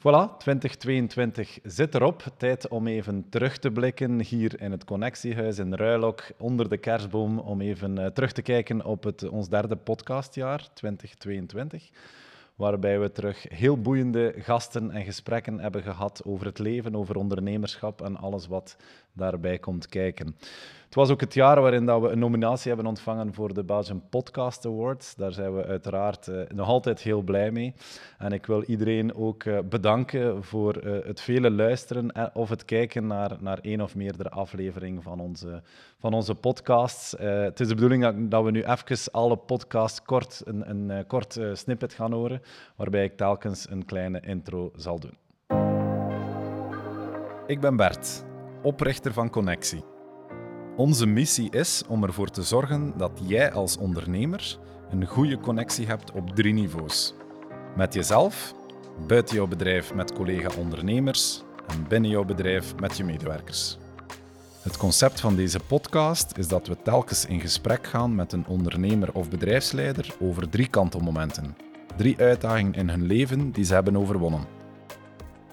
Voilà, 2022 zit erop. Tijd om even terug te blikken hier in het Connectiehuis in Ruilok, onder de kerstboom, om even uh, terug te kijken op het, ons derde podcastjaar, 2022 waarbij we terug heel boeiende gasten en gesprekken hebben gehad over het leven, over ondernemerschap en alles wat daarbij komt kijken. Het was ook het jaar waarin dat we een nominatie hebben ontvangen voor de Belgian Podcast Awards. Daar zijn we uiteraard uh, nog altijd heel blij mee. En ik wil iedereen ook uh, bedanken voor uh, het vele luisteren of het kijken naar, naar één of meerdere afleveringen van onze, van onze podcasts. het is de bedoeling dat, dat, we nu even alle podcasts kort een, een kort snippet gaan horen, waarbij ik telkens een kleine intro zal doen. Ik ben Bert, oprichter van Connectie. Onze missie is om ervoor te zorgen dat jij als ondernemer een goede connectie hebt op drie niveaus. Met jezelf, buiten jouw bedrijf met collega-ondernemers en binnen jouw bedrijf met je medewerkers. Het concept van deze podcast is dat we telkens in gesprek gaan met een ondernemer of bedrijfsleider over drie kantelmomenten. Drie uitdagingen in hun leven die ze hebben overwonnen.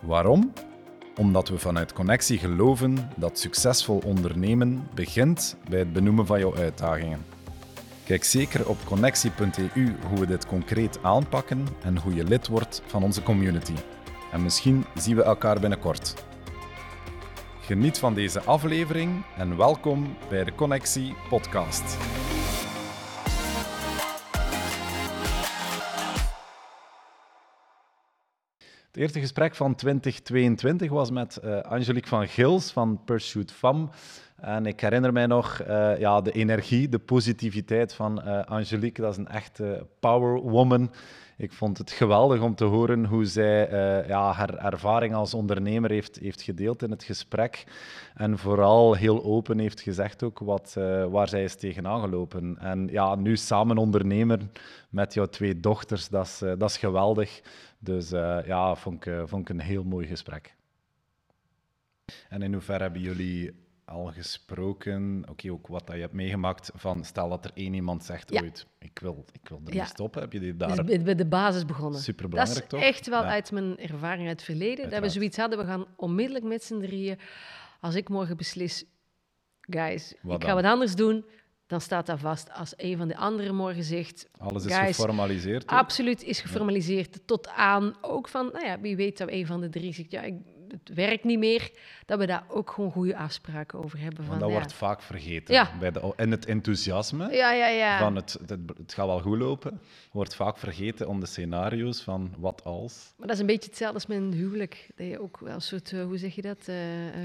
Waarom? Omdat we vanuit Connectie geloven dat succesvol ondernemen begint bij het benoemen van jouw uitdagingen. Kijk zeker op connectie.eu hoe we dit concreet aanpakken en hoe je lid wordt van onze community. En misschien zien we elkaar binnenkort. Geniet van deze aflevering en welkom bij de Connectie Podcast. Het eerste gesprek van 2022 was met uh, Angelique van Gils van Pursuit Fam. En ik herinner mij nog uh, ja, de energie, de positiviteit van uh, Angelique. Dat is een echte power woman. Ik vond het geweldig om te horen hoe zij ja, haar ervaring als ondernemer heeft, heeft gedeeld in het gesprek. En vooral heel open heeft gezegd ook wat, waar zij is tegenaan gelopen. En ja, nu samen ondernemer met jouw twee dochters, dat is, dat is geweldig. Dus uh, ja, vond ik, eh, vond ik een heel mooi gesprek. En in hoeverre hebben jullie al gesproken, oké, ook wat dat je hebt meegemaakt, van stel dat er één iemand zegt ja. ooit, ik wil, ik wil ermee ja. stoppen, heb je die daar... Dus bij de basis begonnen. Superbelangrijk, toch? Dat is echt wel uit mijn ervaring uit het verleden, dat we zoiets hadden, we gaan onmiddellijk met z'n drieën, als ik morgen beslis, guys, ik ga wat anders doen, dan staat dat vast. Als een van de anderen morgen zegt... Alles is geformaliseerd? Absoluut is geformaliseerd. Tot aan ook van, nou ja, wie weet dat een van de drie zegt... Ja, ik het werkt niet meer, dat we daar ook gewoon goede afspraken over hebben. Van, dat wordt vaak vergeten. Ja. Bij de, en het enthousiasme ja, ja, ja. van het, het, het, gaat wel goed lopen, wordt vaak vergeten om de scenario's van wat als. Maar dat is een beetje hetzelfde als met een huwelijk. Dat je ook wel een soort, uh, hoe zeg je dat, uh,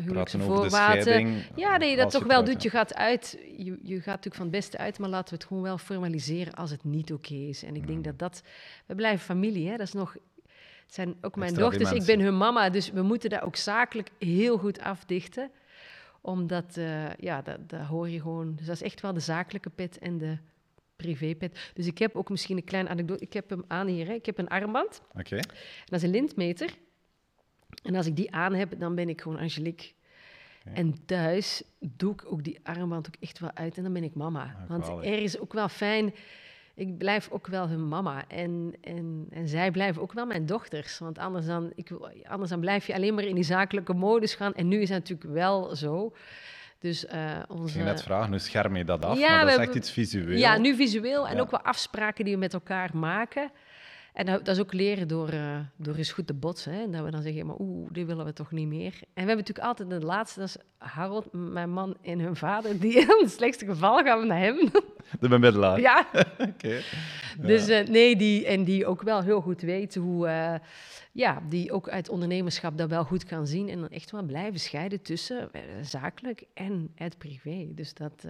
huwelijkse voorwaarden. Ja, dat je dat toch wel doet. Je gaat uit, je, je gaat natuurlijk van het beste uit, maar laten we het gewoon wel formaliseren als het niet oké is. En ik denk dat dat, we blijven familie, hè? dat is nog zijn ook mijn dochters. Ik ben hun mama, dus we moeten dat ook zakelijk heel goed afdichten. Omdat, uh, ja, dat, dat hoor je gewoon. Dus dat is echt wel de zakelijke pet en de privépet. Dus ik heb ook misschien een kleine anekdote. Ik heb hem aan hier. Hè. Ik heb een armband. Oké. Dat is een lintmeter. En als ik die aan heb, dan ben ik gewoon Angelique. En thuis doe ik ook die armband ook echt wel uit en dan ben ik mama. Want er is ook wel fijn ik blijf ook wel hun mama. En, en, en zij blijven ook wel mijn dochters. Want anders dan, ik, anders dan blijf je alleen maar in die zakelijke modus gaan. En nu is het natuurlijk wel zo. Dus, uh, onze... Ik ging net vragen, nu scherm je dat af? Ja, maar dat is echt iets visueel. Ja, nu visueel. En ook wel afspraken die we met elkaar maken. En dat, dat, is ook leren door, uh, door eens goed te botsen. Hè? En dat we dan zeggen, maar oeh, die willen we toch niet meer. En we hebben natuurlijk altijd de laatste, dat is Harold, mijn man en hun vader, die in het slechtste geval gaan we naar hem. De bemiddelaar. Ja. Oké. Dus uh, nee, die, en die ook wel heel goed weten hoe, uh, ja, die ook uit ondernemerschap dat wel goed kan zien. En dan echt wel blijven scheiden tussen zakelijk en het privé. Dus dat,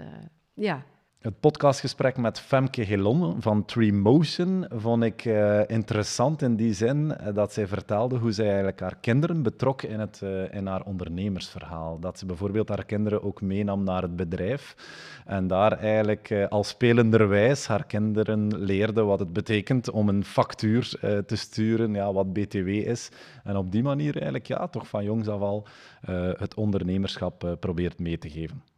ja, het podcastgesprek met Femke Gelon van Tree Motion vond ik uh, interessant in die zin uh, dat zij vertelde hoe zij eigenlijk haar kinderen betrok in, het, uh, in haar ondernemersverhaal. Dat ze bijvoorbeeld haar kinderen ook meenam naar het bedrijf en daar eigenlijk al spelenderwijs haar kinderen leerde wat het betekent om een factuur te sturen, ja, wat BTW is. En op die manier eigenlijk ja, toch van jongs af al het ondernemerschap probeert mee te geven.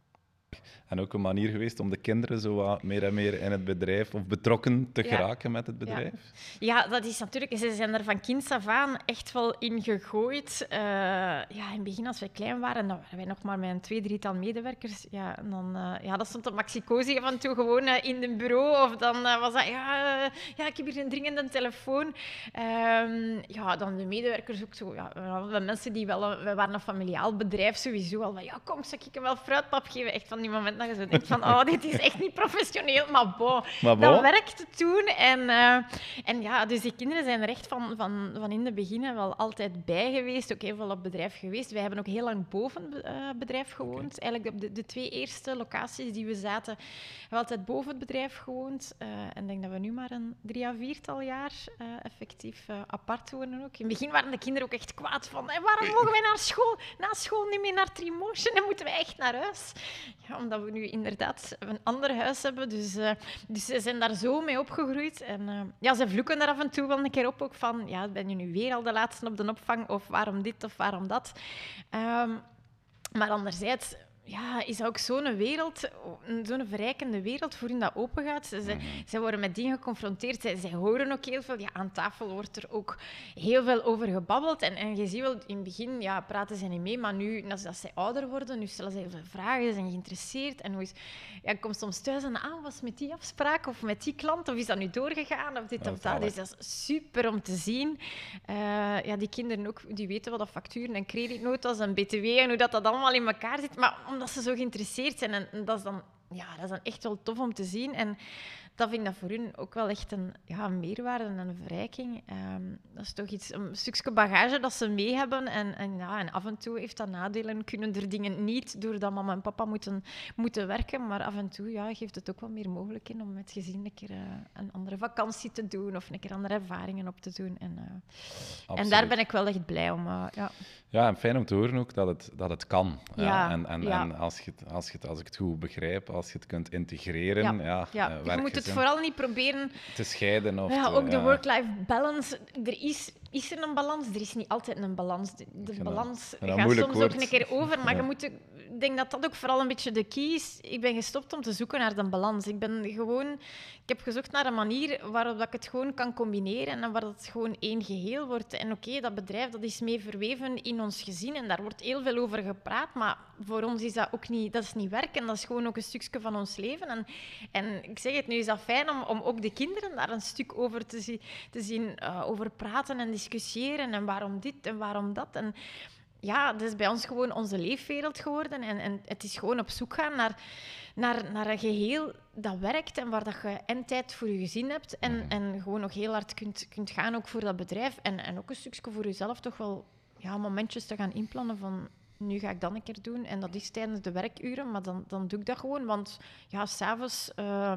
En ook een manier geweest om de kinderen zo wat meer en meer in het bedrijf of betrokken te geraken met het bedrijf? Ja. dat is natuurlijk... Ze zijn er van kind af aan echt wel in gegooid. Uh, ja, in het begin, als wij klein waren, dan waren wij nog maar met een twee, drietal medewerkers. Ja, en dan, uh, ja, dat stond op Maxicosi af en toe gewoon uh, in een bureau. Of dan was dat... Ja, ja, ik heb hier een dringende telefoon. Um, ja, dan de medewerkers ook zo... Ja, mensen die wel... We waren een familiaal bedrijf sowieso al. Van, ja, kom, zal ik je wel fruitpap geven? Echt van die moment dat je zo denkt van... Oh, dit is echt niet professioneel, maar bon. Maar bon. Dat werkte toen. En, uh, en ja, dus die kinderen zijn er echt van, van, van in het begin wel altijd bij geweest. Ook heel veel op bedrijf geweest. Wij hebben ook heel lang boven het uh, bedrijf gewoond. Okay. Eigenlijk de, de twee eerste locaties die we zaten, hebben we altijd boven het bedrijf gewoond. Uh, en ik denk dat we nu maar een drie à viertal jaar effectief apart wonen ook. In het begin waren de kinderen ook echt kwaad van... Waarom mogen wij naar school, na school niet meer naar Trimotion? Dan moeten we echt naar huis. Ja, omdat we nu inderdaad een ander huis hebben. Dus, uh, dus ze zijn daar zo mee opgegroeid. En uh, ja, ze vloeken daar af en toe wel een keer op. Ook van, ja, ben je nu weer al de laatste op de opvang? Of waarom dit of waarom dat? Um, maar anderzijds ja, is ook zo'n wereld, zo'n verrijkende wereld voor hun dat open gaat. Ze, mm ze worden met dingen geconfronteerd. Zij, zij, horen ook heel veel. Ja, aan tafel wordt er ook heel veel over gebabbeld. En, en je ziet wel, in het begin ja, praten ze niet mee, maar nu, als, als zij ouder worden, nu stellen ze heel veel vragen, ze zijn geïnteresseerd. En hoe is, ja, komt soms thuis en ah, was met die afspraak of met die klant, of is dat nu doorgegaan, of dit of dat. Dus dat is super om te zien. Uh, ja, die kinderen ook, die weten wat dat facturen en creditnotas en btw en hoe dat, dat allemaal in elkaar zit. Maar omdat ze zo geïnteresseerd zijn. En dat is dan, ja, dat is dan echt wel tof om te zien. En dat vind ik dat voor hun ook wel echt een, ja, meerwaarde en een verrijking. Ehm, dat is toch iets, een stukje bagage dat ze mee hebben. En, en, ja, en af en toe heeft dat nadelen. Kunnen er dingen niet doordat mama en papa moeten, moeten werken. Maar af en toe ja, geeft het ook wel meer mogelijkheden om met gezin een keer uh, een andere vakantie te doen. Of een keer andere ervaringen op te doen. En, uh, en daar ben ik wel echt blij om. Uh, ja. ja, en fijn om te horen ook dat het, dat het kan. Ja, En, en, en als, je, als, je, als ik het goed begrijp, als je het kunt integreren. Ja, ja, je moet het vooral niet proberen te scheiden. Of ja, ook de work-life balance. Er is is er een balans? Er is niet altijd een balans. De, de balans gaat soms ook een keer over, maar je moet, ik denk dat dat ook vooral een beetje de key is. Ik ben gestopt om te zoeken naar de balans. Ik ben gewoon, ik heb gezocht naar een manier waarop ik het gewoon kan combineren en waar het gewoon één geheel wordt. En oké, dat bedrijf dat is mee verweven in ons gezin en daar wordt heel veel over gepraat, maar voor ons is dat ook niet, dat is niet werken, dat is gewoon ook een stukje van ons leven. En, en ik zeg het, nu is dat fijn om, om ook de kinderen daar een stuk over te, zien, te zien uh, over praten en discussiëren en waarom dit en waarom dat. En ja, dat is bij ons gewoon onze leefwereld geworden. En, en het is gewoon op zoek gaan naar, naar, naar een geheel dat werkt en waar dat je en tijd voor je gezin hebt en, mhm. en gewoon nog heel hard kunt, kunt gaan ook voor dat bedrijf. En, en ook een stukje voor jezelf toch wel ja, momentjes te gaan inplannen van nu ga ik dat een keer doen. En dat is tijdens de werkuren, maar dan, dan doe ik dat gewoon. Want ja, s'avonds uh,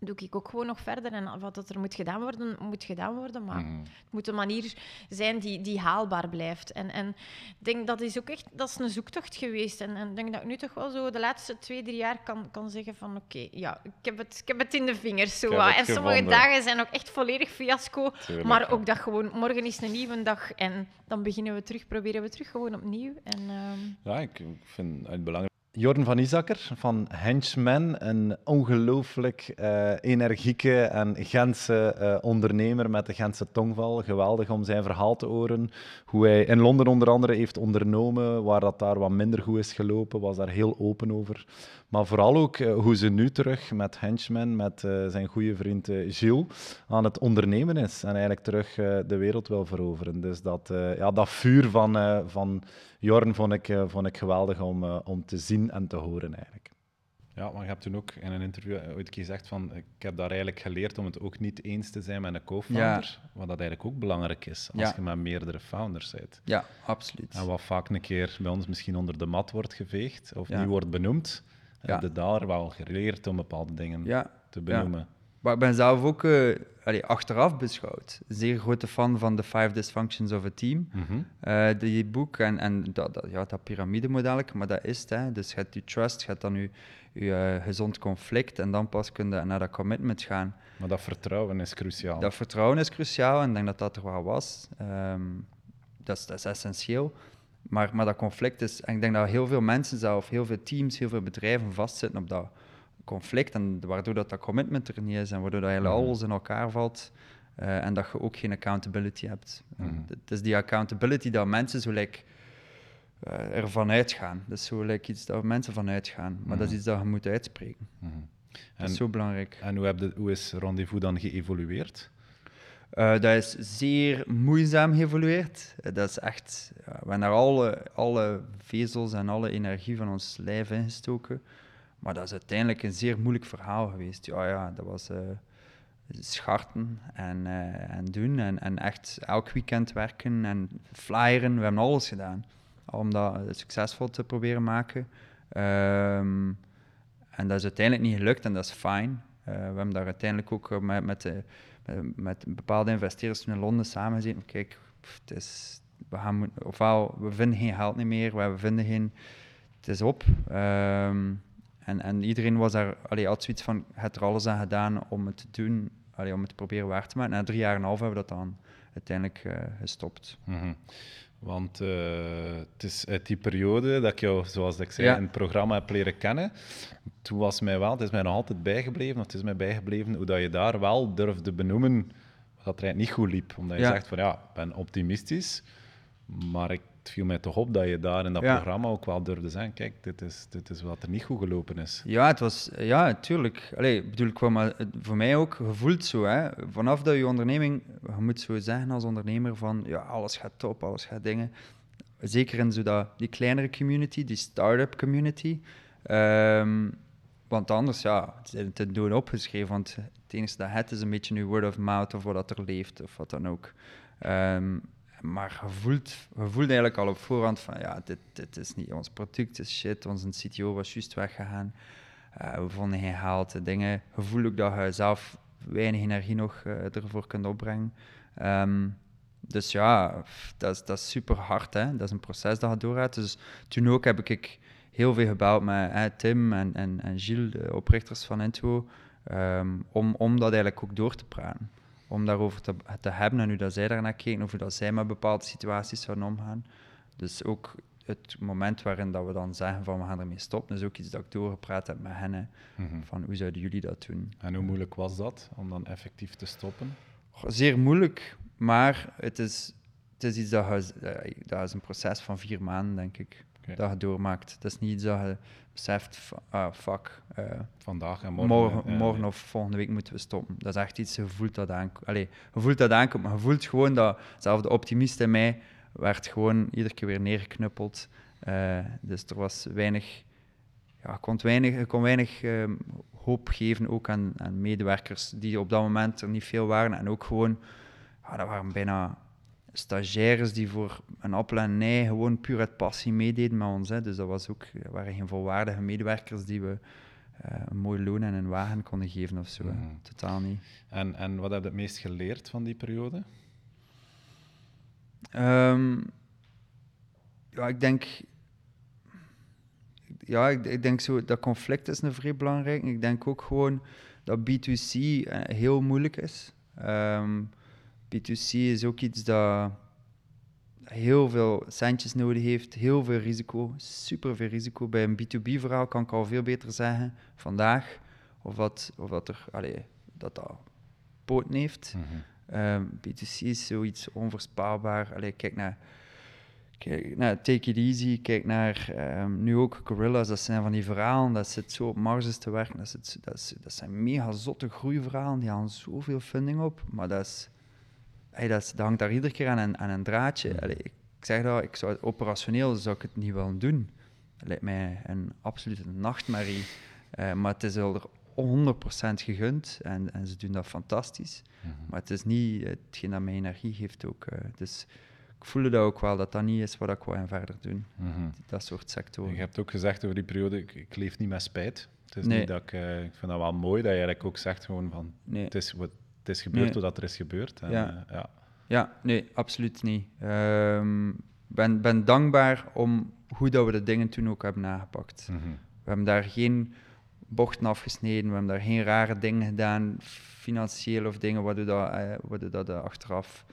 doe ik ook gewoon nog verder. En wat er moet gedaan worden, moet gedaan worden. Maar mhm. het moet een manier zijn die, die haalbaar blijft. En, en ik denk dat is ook echt dat is een zoektocht geweest. En ik denk dat ik nu toch wel zo de laatste twee, drie jaar kan, kan zeggen van oké, ja, ik heb, het, ik heb het in de vingers. Zo, en sommige dagen zijn ook echt volledig fiasco. maar ook dat gewoon, morgen is een nieuwe dag en dan beginnen we terug, proberen we terug gewoon opnieuw. En, ehm, Ja, ik vind het belangrijk Jorn van Isakker van Henchman, een ongelooflijk uh, energieke en Gentse uh, ondernemer met de Gentse tongval. Geweldig om zijn verhaal te horen. Hoe hij in Londen onder andere heeft ondernomen, waar dat daar wat minder goed is gelopen, was daar heel open over. Maar vooral ook uh, hoe ze nu terug met Henchman, met zijn goede vriend Gilles, aan het ondernemen is. En eigenlijk terug de wereld wil veroveren. Dus dat, ja, dat vuur van, van Jorn vond ik, uh, vond ik geweldig om, uh, om te zien en te horen eigenlijk. Ja, maar je hebt toen ook in een interview eh, ooit gezegd van ik heb daar eigenlijk geleerd om het ook niet eens te zijn met een co-founder, ja. wat dat eigenlijk ook belangrijk is als ja. je met meerdere founders bent. Ja, absoluut. En wat vaak een keer bij ons misschien onder de mat wordt geveegd of ja. niet wordt benoemd, ja. de daler wel geleerd om bepaalde dingen te benoemen. Maar ik ben zelf ook uh, allee, achteraf beschouwd. Zeer grote fan van The Five Dysfunctions of a Team. Mm -hmm. uh, die boek en, en dat, dat, ja, dat piramidemodel, maar dat is het. Hè. Dus je hebt je trust, je hebt dan je, je uh, gezond conflict en dan pas kun je naar dat commitment gaan. Maar dat vertrouwen is cruciaal. Dat vertrouwen is cruciaal en ik denk dat dat er wel was. Um, dat, is, dat is essentieel. Maar, maar dat conflict is, en ik denk dat heel veel mensen zelf, heel veel teams, heel veel bedrijven vastzitten op dat conflict. En waardoor dat, dat commitment er niet is en waardoor dat hele mhm. alles in elkaar valt. Uh, en dat je ook geen accountability hebt. Mm Het is die accountability dat mensen zo like, uh, ervan uitgaan. Dat is zo like, iets dat mensen van uitgaan. Maar dat is mhm. iets dat je moet uitspreken. Mm -hmm. Dat is zo belangrijk. En hoe, heb de, hoe is Rendezvous dan geëvolueerd? Uh, dat is zeer moeizaam geëvolueerd. Uh, dat is echt... we hebben daar alle, alle vezels en alle energie van ons lijf ingestoken. Maar dat is uiteindelijk een zeer moeilijk verhaal geweest. Ja, ja, dat was uh, scharten en, en doen. En, en echt elk weekend werken en flyeren. We hebben alles gedaan om dat succesvol te proberen maken. Um, en dat is uiteindelijk niet gelukt en dat is fijn. we hebben daar uiteindelijk ook met, met de eh, met bepaalde investeerders in Londen samen gezeten. Kijk, het is, we gaan, ofwel we vinden geen geld niet meer, we vinden geen, het is op. Ehm, en, en iedereen was daar, allee, had zoiets van, het er alles aan gedaan om het te doen, allee, om het te proberen waar te maken. Na drie jaar en een half hebben we dat dan uiteindelijk uh, gestopt. Mm want uh, het is uit die periode dat ik jou, zoals ik zei, in het programma heb leren kennen. Toen was mij wel, het is mij nog altijd bijgebleven, het is mij bijgebleven hoe dat je daar wel durfde benoemen dat er niet goed liep. Omdat je zegt van ja, ik ben optimistisch, maar ik het viel mij toch op dat je daar in dat programma ook wel durfde zijn. Kijk, dit is, dit is wat er niet goed gelopen is. Ja, het was, ja, natuurlijk. Allee, bedoel, ik maar voor mij ook gevoeld zo. Hè. Vanaf dat je onderneming, je moet zo zeggen als ondernemer van, ja, alles gaat top, alles gaat dingen. Zeker in zo dat, die kleinere community, die start-up community. Um, want anders, ja, het is te doen opgeschreven. Want het enige dat het is een beetje nu word of mouth of wat er leeft of wat dan ook. Um, maar je voelt, eigenlijk al op voorhand van ja, dit, dit is niet ons product, is shit. Onze CTO was juist weggegaan. Uh, we vonden geen gehaald dingen. Je ook dat je zelf weinig energie nog uh, ervoor kunt opbrengen. Um, dus ja, dat is, dat is super hard. Hè? Dat is een proces dat je doorgaat. Dus toen ook heb ik heel veel gebeld met Tim en, en, en Gilles, de oprichters van Intro, um, om, om dat eigenlijk ook door te praten om daarover te, te hebben en nu dat zij daarnaar kijken, of hoe dat zij met bepaalde situaties zouden omgaan. Dus ook het moment waarin dat we dan zeggen van we gaan ermee stoppen, is ook iets dat ik doorgepraat heb met hen. Mhm. Van hoe zouden jullie dat doen? En hoe moeilijk was dat om dan effectief te stoppen? Zeer moeilijk, maar het is, het is iets dat, je, dat is een proces van vier maanden, denk ik dat je doormaakt. Het is niet iets dat je beseft, ah, fuck. Uh, Vandaag en morgen. Morgen, morgen of volgende week moeten we stoppen. Dat is echt iets, je voelt dat aankomen. Allee, je voelt dat aankomen, maar je voelt gewoon dat, zelfs de optimist in mij, werd gewoon iedere keer weer neergeknuppeld. Uh, dus er was weinig, ja, kon weinig, kon weinig uh, hoop geven ook aan, aan medewerkers die op dat moment er niet veel waren. En ook gewoon, ja, dat waren bijna stagiaires die voor een appel en nee gewoon puur uit passie meededen met ons. Hè. Dus dat was ook, waren geen volwaardige medewerkers die we uh, een mooi loon en een wagen konden geven of zo. Mhm. Totaal niet. En, en wat heb je het meest geleerd van die periode? Um, ja, ik denk... Ja, ik, ik, denk zo, dat conflict is een vrij belangrijk. Ik denk ook gewoon dat B2C uh, heel moeilijk is. Um, B2C is ook iets dat heel veel centjes nodig heeft, heel veel risico, super veel risico. Bij een B2B-verhaal kan ik al veel beter zeggen vandaag of dat, of dat er allee, dat, dat poten heeft. Mm B2C is zoiets onvoorspelbaar. Allee, kijk naar, kijk naar Take It Easy, kijk naar um, nu ook Gorillas. Dat zijn van die verhalen, dat zit zo op marges te werken. Dat, zit, dat, dat zijn mega zotte groeiverhalen, die halen zoveel funding op. Maar dat is hey, dat, hangt daar iedere keer aan een, aan een draadje. Mm. ik zeg dat, ik zou het operationeel zou ik het niet willen doen. Dat lijkt mij een absolute nachtmerrie. Uh, maar het is wel er 100% gegund en, en ze doen dat fantastisch. Maar het is niet hetgeen dat mij energie geeft ook. Uh, dus ik voelde dat ook wel, dat dat niet is wat ik en verder doen. Mm-hmm. Dat soort sectoren. Je hebt ook gezegd over die periode, ik, ik leef niet met spijt. Het is niet dat ik, uh, ik vind dat wel mooi dat je eigenlijk ook zegt gewoon van, nee. het is wat het is gebeurd nee. er is gebeurd. En, ja. Uh, ja. ja, nee, absoluut niet. Ik um, ben, ben dankbaar om hoe dat we de dingen toen ook hebben nagepakt. Mm -hmm. We hebben daar geen bochten afgesneden, we hebben daar geen rare dingen gedaan, financieel of dingen, waardoor dat, uh, waardoor dat uh, achteraf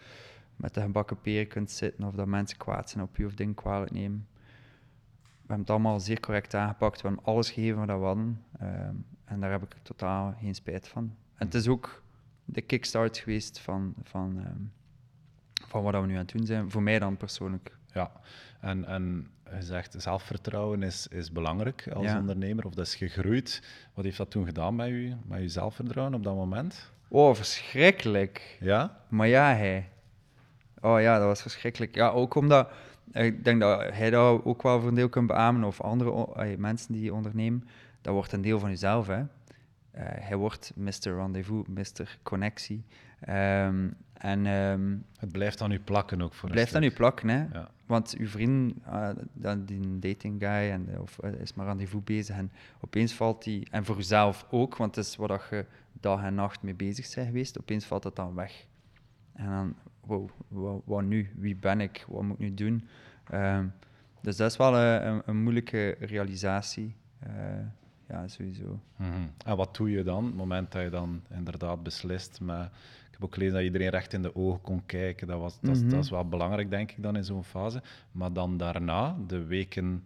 met de gebakken peren kunt zitten of dat mensen kwaad zijn op je of dingen kwalijk nemen. We hebben het allemaal zeer correct aangepakt. We hebben alles gegeven wat we hadden. Ehm, en daar heb ik totaal geen spijt van. En het is ook de kickstart geweest van, van, ehm, van wat we nu aan het doen zijn. Voor mij dan persoonlijk. Ja, en, en je zegt zelfvertrouwen is, is belangrijk als ondernemer, of dat is gegroeid. Wat heeft dat toen gedaan met je, met je zelfvertrouwen op dat moment? Oh, verschrikkelijk. Ja? Maar ja, hij. Oh ja, dat was verschrikkelijk. Ja, ook omdat ik denk dat hij dat ook wel voor een deel kunt beamen, of andere mensen die ondernemen. Dat wordt een deel van jezelf. Hè. Uh, hij wordt Mr. Rendezvous, Mr. Connectie. Um, en, um, het blijft aan u plakken ook voor Het blijft aan u plakken, hè. Ja. Want uw vriend, uh, die dating guy, en, of, uh, is maar rendezvous bezig. En opeens valt die, en voor uzelf ook, want het is wat je dag en nacht mee bezig bent geweest, opeens valt dat dan weg. En dan, wow, wat, wat nu? Wie ben ik? Wat moet ik nu doen? Um, dus dat is wel een, een moeilijke realisatie. Ja, sowieso. Mm -hmm. En wat doe je dan, op het moment dat je dan inderdaad beslist met ik heb ook gelezen dat iedereen recht in de ogen kon kijken. Dat, was, dat, mm dat is wel belangrijk, denk ik, dan in zo'n fase. Maar dan daarna, de weken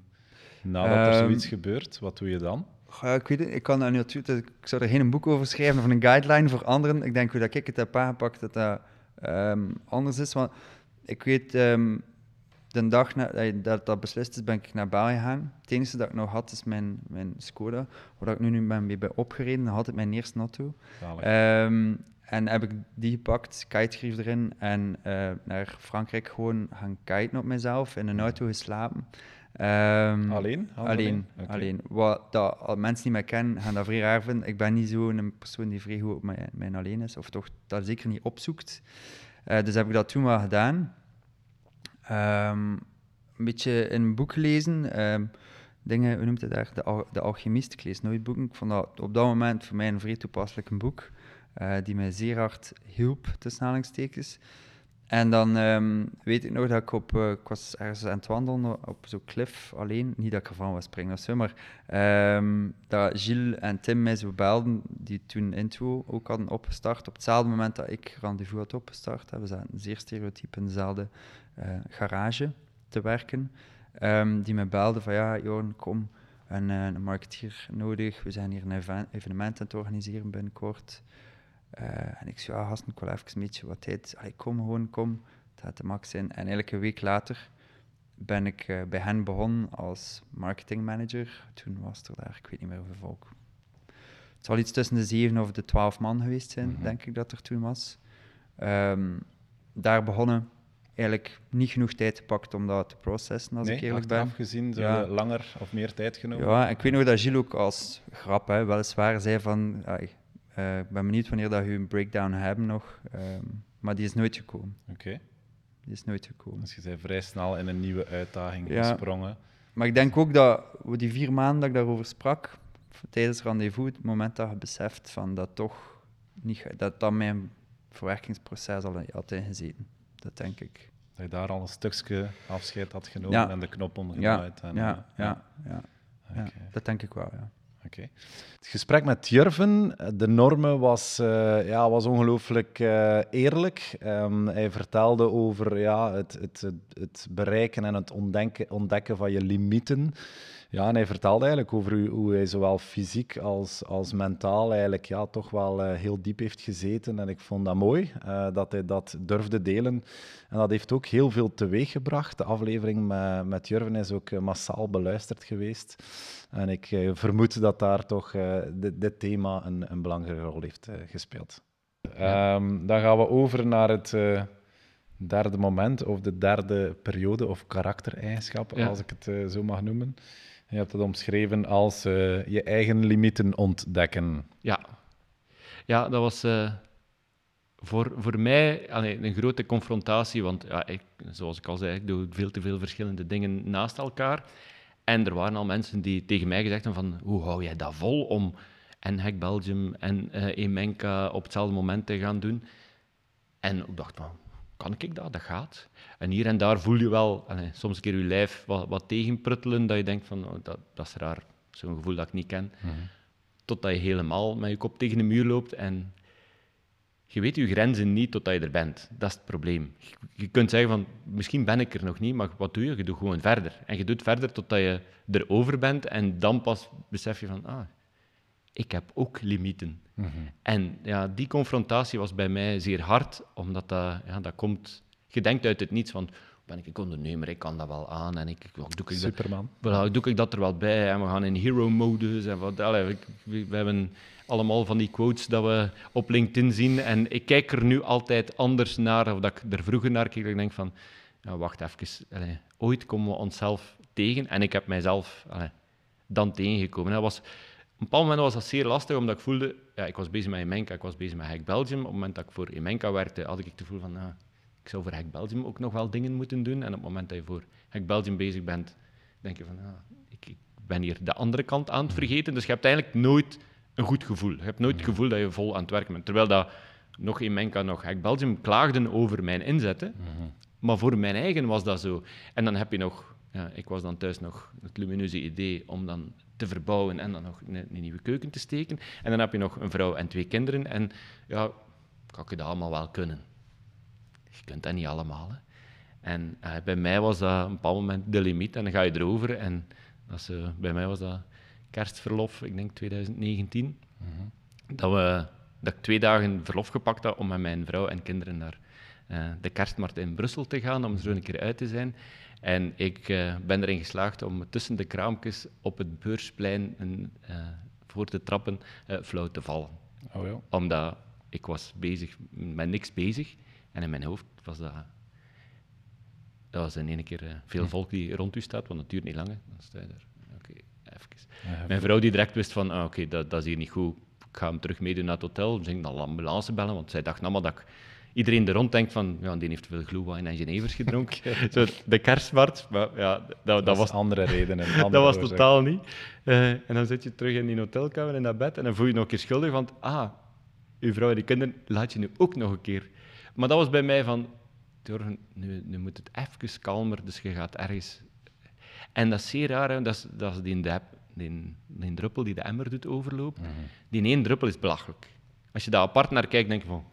nadat er ehm, zoiets gebeurt, wat doe je dan? Ja, ik weet het, ik, kan natuurlijk, ik zou er geen boek over schrijven of een guideline voor anderen. Ik denk hoe dat ik het heb aangepakt, dat dat um, anders is. Want ik weet, um, de dag dat dat beslist is, ben ik naar België gegaan. Het enige dat ik nog had, is mijn, mijn Skoda, waar ik nu, nu ben mee bij opgereden. Had ik mijn eerste auto. En heb ik die gepakt, kitegrif erin en uh, naar Frankrijk gewoon gaan kiten op mezelf, in een auto geslapen. Um, alleen? Alleen, alleen. Wat dat, mensen die mij kennen, gaan dat vrij raar vinden. Ik ben niet zo'n persoon die vrij goed op mijn, mijn alleen is, of toch dat zeker niet opzoekt. Uh, dus heb ik dat toen wel gedaan. Um, een beetje een boek gelezen. Um, dingen, hoe noemt het daar? De, de Alchemist. Ik lees nooit boeken. Ik vond dat op dat moment voor mij een vrij toepasselijk boek. Uh, die mij zeer hard hielp, tussen aanhalingstekens. En dan um, weet ik nog dat ik op, uh, ik was ergens aan het wandelen op zo'n cliff alleen. Niet dat ik ervan was springen of zo, maar dat Gilles en Tim mij zo belden, die toen Intro ook hadden opgestart. Op hetzelfde moment dat ik Rendezvous had opgestart. We zaten zeer stereotyp in dezelfde garage te werken. Um, die mij belden van ja, Johan, kom, en, uh, een marketeer nodig. We zijn hier een evenement aan het organiseren binnenkort. Uh, en ik zei, ja, gasten, ik wil even een beetje wat tijd. Allee, kom gewoon, kom. Het gaat de max zijn. En eigenlijk een week later ben ik uh, bij hen begonnen als marketingmanager. Toen was er daar, ik weet niet meer hoeveel volk. Het zal iets tussen de zeven of de twaalf man geweest zijn, mm-hmm. denk ik dat er toen was. Um, daar begonnen, eigenlijk niet genoeg tijd gepakt om dat te processen, als nee, ik eerlijk ben. gezien, ja. langer of meer tijd genomen? Ja, ik weet nog dat Gilles ook als grap, hè, weliswaar, zei van... Uh, ik ben benieuwd wanneer dat je een breakdown hebben nog. Um, maar die is nooit gekomen. Oké. Die is nooit gekomen. Dus je bent vrij snel in een nieuwe uitdaging gesprongen. Maar ik denk ook dat die vier maanden dat ik daarover sprak, tijdens rendezvous, het moment dat je beseft van dat toch niet, dat dat mijn verwerkingsproces al had ingezeten. Dat denk ik. Dat je daar al een stukje afscheid had genomen en de knop onderuit. Ja, ja, ja, ja, ja. dat denk ik wel, ja. Het gesprek met Jurven, de normen, was, uh, ja, was ongelooflijk uh, eerlijk. Um, hij vertelde over ja, het, het, het bereiken en het ontdekken, ontdekken van je limieten. Ja, en hij vertelde eigenlijk over hoe, hoe hij zowel fysiek als, als mentaal eigenlijk ja, toch wel uh, heel diep heeft gezeten. En ik vond dat mooi uh, dat hij dat durfde delen. En dat heeft ook heel veel teweeggebracht. De aflevering met, met Jurven is ook uh, massaal beluisterd geweest. En ik vermoed dat daar toch dit, dit, thema een, een, belangrijke rol heeft gespeeld. Um, dan gaan we over naar het derde moment, of de derde periode, of karaktereigenschap, als ik het zo mag noemen. Je hebt het omschreven als uh, je eigen limieten ontdekken. Ja, ja dat was uh, voor, voor mij een grote confrontatie, want ja, ik, zoals ik al zei, ik doe veel te veel verschillende dingen naast elkaar. En er waren al mensen die tegen mij gezegd hebben van, hoe hou jij dat vol om en Hack Belgium en uh, Emenka op hetzelfde moment te gaan doen? En ik dacht van, kan ik dat? Dat gaat. En hier en daar voel je wel soms een keer je lijf wat, wat tegenpruttelen, dat je denkt van, oh, dat, dat is raar, zo'n gevoel dat ik niet ken. Mm -hmm. Totdat je helemaal met je kop tegen de muur loopt en je weet je grenzen niet totdat je er bent. Dat is het probleem. Je kunt zeggen van, misschien ben ik er nog niet, maar wat doe je? Je doet gewoon verder. En je doet verder totdat je erover bent en dan pas besef je van, ah, ik heb ook limieten. Mhm. En ja, die confrontatie was bij mij zeer hard, omdat dat, ja, dat komt... Je denkt uit het niets van, ben ik ondernemer, ik kan dat wel aan. En ik, doe ik Superman. Dat, doe ik dat er wel bij. En we gaan in hero-modus. En wat, we, we, hebben allemaal van die quotes dat we op LinkedIn zien. En ik kijk er nu altijd anders naar, of dat ik er vroeger naar keek. Ik denk van, ja, wacht even. Allez, ooit komen we onszelf tegen. En ik heb mijzelf allez, dan tegengekomen. Dat was, een bepaald moment was dat zeer lastig, omdat ik voelde... Ja, ik was bezig met Emenka, ik was bezig met Hack Belgium. Op het moment dat ik voor Emenka werkte, had ik het gevoel van... Nou, ik zou voor Hack Belgium ook nog wel dingen moeten doen. En op het moment dat je voor Hack Belgium bezig bent, denk je van, ah, ik, ik, ben hier de andere kant aan het vergeten. Dus je hebt eigenlijk nooit een goed gevoel. Je hebt nooit het gevoel dat je vol aan het werken bent. Terwijl dat nog in Menka, nog Hack Belgium klaagden over mijn inzetten. Maar voor mijn eigen was dat zo. En dan heb je nog, ja, ik was dan thuis nog het lumineuze idee om dan te verbouwen en dan nog een, een nieuwe keuken te steken. En dan heb je nog een vrouw en twee kinderen. En ja, kan ik dat allemaal wel kunnen je kunt dat niet allemaal. Hè. En uh, bij mij was dat op een bepaald moment de limiet en dan ga je erover. En dat is, uh, bij mij was dat kerstverlof, ik denk 2019, mm -hmm. dat, we, dat ik twee dagen verlof gepakt had om met mijn vrouw en kinderen naar uh, de kerstmarkt in Brussel te gaan, om zo een keer uit te zijn. En ik ben erin geslaagd om tussen de kraampjes op het beursplein een, voor de trappen flauw te vallen. Oh ja. Omdat ik was bezig met niks bezig. En in mijn hoofd was dat... Dat was in één keer veel hm. volk die rond u staat, want het duurt niet lang. Dan sta je er. Oké, even. mijn vrouw die direct wist van, ah, oké, dat, dat is hier niet goed. Ik ga hem terug meedoen naar het hotel. Dan ging dan de ambulance bellen, want zij dacht allemaal dat ik iedereen er rond denkt van, ja, die heeft veel glühwein en Genevers gedronken. Zo, de kerstmarkt, maar ja, dat, dat, dat was... andere redenen. Andere dat was totaal niet. Uh, en dan zit je terug in die hotelkamer, in dat bed, en dan voel je je nog een keer schuldig, want ah, uw vrouw en die kinderen laat je nu ook nog een keer maar dat was bij mij van, nu, nu moet het even kalmer, dus je gaat ergens... En dat is zeer raar, hè? dat is, dat is die, die, die, druppel die de emmer doet overlopen. Mhm. Die één druppel is belachelijk. Als je daar apart naar kijkt, denk je van,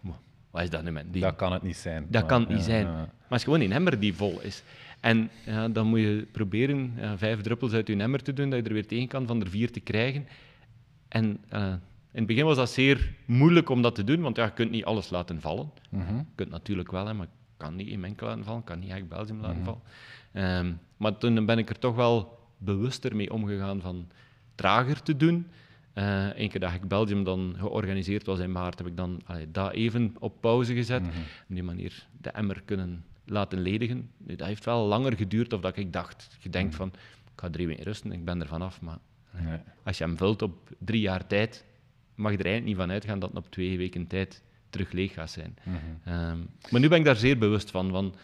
wat is dat nu met die? Dat kan het niet zijn. Dat kan het niet zijn. Maar het is gewoon een emmer die vol is. En ja, dan moet je proberen ja, vijf druppels uit je emmer te doen, dat je er weer tegen kan van er vier te krijgen. En uh, in het begin was dat zeer moeilijk om dat te doen, want ja, je kunt niet alles laten vallen. Mhm. Je kunt natuurlijk wel, hè, maar ik kan niet in enkel laten vallen, ik kan niet echt Belgium laten mhm. vallen. Ehm, maar toen ben ik er toch wel bewuster mee omgegaan van trager te doen. Uh, Eén keer dat ik Belgium dan georganiseerd was in maart, heb ik dan allee, dat even op pauze gezet. Mm Op die manier de emmer kunnen laten ledigen. Dat heeft wel langer geduurd dan ik dacht. Je denkt mhm. van, ik ga drie weken rusten, ik ben er vanaf. Maar nee. als je hem vult op drie jaar tijd, mag er eigenlijk niet van uitgaan dat het op twee weken tijd terug leeg gaat zijn. Mhm. Ehm, maar nu ben ik daar zeer bewust van.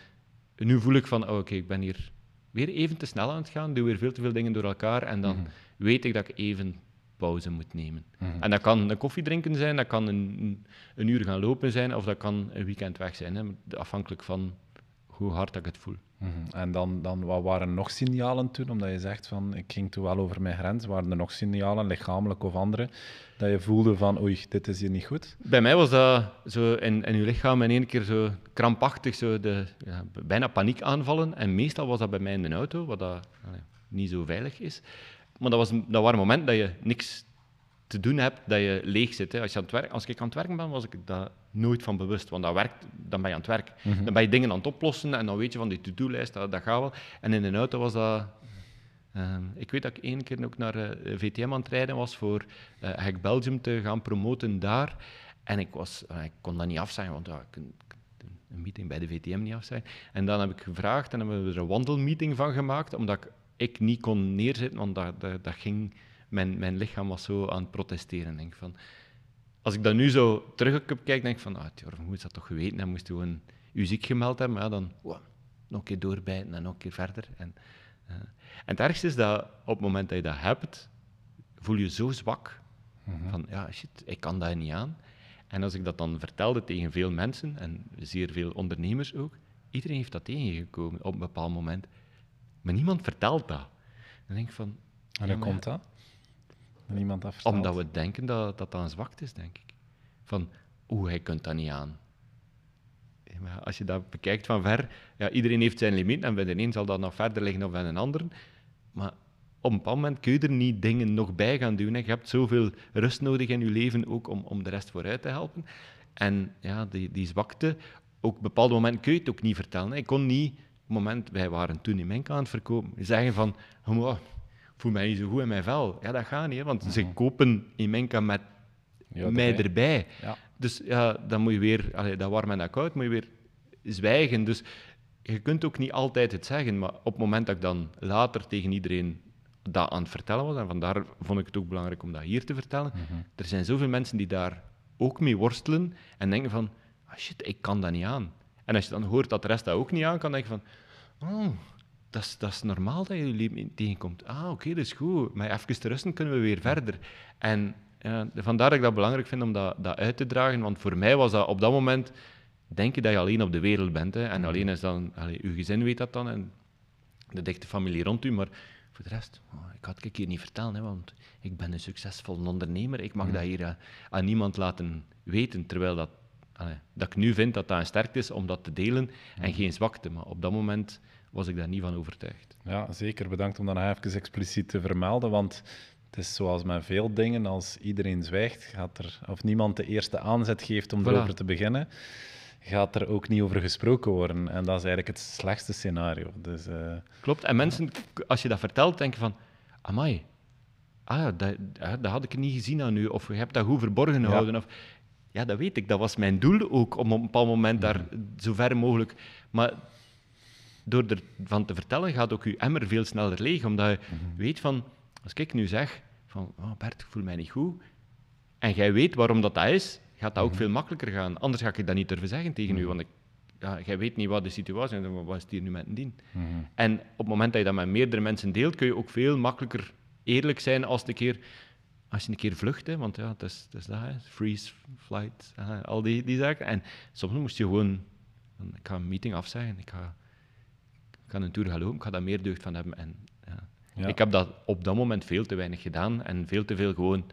nu voel ik van, oh, oké, ik ben hier weer even te snel aan het gaan, doe weer veel te veel dingen door elkaar en dan mhm. weet ik dat ik even pauze moet nemen. Mhm. En dat kan een koffie drinken zijn, dat kan een, een, uur gaan lopen zijn, of dat kan een weekend weg zijn, hè, afhankelijk van hoe hard ik het voel. En dan, dan wat waren nog signalen toen? Omdat je zegt van ik ging toen wel over mijn grens. Waren er nog signalen, lichamelijk of andere, dat je voelde van oei, dit is hier niet goed? Bij mij was dat zo in, in je lichaam in één keer zo krampachtig, zo de, ja, bijna paniek aanvallen. En meestal was dat bij mij in de auto, wat dat, niet zo veilig is. Maar dat, was, dat waren momenten dat je niks te doen hebt, dat je leeg zit. Hè. Als, je aan het werk, als ik aan het werken ben, was ik daar nooit van bewust. Want dat werkt, dan ben je aan het werk. Mhm. Dan ben je dingen aan het oplossen en dan weet je van die to-do-lijst, dat, dat gaat wel. En in een auto was dat... Ehm, ik weet dat ik één keer ook naar uh, eh, VTM aan het rijden was voor uh, Hack Belgium te gaan promoten daar. En ik, was, uh, ik kon dat niet afzeggen, want ik kon een meeting bij de VTM niet afzeggen. En dan heb ik gevraagd en hebben we er een wandelmeeting van gemaakt, omdat ik, ik niet kon neerzitten, want dat, dat, dat ging mijn, mijn lichaam was zo aan het protesteren. Denk van, als ik dan nu zo terug op kijk, denk ik van, ah, moest dat toch geweten hebben, moest gewoon u ziek gemeld hebben, maar ja, dan wow, nog een keer doorbijten en nog een keer verder. En, uh, en het ergste is dat op het moment dat je dat hebt, voel je zo zwak. Mhm. Van, ja, shit, ik kan daar niet aan. En als ik dat dan vertelde tegen veel mensen, en zeer veel ondernemers ook, iedereen heeft dat tegengekomen op een bepaald moment. Maar niemand vertelt dat. Dan denk ik van... En hoe komt dat? Omdat we denken dat, dat dat een zwakte is, denk ik. Van, oeh, hij kunt dat niet aan. Maar als je dat bekijkt van ver, ja, iedereen heeft zijn limiet en bij de een zal dat nog verder liggen dan bij een ander. Maar op een bepaald moment kun je er niet dingen nog bij gaan doen. Hè. Je hebt zoveel rust nodig in je leven ook om, om de rest vooruit te helpen. En ja, die, die zwakte, ook op bepaalde momenten kun je het ook niet vertellen. Ik kon niet, moment, wij waren toen in mijn aan het verkopen, zeggen van, oh, voel mij niet zo goed in mijn vel. Ja, dat gaat niet, hè, want ze mhm. kopen in Menka met mij erbij. Ja. Dus ja, dan moet je weer, allee, dat warm en dat koud, moet je weer zwijgen. Dus je kunt ook niet altijd het zeggen, maar op het moment dat ik dan later tegen iedereen dat aan het vertellen was, en vandaar vond ik het ook belangrijk om dat hier te vertellen, mhm. er zijn zoveel mensen die daar ook mee worstelen en denken van, ah shit, ik kan dat niet aan. En als je dan hoort dat de rest dat ook niet aan kan, denk je van, oh, dat is, dat is normaal dat je leven tegenkomt. Ah, oké, dat is goed. Maar even te rusten kunnen we weer verder. En ja, vandaar dat ik dat belangrijk vind om dat, dat uit te dragen, want voor mij was dat op dat moment denk je dat je alleen op de wereld bent. Hè, en mhm. alleen is dan, allez, uw gezin weet dat dan en de dichte familie rond u, maar voor de rest, oh, ik had het hier niet vertellen, hè, want ik ben een succesvol ondernemer. Ik mag mhm. dat hier aan niemand laten weten, terwijl dat, dat ik nu vind dat dat een sterkte is om dat te delen en mhm. geen zwakte. Maar op dat moment was ik daar niet van overtuigd. Ja, zeker. Bedankt om dat nog even expliciet te vermelden, want het is zoals met veel dingen, als iedereen zwijgt, gaat er, of niemand de eerste aanzet geeft om erover te beginnen, gaat er ook niet over gesproken worden. En dat is eigenlijk het slechtste scenario. Dus, uh... Klopt. En mensen, als je dat vertelt, denken van... Amai, ah, dat, dat had ik niet gezien aan u. Of je hebt dat goed verborgen gehouden. Ja. Of, ja, dat weet ik. Dat was mijn doel ook, om op een bepaald moment daar mhm. zo ver mogelijk... Maar door ervan te vertellen, gaat ook je emmer veel sneller leeg. Omdat je mhm. weet van... Als ik nu zeg van... Oh Bert, ik voel mij niet goed. En jij weet waarom dat, dat is gaat dat ook mhm. veel makkelijker gaan. Anders ga ik dat niet durven zeggen tegen u, want ik, ja, jij weet niet wat de situatie is en wat is het hier nu met een dien. En op het moment dat je dat met meerdere mensen deelt, kun je ook veel makkelijker eerlijk zijn als, de keer, als je een keer vlucht. Hè, want ja, het is, het is dat, hè, freeze, flight, al die, die zaken. En soms moest je gewoon, ik ga een meeting afzeggen, ik ga, ik ga een tour gaan lopen, ik ga daar meer deugd van hebben. En, ja. Ja. Ik heb dat op dat moment veel te weinig gedaan en veel te veel gewoon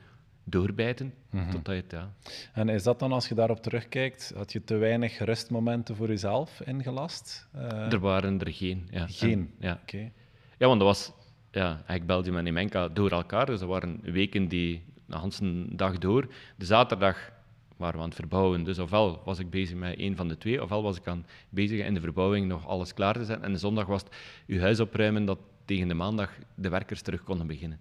doorbijten. Mm totdat je het, ja. En is dat dan, als je daarop terugkijkt, had je te weinig rustmomenten voor jezelf ingelast? Uh... Er waren er geen. Ja. Geen? ja. Oké. Ja, want dat was ja, eigenlijk Belgium en Imenka door elkaar. Dus dat waren weken die de hele dag door. De zaterdag waren we aan het verbouwen. Dus ofwel was ik bezig met een van de twee, ofwel was ik aan bezig in de verbouwing nog alles klaar te zetten. En de zondag was het huis opruimen dat tegen de maandag de werkers terug konden beginnen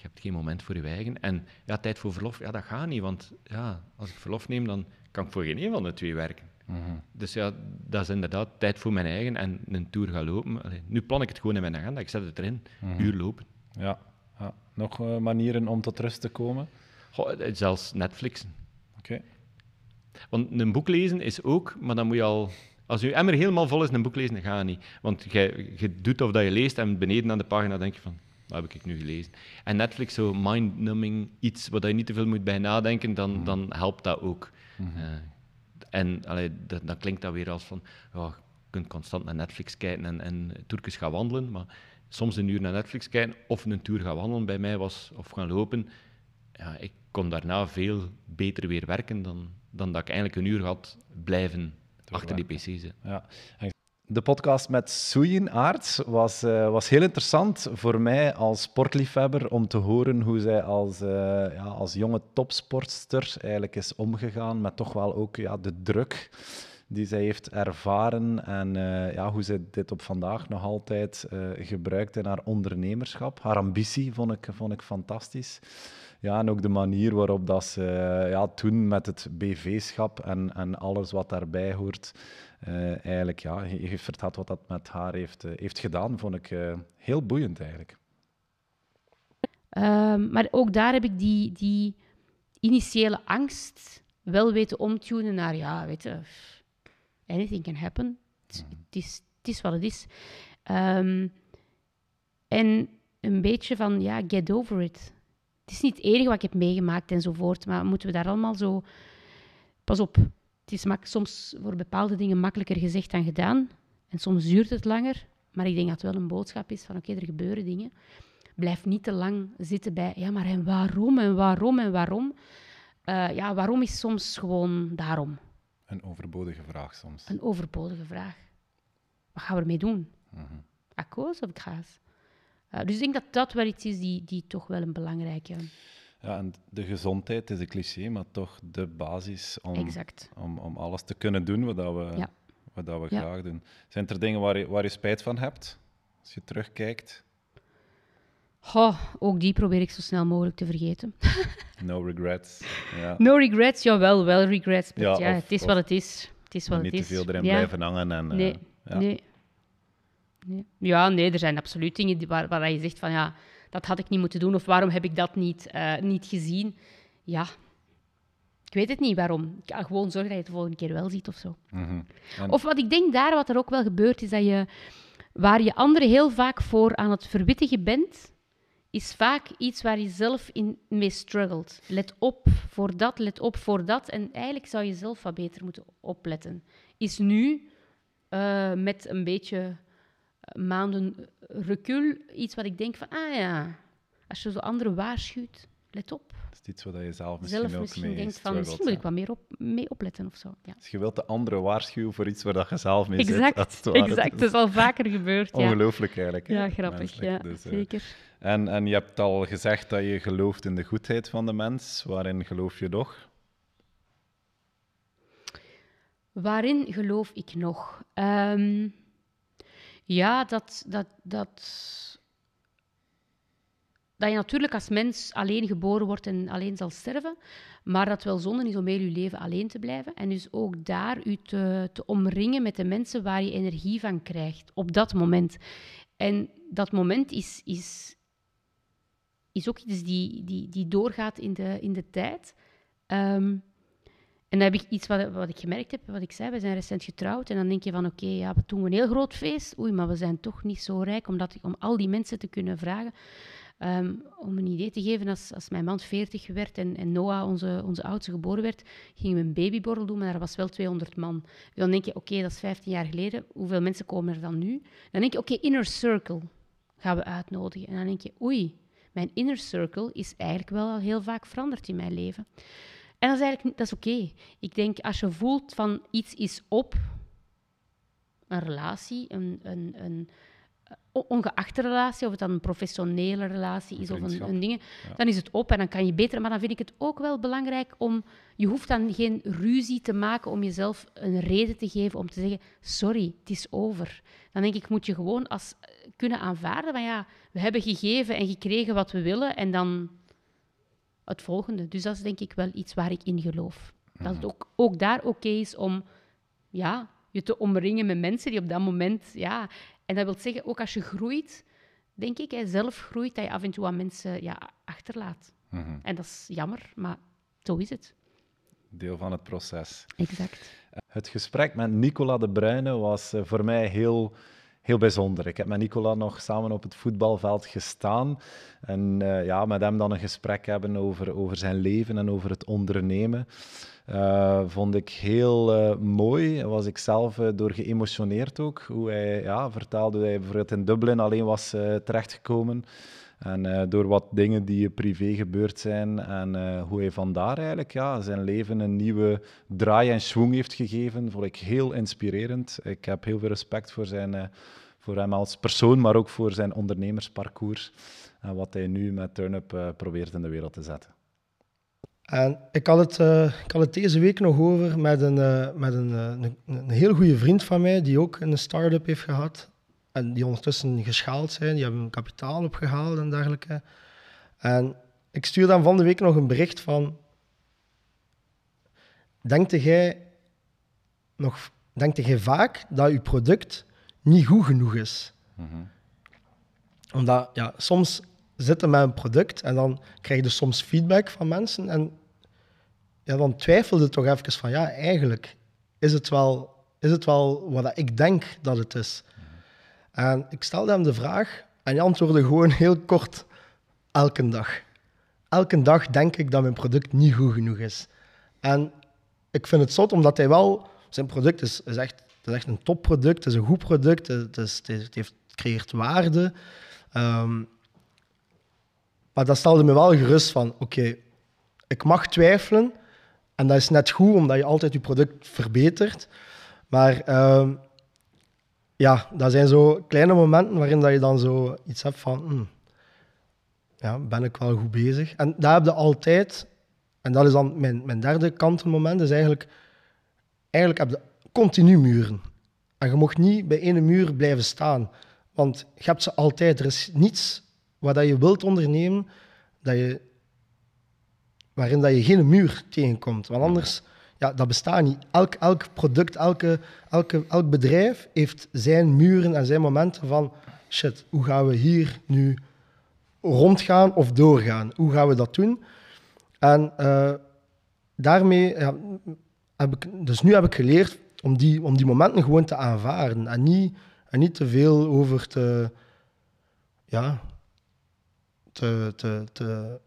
je hebt geen moment voor je eigen. En ja, tijd voor verlof, ja, dat gaat niet. Want ja, als ik verlof neem, dan kan ik voor geen een van de twee werken. Mhm. Dus ja, dat is inderdaad tijd voor mijn eigen en een tour gaan lopen. nu plan ik het gewoon in mijn agenda. Ik zet het erin. Mm Uur lopen. Ja. ja. Nog uh, manieren om tot rust te komen? Goh, eh, zelfs Netflixen. Oké. Want een boek lezen is ook, maar dan moet je al... Als je emmer helemaal vol is, een boek lezen, dan gaat niet. Want je, je doet of dat je leest en beneden aan de pagina denk je van dat heb ik nu gelezen. En Netflix, zo mind-numbing, iets waar je niet te veel moet bij nadenken, dan, mhm. dan helpt dat ook. Mhm. Eh, en allee, dat, dan klinkt dat weer als van, ja, je kunt constant naar Netflix kijken en, en Turkers gaan wandelen, maar soms een uur naar Netflix kijken of een tour gaan wandelen bij mij was, of gaan lopen, ja, ik kon daarna veel beter weer werken dan, dan dat ik eigenlijk een uur had blijven achter die pc zitten. Ja de podcast met Soeienaard was, uh, was heel interessant voor mij als sportliefhebber om te horen hoe zij als, uh, ja, als jonge topsportster eigenlijk is omgegaan met toch wel ook ja, de druk die zij heeft ervaren en uh, ja, hoe zij dit op vandaag nog altijd gebruikt in haar ondernemerschap. Haar ambitie vond ik, vond ik fantastisch. Ja, en ook de manier waarop dat ze ja, toen met het BV-schap en, en alles wat daarbij hoort, eigenlijk ja, heeft verteld wat dat met haar heeft, uh, heeft gedaan, vond ik uh, heel boeiend eigenlijk. Um, maar ook daar heb ik die, die initiële angst wel weten omtunen naar, ja, weet je, anything can happen. Het, mhm. is, het is wat het is. Um, en een beetje van, ja, get over it. Het is niet het enige wat ik heb meegemaakt enzovoort, maar moeten we daar allemaal zo... Pas op, het is soms voor bepaalde dingen makkelijker gezegd dan gedaan. En soms duurt het langer. Maar ik denk dat het wel een boodschap is van oké, er gebeuren dingen. Blijf niet te lang zitten bij ja, maar en waarom en waarom en waarom. Uh, ja, waarom is soms gewoon daarom? Een overbodige vraag soms. Een overbodige vraag. Wat gaan we ermee doen? Mm -hmm. Akkoord of graas? Uh, dus ik denk dat dat wel iets is die, die toch wel een belangrijke... Ja, en de gezondheid is een cliché, maar toch de basis om, om, om alles te kunnen doen wat, we, wat dat we graag doen. Zijn er dingen waar je, waar je spijt van hebt, als je terugkijkt? Goh, ook die probeer ik zo snel mogelijk te vergeten. no regrets. Ja. No regrets, jawel, wel regrets. Ja, ja het is wat het is. Het is wat niet het is. te veel erin blijven hangen. En, nee, uh, nee. nee. Ja, nee, er zijn absoluut dingen die, waar, waar je zegt van ja, dat had ik niet moeten doen of waarom heb ik dat niet, uh, niet gezien. Ja, ik weet het niet waarom. Ik gewoon zorgen dat je het de volgende keer wel ziet of zo. Mm -hmm. en... Of wat ik denk daar, wat er ook wel gebeurt, is dat je, waar je anderen heel vaak voor aan het verwittigen bent, is vaak iets waar je zelf in mee struggelt. Let op voor dat, let op voor dat. En eigenlijk zou je zelf wat beter moeten opletten. Is nu, uh, met een beetje maanden recul, iets wat ik denk van, ah ja, als je zo anderen waarschuwt, let op. Dat is iets wat je zelf misschien zelf ook misschien mee denkt van, misschien moet ik wat meer op, mee opletten of zo. Ja. Dus je wilt de anderen waarschuwen voor iets waar je zelf mee exact, zit. Exact, dat is al vaker gebeurd. Ongelooflijk eigenlijk. Ja, grappig, ja, dus, uh, zeker. En, en je hebt al gezegd dat je gelooft in de goedheid van de mens. Waarin geloof je nog? Waarin geloof ik nog? Um, ja, dat, dat, dat, dat je natuurlijk als mens alleen geboren wordt en alleen zal sterven, maar dat wel zonde is om heel je leven alleen te blijven. En dus ook daar u te, te omringen met de mensen waar je energie van krijgt, op dat moment. En dat moment is, is, is ook iets die, die, die doorgaat in de, in de tijd. Um, en dan heb ik iets wat, wat ik gemerkt heb, wat ik zei, we zijn recent getrouwd. En dan denk je van, oké, ja, we doen een heel groot feest. Oei, maar we zijn toch niet zo rijk omdat, om al die mensen te kunnen vragen. Ehm, om een idee te geven, als, als mijn man 40 werd en, en Noah, onze, onze oudste, geboren werd, gingen we een babyborrel doen, maar er was wel 200 man. Dan denk je, oké, dat is 15 jaar geleden. Hoeveel mensen komen er dan nu? Dan denk je, oké, inner circle gaan we uitnodigen. En dan denk je, oei, mijn inner circle is eigenlijk wel al heel vaak veranderd in mijn leven. En dat is eigenlijk dat is oké. Ik denk, als je voelt van iets is op, een relatie, een, een, een ongeachte relatie, of het dan een professionele relatie is of een, een ding, dan is het op en dan kan je beter. Maar dan vind ik het ook wel belangrijk om, je hoeft dan geen ruzie te maken om jezelf een reden te geven om te zeggen, sorry, het is over. Dan denk ik, moet je gewoon als, kunnen aanvaarden van ja, we hebben gegeven en gekregen wat we willen en dan het volgende. Dus dat is denk ik wel iets waar ik in geloof. Dat het mhm. ook, ook daar oké is om ja, je te omringen met mensen die op dat moment... Ja, en dat wil zeggen, ook als je groeit, denk ik, hè, zelf groeit, dat je af en toe aan mensen ja, achterlaat. Mhm. En dat is jammer, maar zo is het. Deel van het proces. Exact. Het gesprek met Nicola de Bruyne was eh, voor mij heel heel bijzonder. Ik heb met Nicola nog samen op het voetbalveld gestaan. En uh, ja, met hem dan een gesprek hebben over, over zijn leven en over het ondernemen. Uh, vond ik heel uh, mooi. Was ik zelf door geëmotioneerd ook. Hoe hij ja, vertelde hoe hij bijvoorbeeld in Dublin alleen was terechtgekomen. En uh, door wat dingen die privé gebeurd zijn en uh, hoe hij vandaar eigenlijk ja, zijn leven een nieuwe draai en schwung heeft gegeven, vond ik heel inspirerend. Ik heb heel veel respect voor, zijn, voor hem als persoon, maar ook voor zijn ondernemersparcours en wat hij nu met Turnup probeert in de wereld te zetten. En ik had het, ik had het deze week nog over met een, met een, een, een heel goede vriend van mij, die ook een start-up heeft gehad. En die ondertussen geschaald zijn, die hebben kapitaal opgehaald en dergelijke. En ik stuur dan van de week nog een bericht van... Denkte jij, nog, denkte jij vaak dat je product niet goed genoeg is? Mm Omdat, ja, soms zitten met een product en dan krijg je soms feedback van mensen en ja, dan twijfelde toch even van, ja, eigenlijk is het wel, is het wel wat ik denk dat het is. En ik stelde hem de vraag en hij antwoordde gewoon heel kort: elke dag. Elke dag denk ik dat mijn product niet goed genoeg is. En ik vind het zot omdat hij wel, zijn product is, is, echt, is echt een topproduct, het is een goed product, het, is, het, heeft, creëert waarde. Um, maar dat stelde me wel gerust van: oké, ik mag twijfelen, En dat is net goed, omdat je altijd je product verbetert. Maar ehm, ja, dat zijn zo kleine momenten waarin dat je dan zo iets hebt van... Hmm, ja, ben ik wel goed bezig? En daar heb je altijd... En dat is dan mijn, mijn derde kantelmoment, is eigenlijk... Eigenlijk heb je continu muren. En je mocht niet bij ene muur blijven staan. Want je hebt ze altijd. Er is niets wat je wilt ondernemen dat je, waarin dat je geen muur tegenkomt. Want anders, ja, dat bestaat niet. Elk, elk product, elke, elke, elk bedrijf heeft zijn muren en zijn momenten van shit, hoe gaan we hier nu rondgaan of doorgaan? Hoe gaan we dat doen? En uh, daarmee ja, heb ik, dus nu heb ik geleerd om die, om die momenten gewoon te aanvaarden en niet, en niet te veel over te, ja, te, te, te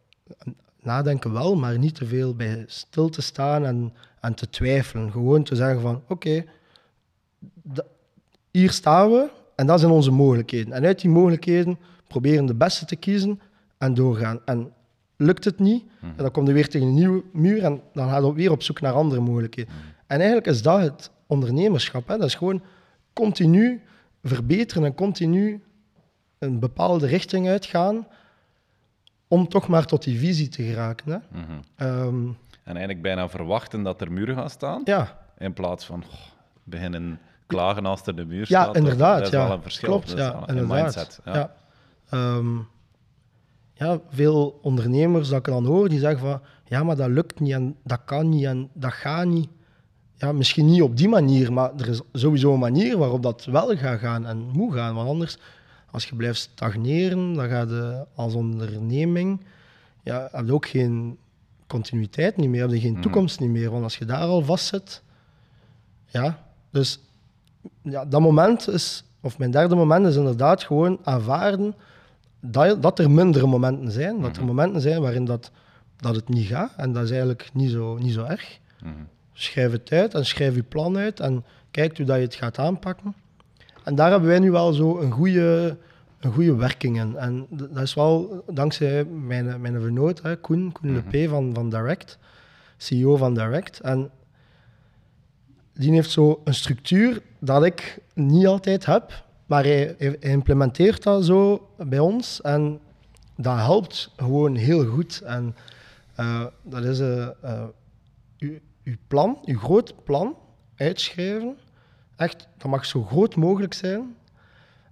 nadenken wel, maar niet te veel bij stil te staan en, en te twijfelen. Gewoon te zeggen van oké, hier staan we en dat zijn onze mogelijkheden. En uit die mogelijkheden proberen de beste te kiezen en doorgaan. En lukt het niet, mhm. dan kom je weer tegen een nieuwe muur en dan ga je weer op zoek naar andere mogelijkheden. Mhm. En eigenlijk is dat het ondernemerschap. Hè? Dat is gewoon continu verbeteren en continu een bepaalde richting uitgaan om toch maar tot die visie te geraken. Hè? Mhm. Ehm, en eigenlijk bijna verwachten dat er muren gaan staan, ja. in plaats van beginnen klagen als er de muur ja, staat. Inderdaad, dat is ja, wel een verschil. Klopt, ja, een mindset. Ja. Ehm, ja. veel ondernemers dat ik dan hoor, die zeggen van ja, maar dat lukt niet en dat kan niet en dat gaat niet ja, misschien niet op die manier, maar er is sowieso een manier waarop dat wel gaat gaan en moet gaan. Want anders, als je blijft stagneren, dan ga je als onderneming, ja, heb je ook geen continuïteit niet meer, heb je geen mhm. toekomst niet meer. Want als je daar al vast zit, ja, dus ja, dat moment is, of mijn derde moment is inderdaad gewoon aanvaarden dat, dat er mindere momenten zijn. Dat er mhm. momenten zijn waarin dat, dat het niet gaat. En dat is eigenlijk niet zo, niet zo erg. Mhm. Schrijf het uit en schrijf je plan uit en kijk hoe dat je het gaat aanpakken. En daar hebben wij nu wel zo een goede, een goede werking in. En dat is wel dankzij mijn, mijn vernoot, hè, Koen, Koen mm -hmm. van, van Direct, CEO van Direct. En die heeft zo een structuur dat ik niet altijd heb, maar hij, hij implementeert dat zo bij ons en dat helpt gewoon heel goed. En uh, dat is uh, uh, uw plan, uw groot plan uitschrijven. Echt, dat mag zo groot mogelijk zijn.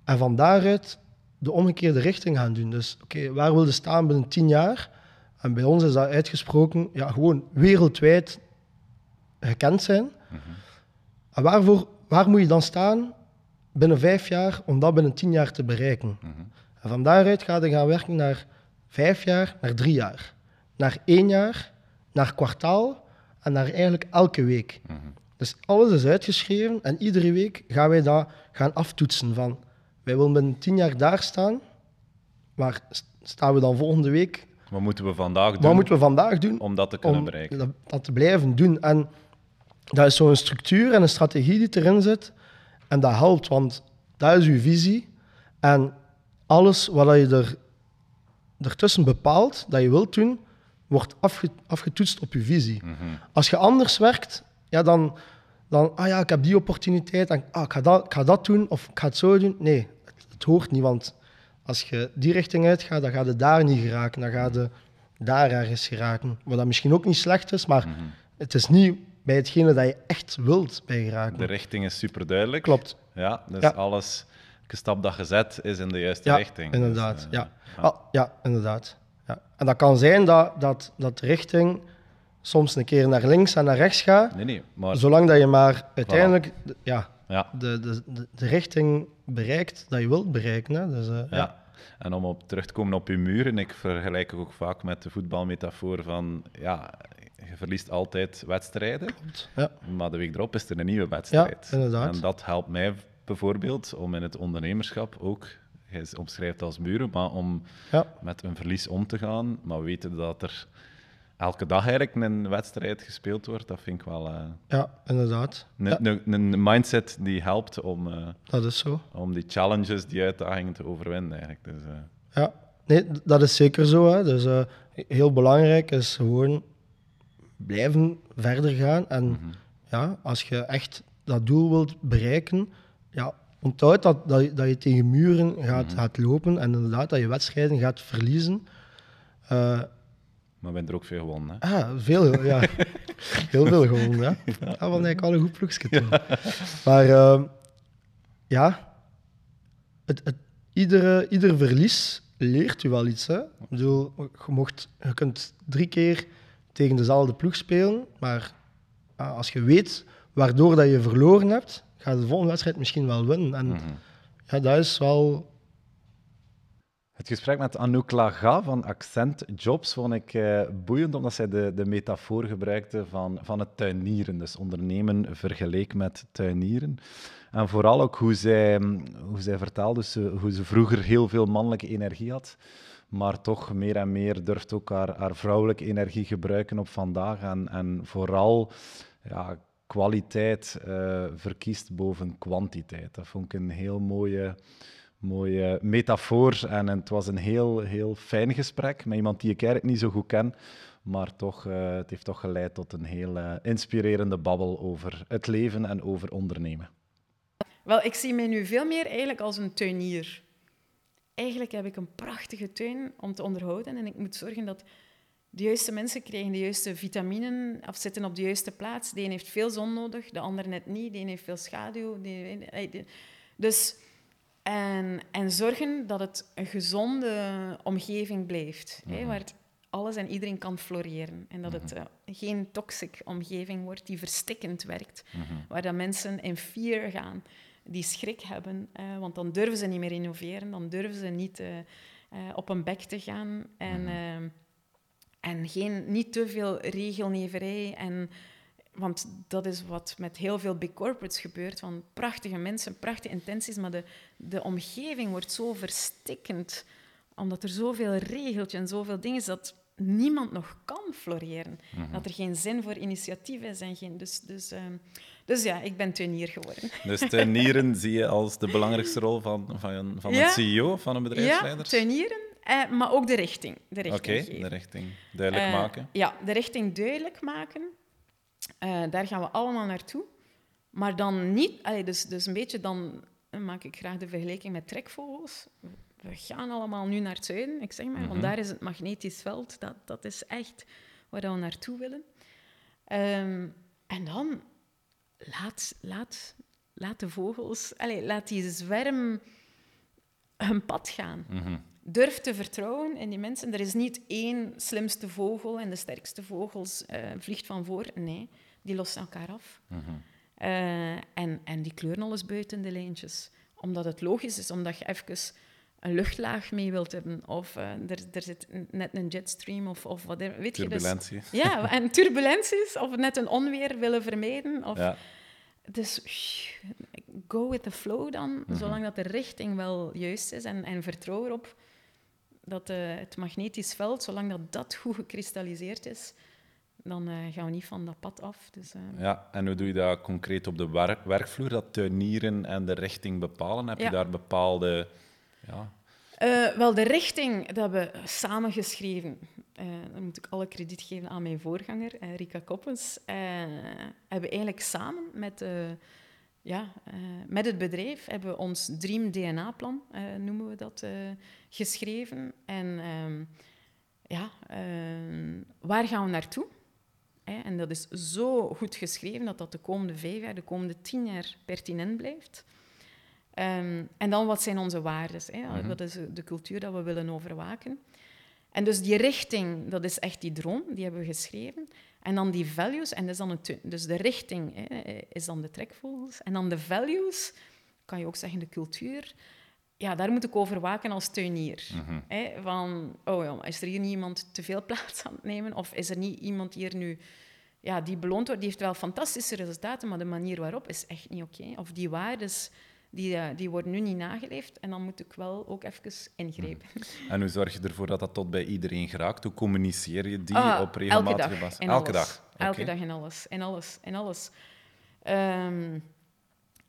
En van daaruit de omgekeerde richting gaan doen. Dus oké, waar wil je staan binnen tien jaar? En bij ons is dat uitgesproken, ja, gewoon wereldwijd gekend zijn. Mhm. En waarvoor, waar moet je dan staan binnen vijf jaar om dat binnen tien jaar te bereiken? Mhm. En van daaruit ga je gaan werken naar vijf jaar, naar drie jaar, naar één jaar, naar kwartaal en naar eigenlijk elke week. Mhm. Dus alles is uitgeschreven en iedere week gaan wij dat gaan aftoetsen van wij willen binnen tien jaar daar staan, maar staan we dan volgende week... Wat moeten we vandaag doen? Wat moeten we vandaag doen? Om dat te kunnen bereiken. Dat, dat, te blijven doen. En dat is zo'n structuur en een strategie die erin zit. En dat helpt, want dat is uw visie. En alles wat je er, ertussen bepaalt, dat je wilt doen, wordt afgetoetst op je visie. Mhm. Als je anders werkt, ja, dan, dan, ah ja, ik heb die opportuniteit, en, ah, ik, ga dat, ik ga dat doen of ik ga het zo doen. Nee, het, hoort niet, want als je die richting uitgaat, dan ga je daar niet geraken, dan ga je daar ergens geraken. Wat dat misschien ook niet slecht is, maar mhm. het is niet bij hetgene dat je echt wilt bij geraken. De richting is super duidelijk. Klopt. Ja, dus alles, elke stap dat gezet is in de juiste ja, richting. Inderdaad, dus, uh, ja. Ja. ja, inderdaad. En dat kan zijn dat, dat, dat richting soms een keer naar links en naar rechts gaat. Nee, nee, maar... Zolang dat je maar uiteindelijk ja, ja. De, de, de, richting bereikt dat je wilt bereiken. Hè. Dus, uh, ja. ja. En om op terug te komen op je muren, ik vergelijk ook vaak met de voetbalmetafoor van ja, je verliest altijd wedstrijden, ja. maar de week erop is er een nieuwe wedstrijd. Ja, inderdaad. En dat helpt mij bijvoorbeeld om in het ondernemerschap ook hij omschrijft als muren, maar om ja. met een verlies om te gaan, maar weten dat er elke dag eigenlijk een wedstrijd gespeeld wordt, dat vind ik wel... Uh, ja, inderdaad. Een, een, mindset die helpt om, uh, dat is zo. om die challenges, die uitdagingen te overwinnen eigenlijk. Dus, uh. Ja, nee, dat is zeker zo. Hè. Dus heel belangrijk is gewoon blijven verder gaan. En mhm. ja, als je echt dat doel wilt bereiken, ja, onthoud dat, dat, dat je tegen muren gaat, mhm. gaat lopen en inderdaad dat je wedstrijden gaat verliezen. Maar ben er ook veel gewonnen. Hè? Ah, veel, ja. Heel veel gewonnen, ja. Dat was eigenlijk al een goed ploegje toen. Maar uh, ja, het, het, iedere, ieder verlies leert je wel iets. Hè? Ik bedoel, je, mocht, je kunt drie keer tegen dezelfde ploeg spelen, maar uh, als je weet waardoor dat je verloren hebt, ga je de volgende wedstrijd misschien wel winnen. En mm -hmm. ja, dat is wel het gesprek met Anouk Laga van Accent Jobs vond ik eh, boeiend, omdat zij de, de metafoor gebruikte van, van het tuinieren. Dus ondernemen vergeleek met tuinieren. En vooral ook hoe zij, hoe zij vertaalde dus, hoe ze vroeger heel veel mannelijke energie had, maar toch meer en meer durft ook haar, haar vrouwelijke energie gebruiken op vandaag. En, en vooral ja, kwaliteit uh, verkiest boven kwantiteit. Dat vond ik een heel mooie mooie metafoor. En, het was een heel, heel fijn gesprek met iemand die ik eigenlijk niet zo goed ken. Maar toch, uh, het heeft toch geleid tot een heel uh, inspirerende babbel over het leven en over ondernemen. Wel, ik zie mij nu veel meer eigenlijk als een tuinier. Eigenlijk heb ik een prachtige tuin om te onderhouden en ik moet zorgen dat de juiste mensen krijgen de juiste vitaminen of zitten op de juiste plaats. De een heeft veel zon nodig, de ander net niet. De een heeft veel schaduw. Dus en, en zorgen dat het een gezonde omgeving blijft, hè, mhm. waar alles en iedereen kan floreren. En dat het mhm. eh, geen toxic omgeving wordt die verstikkend werkt, mhm. waar dat mensen in fear gaan, die schrik hebben, uh, want dan durven ze niet meer innoveren, dan durven ze niet uh, op een bek te gaan en, en geen, niet te veel regelneverij en want dat is wat met heel veel big corporates gebeurt. Van prachtige mensen, prachtige intenties, maar de, de omgeving wordt zo verstikkend. Omdat er zoveel regeltjes en zoveel dingen is dat niemand nog kan floreren. Mhm. Dat er geen zin voor initiatief is. En geen, dus, dus, uh, dus ja, ik ben tuinier geworden. Dus tuinieren zie je als de belangrijkste rol van, van, van een CEO, van een bedrijfsleider? Ja, tuinieren. Eh, maar ook de richting. Oké, de richting duidelijk uh, maken. Ja, de richting duidelijk maken. Uh, daar gaan we allemaal naartoe. Maar dan niet, allee, dus, dus een beetje dan maak ik graag de vergelijking met trekvogels. We gaan allemaal nu naar het zuiden, ik zeg maar, want mhm. daar is het magnetisch veld. Dat, dat is echt waar we naartoe willen. Um, en dan laat, laat, laat de vogels, laat die zwerm hun pad gaan. Mhm. Durf te vertrouwen in die mensen. Er is niet één slimste vogel en de sterkste vogels uh, vliegt van voor. Nee, die lossen elkaar af. Mhm. uh, en, en die kleuren alles buiten de lijntjes. Omdat het logisch is, omdat je even een luchtlaag mee wilt hebben. Of uh, er, er zit net een jetstream of, of wat. Weet turbulentie. Je, dus, ja, en turbulenties. Of net een onweer willen vermijden. Of, ja. Dus go with the flow dan, mhm. zolang dat de richting wel juist is. En, en vertrouw erop dat uh, het magnetisch veld, zolang dat, dat goed gekristalliseerd is, dan uh, gaan we niet van dat pad af. Dus, uh... Ja, en hoe doe je dat concreet op de werkvloer, dat tuinieren en de richting bepalen? Heb je daar bepaalde... Ja... wel, de richting, dat hebben we samen geschreven. dan moet ik alle krediet geven aan mijn voorganger, Rika Koppens. hebben we eigenlijk samen met ja, uh, met het bedrijf hebben we ons Dream DNA-plan, uh, noemen we dat, uh, geschreven. En um, ja, waar gaan we naartoe? En dat is zo goed geschreven dat dat de komende vijf jaar, de komende tien jaar pertinent blijft. Um, en dan, wat zijn onze waarden? Wat is de cultuur dat we willen overwaken? En dus die richting, dat is echt die droom, die hebben we geschreven. En dan die values, en dat is dan dus de richting hè, is dan de trekvogels. En dan de values, kan je ook zeggen de cultuur. Ja, daar moet ik over waken als tuinier. Mhm. hè, van, oh ja, is er hier niet iemand te veel plaats aan het nemen? Of is er niet iemand hier nu ja, die beloond wordt? Die heeft wel fantastische resultaten, maar de manier waarop is echt niet oké. Of die waardes die, uh, die worden nu niet nageleefd en dan moet ik wel ook even ingrijpen. En hoe zorg je ervoor dat dat tot bij iedereen geraakt? Hoe communiceer je die ah, op regelmatige basis? Elke dag. Elke dag in alles. In alles. In alles. Um,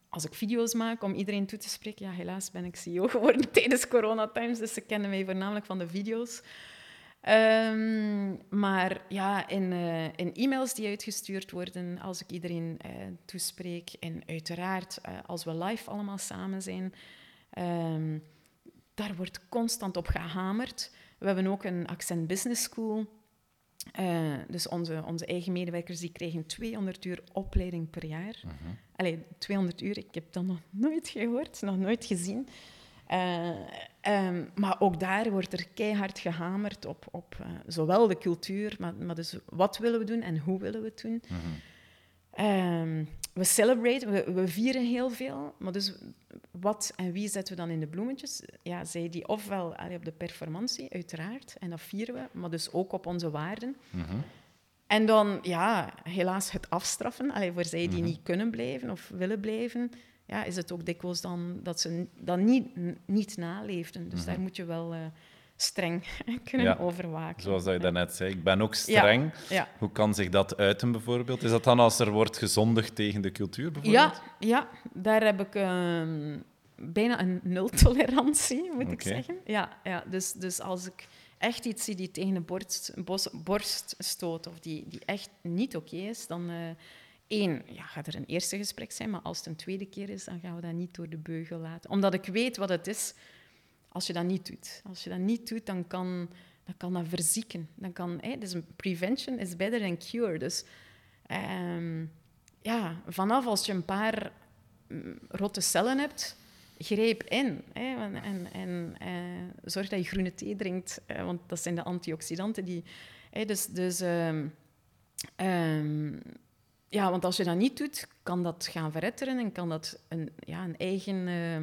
als ik video's maak om iedereen toe te spreken, ja, helaas ben ik CEO geworden tijdens coronatimes, dus ze kennen mij voornamelijk van de video's. Ehm, maar ja, in, uh, in, e-mails die uitgestuurd worden, als ik iedereen uh, toespreek, en uiteraard uh, als we live allemaal samen zijn, um, daar wordt constant op gehamerd. We hebben ook een Accent Business School. dus onze, onze eigen medewerkers die krijgen 200 uur opleiding per jaar. -huh. Allee, 200 uur, ik heb dat nog nooit gehoord, nog nooit gezien. Uh, um, maar ook daar wordt er keihard gehamerd op, op uh, zowel de cultuur, maar, maar dus wat willen we doen en hoe willen we het doen. Mm -hmm. um, we celebrate, we, we, vieren heel veel, maar dus wat en wie zetten we dan in de bloemetjes? Ja, zij die ofwel allee, op de performantie, uiteraard, en dat vieren we, maar dus ook op onze waarden. Mm -hmm. En dan, ja, helaas het afstraffen, allee, voor zij die mm -hmm. niet kunnen blijven of willen blijven ja, is het ook dikwijls dan dat ze dat niet, niet naleefden. Dus mm -hmm. daar moet je wel uh, streng kunnen ja, overwaken. Zoals dat je daarnet zei, ik ben ook streng. Ja, ja. Hoe kan zich dat uiten bijvoorbeeld? Is dat dan als er wordt gezondigd tegen de cultuur bijvoorbeeld? Ja, ja daar heb ik uh, bijna een nul-tolerantie, moet okay. ik zeggen. Ja, ja, dus, dus als ik echt iets zie die tegen de borst, borst stoot of die, die echt niet oké okay is, dan... Uh, Eén, ja, gaat er een eerste gesprek zijn, maar als het een tweede keer is, dan gaan we dat niet door de beugel laten. Omdat ik weet wat het is als je dat niet doet. Als je dat niet doet, dan kan, dan kan dat verzieken. Dan kan, dus prevention is better than cure. Dus um, ja, vanaf als je een paar mm, rotte cellen hebt, greep in. Hè, en en, uh, zorg dat je groene thee drinkt, uh, want dat zijn de antioxidanten die... Hè, dus dus um, um, ja, want als je dat niet doet, kan dat gaan verretteren en kan dat een, ja, een eigen... Uh,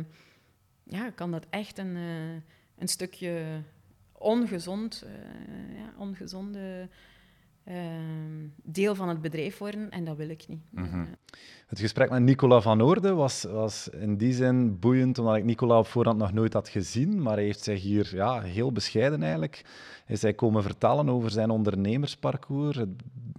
ja, kan dat echt een, uh, een stukje ongezond, uh, ja, ongezonde deel van het bedrijf worden. En dat wil ik niet. Mm -hmm. Het gesprek met Nicola van Oorde was, was in die zin boeiend, omdat ik Nicola op voorhand nog nooit had gezien. Maar hij heeft zich hier ja, heel bescheiden eigenlijk is hij komen vertellen over zijn ondernemersparcours,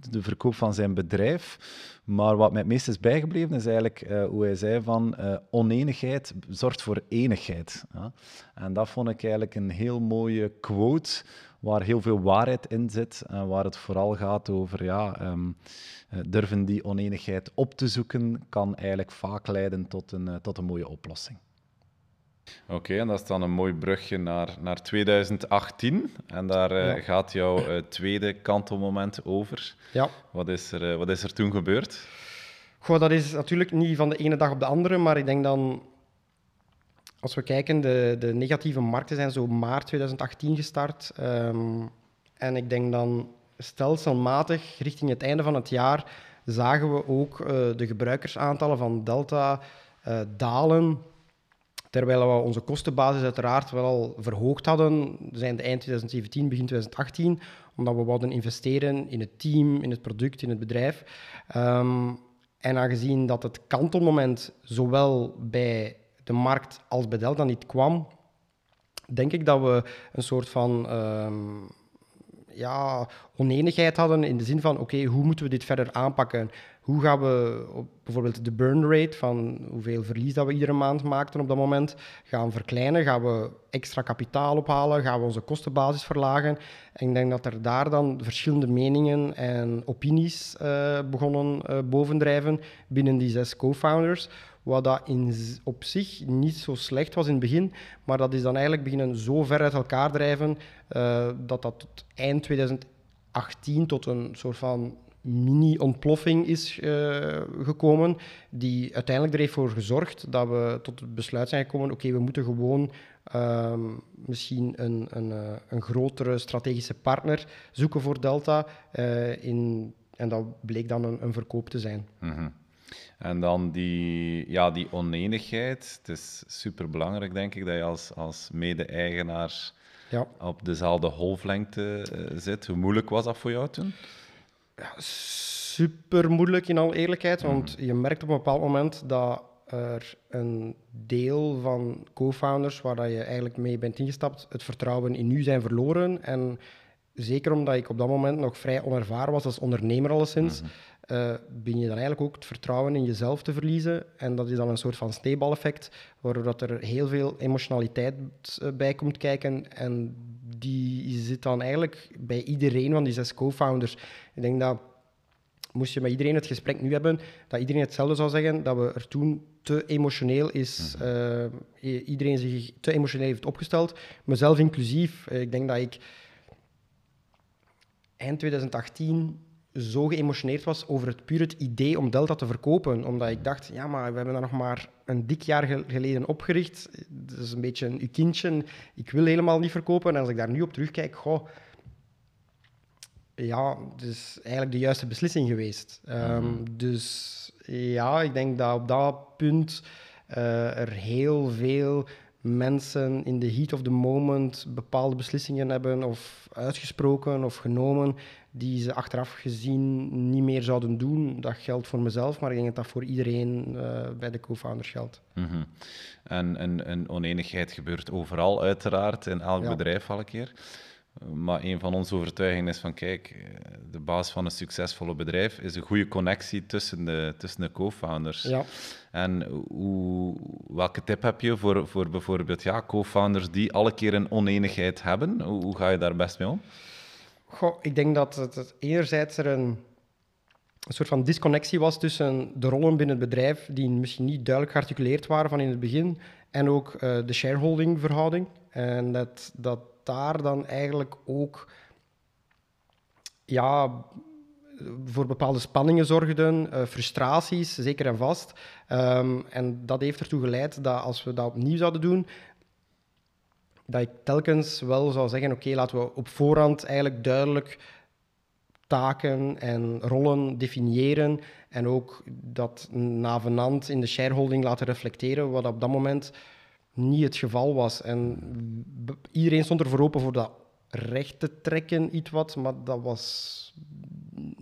de verkoop van zijn bedrijf. Maar wat mij het meest is bijgebleven is eigenlijk uh, hoe hij zei van uh, oneenigheid zorgt voor enigheid. Ja? En dat vond ik eigenlijk een heel mooie quote waar heel veel waarheid in zit en waar het vooral gaat over ja, um, durven die oneenigheid op te zoeken kan eigenlijk vaak leiden tot een, tot een mooie oplossing. Oké, okay, en dat is dan een mooi brugje naar, naar 2018. En daar uh, ja. gaat jouw uh, tweede kantelmoment over. Ja. Wat is er, uh, wat is er toen gebeurd? Goh, dat is natuurlijk niet van de ene dag op de andere, maar ik denk dan... Als we kijken, de, de negatieve markten zijn zo maart 2018 gestart. Um, en ik denk dan stelselmatig, richting het einde van het jaar, zagen we ook de gebruikersaantallen van Delta dalen Terwijl we onze kostenbasis uiteraard wel al verhoogd hadden, zijn de eind 2017, begin 2018, omdat we wilden investeren in het team, in het product, in het bedrijf. Um, en aangezien dat het kantelmoment zowel bij de markt als bij Delta niet kwam, denk ik dat we een soort van um, ja, oneenigheid hadden in de zin van, oké, hoe moeten we dit verder aanpakken? Hoe gaan we bijvoorbeeld de burn rate van hoeveel verlies dat we iedere maand maakten op dat moment gaan verkleinen? Gaan we extra kapitaal ophalen? Gaan we onze kostenbasis verlagen? En ik denk dat er daar dan verschillende meningen en opinies uh, begonnen uh, bovendrijven binnen die zes co-founders. Wat dat in, op zich niet zo slecht was in het begin, maar dat is dan eigenlijk beginnen zo ver uit elkaar drijven uh, dat dat tot eind 2018 tot een soort van mini-ontploffing is uh, gekomen, die uiteindelijk er heeft voor gezorgd dat we tot het besluit zijn gekomen, oké, we moeten gewoon uh, misschien een, een, uh, een, grotere strategische partner zoeken voor Delta. In, en dat bleek dan een, een verkoop te zijn. -hmm. En dan die, ja, die oneenigheid. Het is superbelangrijk, denk ik, dat je als, als mede-eigenaar ja. op dezelfde golflengte zit. Hoe moeilijk was dat voor jou toen? ja, super moeilijk in alle eerlijkheid. Want je merkt op een bepaald moment dat er een deel van co-founders waar dat je eigenlijk mee bent ingestapt, het vertrouwen in u zijn verloren. En zeker omdat ik op dat moment nog vrij onervaren was als ondernemer alleszins, mm uh, ben je dan eigenlijk ook het vertrouwen in jezelf te verliezen. En dat is dan een soort van sneeuwbaleffect, waardoor dat er heel veel emotionaliteit bij komt kijken. En die zit dan eigenlijk bij iedereen van die zes co-founders. Ik denk dat moest je met iedereen het gesprek nu hebben, dat iedereen hetzelfde zou zeggen, dat we er toen te emotioneel is, uh, iedereen zich te emotioneel heeft opgesteld, mezelf inclusief. ik denk dat ik eind 2018 zo geëmotioneerd was over het puur het idee om Delta te verkopen. Omdat ik dacht, ja, maar we hebben dat nog maar een dik jaar geleden opgericht. Dat is een beetje een kindje. Ik wil helemaal niet verkopen. En als ik daar nu op terugkijk, goh, ja, het is eigenlijk de juiste beslissing geweest. Ehm, mhm. Dus ja, ik denk dat op dat punt uh, er heel veel mensen in de heat of the moment bepaalde beslissingen hebben of uitgesproken of genomen die ze achteraf gezien niet meer zouden doen. Dat geldt voor mezelf, maar ik denk dat dat voor iedereen uh, bij de co-founders geldt. Mm En een, een, oneenigheid gebeurt overal, uiteraard, in elk bedrijf elke keer. Maar een van onze overtuigingen is van, kijk, de baas van een succesvolle bedrijf is een goede connectie tussen de, tussen de co-founders. Ja. En hoe, welke tip heb je voor, voor bijvoorbeeld ja, co-founders die alle keer een oneenigheid hebben? Hoe, hoe ga je daar best mee om? Goh, ik denk dat het, enerzijds er een, een soort van disconnectie was tussen de rollen binnen het bedrijf, die misschien niet duidelijk gearticuleerd waren van in het begin, en ook uh, de shareholding-verhouding. En dat, dat daar dan eigenlijk ook ja, voor bepaalde spanningen zorgden, uh, frustraties, zeker en vast. Um, en dat heeft ertoe geleid dat als we dat opnieuw zouden doen, dat ik telkens wel zou zeggen, oké, laten we op voorhand eigenlijk duidelijk taken en rollen definiëren en ook dat navenant in de shareholding laten reflecteren, wat op dat moment niet het geval was. En iedereen stond er voor open voor dat recht te trekken, iets wat, maar dat was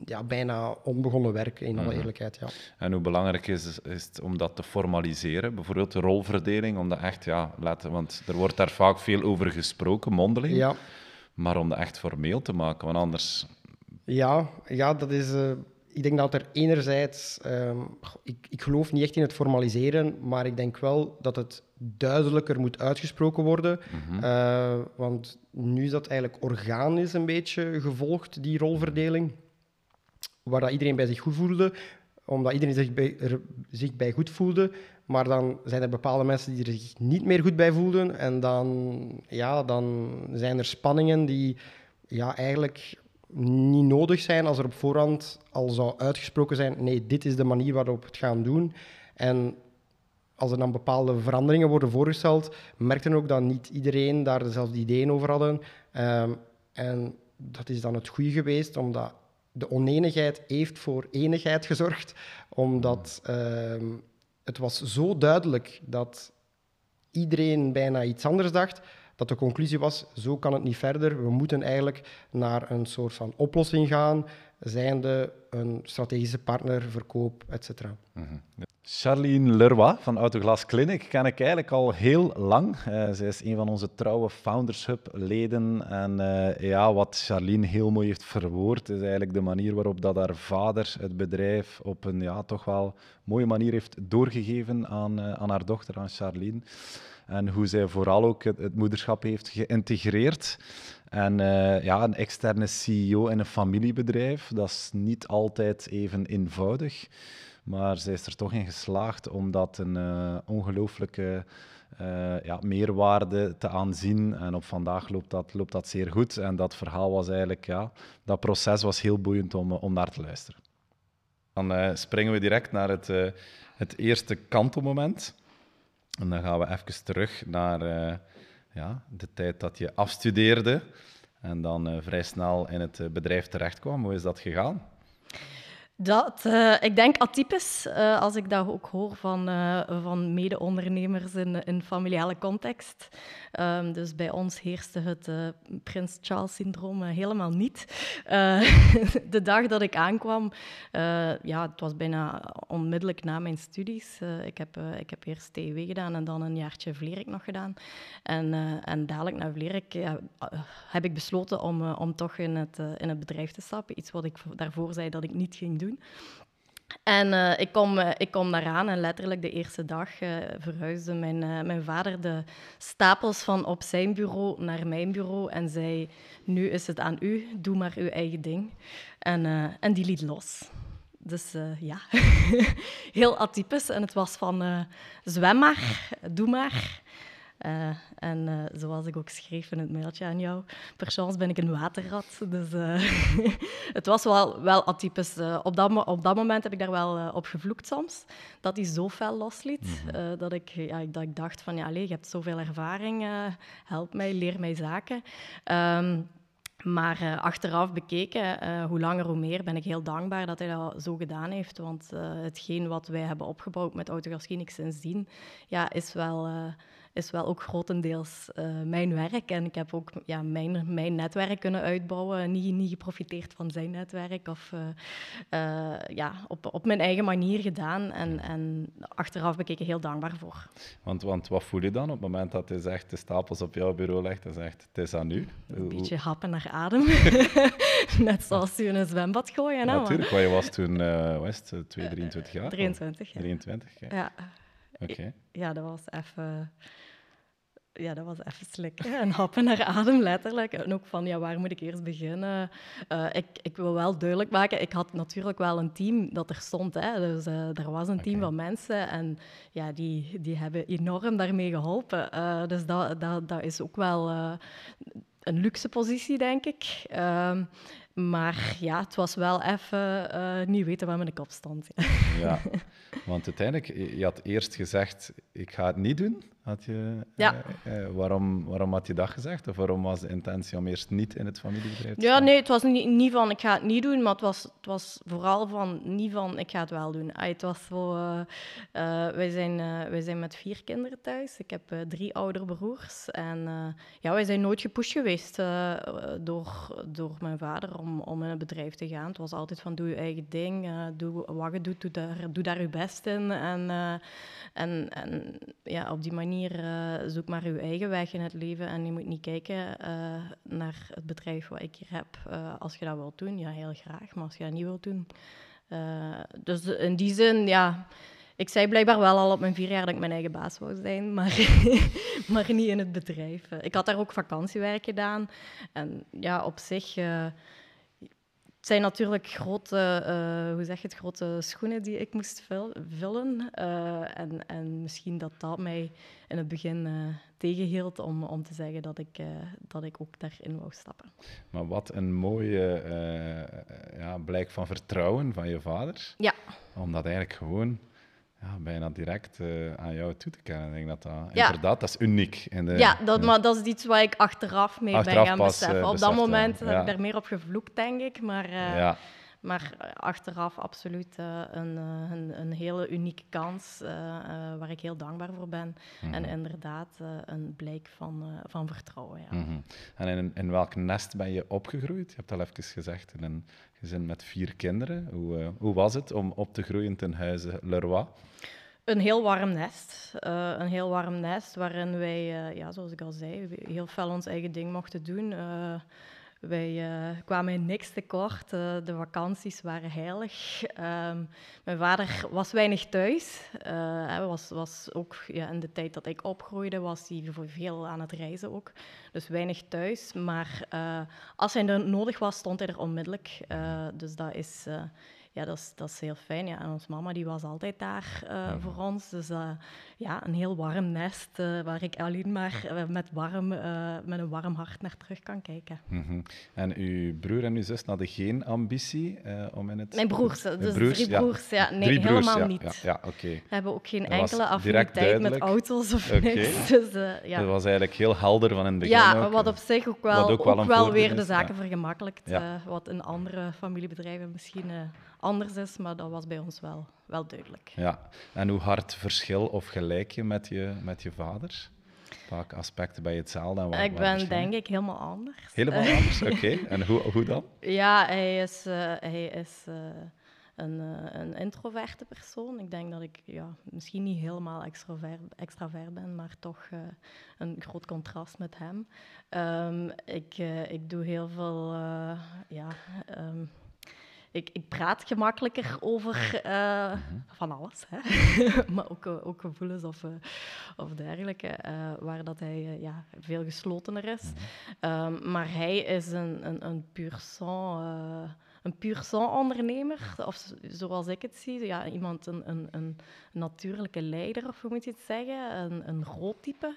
ja, bijna onbegonnen werk, in alle mhm. eerlijkheid. Ja. En hoe belangrijk is, is het om dat te formaliseren? Bijvoorbeeld de rolverdeling, om dat echt, ja, laten, want er wordt daar vaak veel over gesproken, mondeling. Ja. Maar om dat echt formeel te maken, want anders... Ja, ja dat is... Uh, ik denk dat er enerzijds... Uh, ik, ik geloof niet echt in het formaliseren, maar ik denk wel dat het duidelijker moet uitgesproken worden. Mhm. uh, want nu is dat eigenlijk organisch een beetje gevolgd, die rolverdeling waar dat iedereen bij zich goed voelde, omdat iedereen zich bij, zich bij goed voelde. Maar dan zijn er bepaalde mensen die er zich niet meer goed bij voelden. En dan, ja, dan zijn er spanningen die ja, eigenlijk niet nodig zijn als er op voorhand al zou uitgesproken zijn: nee, dit is de manier waarop we het gaan doen. En als er dan bepaalde veranderingen worden voorgesteld, merkten ook dat niet iedereen daar dezelfde ideeën over hadden. Um, en dat is dan het goede geweest, omdat de oneenigheid heeft voor enigheid gezorgd, omdat uh, het was zo duidelijk dat iedereen bijna iets anders dacht, dat de conclusie was, zo kan het niet verder. We moeten eigenlijk naar een soort van oplossing gaan, zijnde een strategische partner, verkoop, etc. Charlene Leroy van Autoglas Clinic ken ik eigenlijk al heel lang. Uh, zij is een van onze trouwe Founders Hub-leden. En uh, ja, wat Charlene heel mooi heeft verwoord, is eigenlijk de manier waarop dat haar vader het bedrijf op een ja, toch wel mooie manier heeft doorgegeven aan, uh, aan haar dochter, aan Charlene. En hoe zij vooral ook het, het moederschap heeft geïntegreerd. En ja, een externe CEO in een familiebedrijf, dat is niet altijd even eenvoudig. Maar zij is er toch in geslaagd om dat een uh, ongelooflijke uh, ja, meerwaarde te aanzien. En op vandaag loopt dat, loopt dat zeer goed. En dat verhaal was eigenlijk, ja, dat proces was heel boeiend om, om naar te luisteren. Dan uh, springen we direct naar het, het eerste kantelmoment. En dan gaan we even terug naar ja, de tijd dat je afstudeerde en dan vrij snel in het bedrijf terechtkwam. Hoe is dat gegaan? Dat, uh, ik denk atypisch, uh, als ik dat ook hoor van, uh, van mede-ondernemers in, in familiale context. Um, dus bij ons heerste het Prins Charles-syndroom helemaal niet. de dag dat ik aankwam, ja, het was bijna onmiddellijk na mijn studies. ik, heb, ik heb eerst TW gedaan en dan een jaartje Vlerik nog gedaan. En, en dadelijk na Vlerik heb ik besloten om, om toch in het, in het bedrijf te stappen. Iets wat ik daarvoor zei dat ik niet ging doen. En uh, ik, kom, uh, ik kom daaraan en letterlijk de eerste dag uh, verhuisde mijn, mijn vader de stapels van op zijn bureau naar mijn bureau en zei, nu is het aan u, doe maar uw eigen ding. En, en die liet los. Dus ja, heel atypisch. En het was van, zwem maar, doe maar. Uh, en uh, zoals ik ook schreef in het mailtje aan jou, per chance ben ik een waterrat. Dus uh, het was wel, wel atypisch. op, dat, op dat moment heb ik daar wel op gevloekt soms, dat hij zo fel losliet. Mm dat, ik, ja, dat ik dacht van, ja, allez, je hebt zoveel ervaring, help mij, leer mij zaken. Um, maar uh, achteraf bekeken, uh, hoe langer hoe meer, ben ik heel dankbaar dat hij dat zo gedaan heeft. Want uh, hetgeen wat wij hebben opgebouwd met Autogasgenic sindsdien, ja, is wel is wel ook grotendeels uh, mijn werk. En ik heb ook ja, mijn, mijn netwerk kunnen uitbouwen. Niet, niet geprofiteerd van zijn netwerk. Of uh, uh, ja, op, op mijn eigen manier gedaan. En, en achteraf bekeken heel dankbaar voor. Want, want wat voel je dan op het moment dat hij zegt de stapels op jouw bureau legt en zegt het is aan u? Een beetje happen naar adem. Net zoals je in een zwembad gooien. Ja, natuurlijk, want je was toen uh, West, 2, 23 jaar? 23, ja. 23, ja. ja. Oké. Ja, dat was even ja, dat was even slikken. Een happen naar adem, letterlijk. En ook van, ja, waar moet ik eerst beginnen? Uh, ik, ik wil wel duidelijk maken, ik had natuurlijk wel een team dat er stond. Hè. Dus uh, er was een team van mensen en ja, die, die hebben enorm daarmee geholpen. Uh, dus dat, dat, dat is ook wel een luxe positie, denk ik. Ehm, maar ja, het was wel even uh, niet weten waar mijn kop stond. ja, want uiteindelijk, je had eerst gezegd, ik ga het niet doen. Had je, ja. Uh, uh, waarom, waarom had je dat gezegd? Of waarom was de intentie om eerst niet in het familiebedrijf te Ja, nee, het was niet, niet van ik ga het niet doen, maar het was, het was vooral van niet van ik ga het wel doen. het was zo, wij, zijn, wij zijn met vier kinderen thuis. Ik heb drie oudere broers. En ja, wij zijn nooit gepusht geweest door, door mijn vader om, om in het bedrijf te gaan. Het was altijd van doe je eigen ding, doe wat je doet, doe daar, doe daar je best in. En, en, en ja, op die manier uh, zoek maar uw eigen weg in het leven en je moet niet kijken uh, naar het bedrijf wat ik hier heb. Uh, als je dat wilt doen, ja, heel graag, maar als je dat niet wilt doen. dus in die zin, ja, ik zei blijkbaar wel al op mijn vier jaar dat ik mijn eigen baas wou zijn, maar, maar niet in het bedrijf. Ik had daar ook vakantiewerk gedaan en ja, op zich zijn natuurlijk grote, uh, hoe zeg je het, grote schoenen die ik moest vullen. Uh, en, en misschien dat dat mij in het begin uh, tegenhield om, om te zeggen dat ik, dat ik ook daarin wou stappen. Maar wat een mooie ja, blijk van vertrouwen van je vader. Ja. Omdat eigenlijk gewoon ja, bijna direct uh, aan jou toe te kennen. Ik denk dat dat inderdaad, dat is uniek. De, ja, dat, maar dat is iets waar ik achteraf mee achteraf ben gaan beseffen. Op dat moment heb ik daar meer op gevloekt, denk ik. Maar, uh, ja. Maar achteraf absoluut uh, een, een, een, hele unieke kans waar ik heel dankbaar voor ben. Mm -hmm. En inderdaad een blijk van, van vertrouwen. Ja. Mm -hmm. En in, in welk nest ben je opgegroeid? Je hebt al even gezegd, in een gezin met vier kinderen. Hoe, hoe was het om op te groeien ten huize Leroy? Een heel warm nest. Uh, een heel warm nest waarin wij, uh, ja, zoals ik al zei, heel veel ons eigen ding mochten doen. Uh, wij kwamen in niks tekort. de vakanties waren heilig. Ehm, mijn vader was weinig thuis. Hij was, was ook ja, in de tijd dat ik opgroeide, was hij veel aan het reizen ook. Dus weinig thuis. Maar als hij er nodig was, stond hij er onmiddellijk. dus dat is ja, dat is, dat is heel fijn. Ja. En onze mama die was altijd daar uh, voor ons. Dus uh, ja, een heel warm nest uh, waar ik alleen maar met, warm, met een warm hart naar terug kan kijken. Mm -hmm. En uw broer en uw zus hadden geen ambitie om in het... Mijn broers, dus broers, drie broers. Ja. Nee, drie helemaal broers, niet. Ja, okay. hebben ook geen enkele affiniteit met auto's of okay. niks. Dus, ja. Dat was eigenlijk heel helder van in het begin Ja, ook. wat op zich ook wel, ook wel, ook wel weer de zaken vergemakkelijkt. wat in andere familiebedrijven misschien anders is, maar dat was bij ons wel, wel duidelijk. Ja, en hoe hard verschil of gelijk je met je, met je vader? Vaak aspecten bij hetzelfde. En waar, ik ben denk ik helemaal anders. Helemaal anders, oké. En hoe, hoe dan? Ja, hij is, uh, hij is uh, een, uh, een introverte persoon. Ik denk dat ik ja, misschien niet helemaal extrovert, extravert ben, maar toch een groot contrast met hem. Um, ik, ik doe heel veel ja, um, ik, ik praat gemakkelijker over uh, van alles, hè? maar ook, uh, ook gevoelens of, uh, of dergelijke, waar dat hij ja, veel geslotener is. Mm um, maar hij is een, een, een puur sang een puur ondernemer, of zoals ik het zie, ja, iemand, een, een, een natuurlijke leider, of hoe moet je het zeggen, een, een roodtype.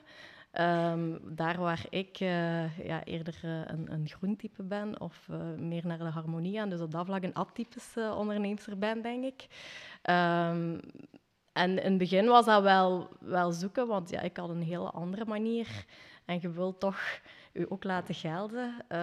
Um, daar waar ik uh, ja, eerder uh, een, een groentype ben of uh, meer naar de harmonie aan, dus op dat vlak een atypische onderneemster ben, denk ik. Um, en in het begin was dat wel, wel zoeken, want ja, ik had een hele andere manier. En je wilt toch u ook laten gelden. Uh,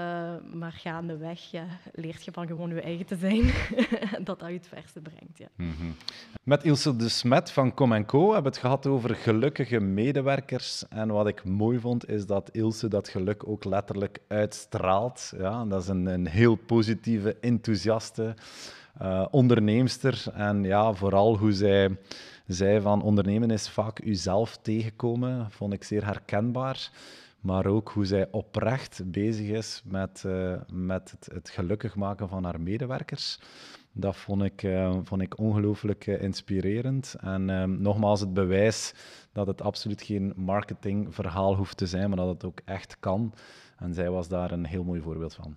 maar gaandeweg ja, leert je van gewoon je eigen te zijn. dat dat je het verste brengt. Ja. -hmm. Met Ilse de Smet van Com Co hebben we het gehad over gelukkige medewerkers. En wat ik mooi vond, is dat Ilse dat geluk ook letterlijk uitstraalt. Ja, dat is een, een heel positieve, enthousiaste uh, onderneemster. En ja, vooral hoe zij zei van ondernemen is vaak uzelf tegenkomen, vond ik zeer herkenbaar maar ook hoe zij oprecht bezig is met, uh, met het, het, gelukkig maken van haar medewerkers. Dat vond ik, uh, vond ik ongelooflijk uh, inspirerend. En ehm, nogmaals, het bewijs dat het absoluut geen marketingverhaal hoeft te zijn, maar dat het ook echt kan. En zij was daar een heel mooi voorbeeld van.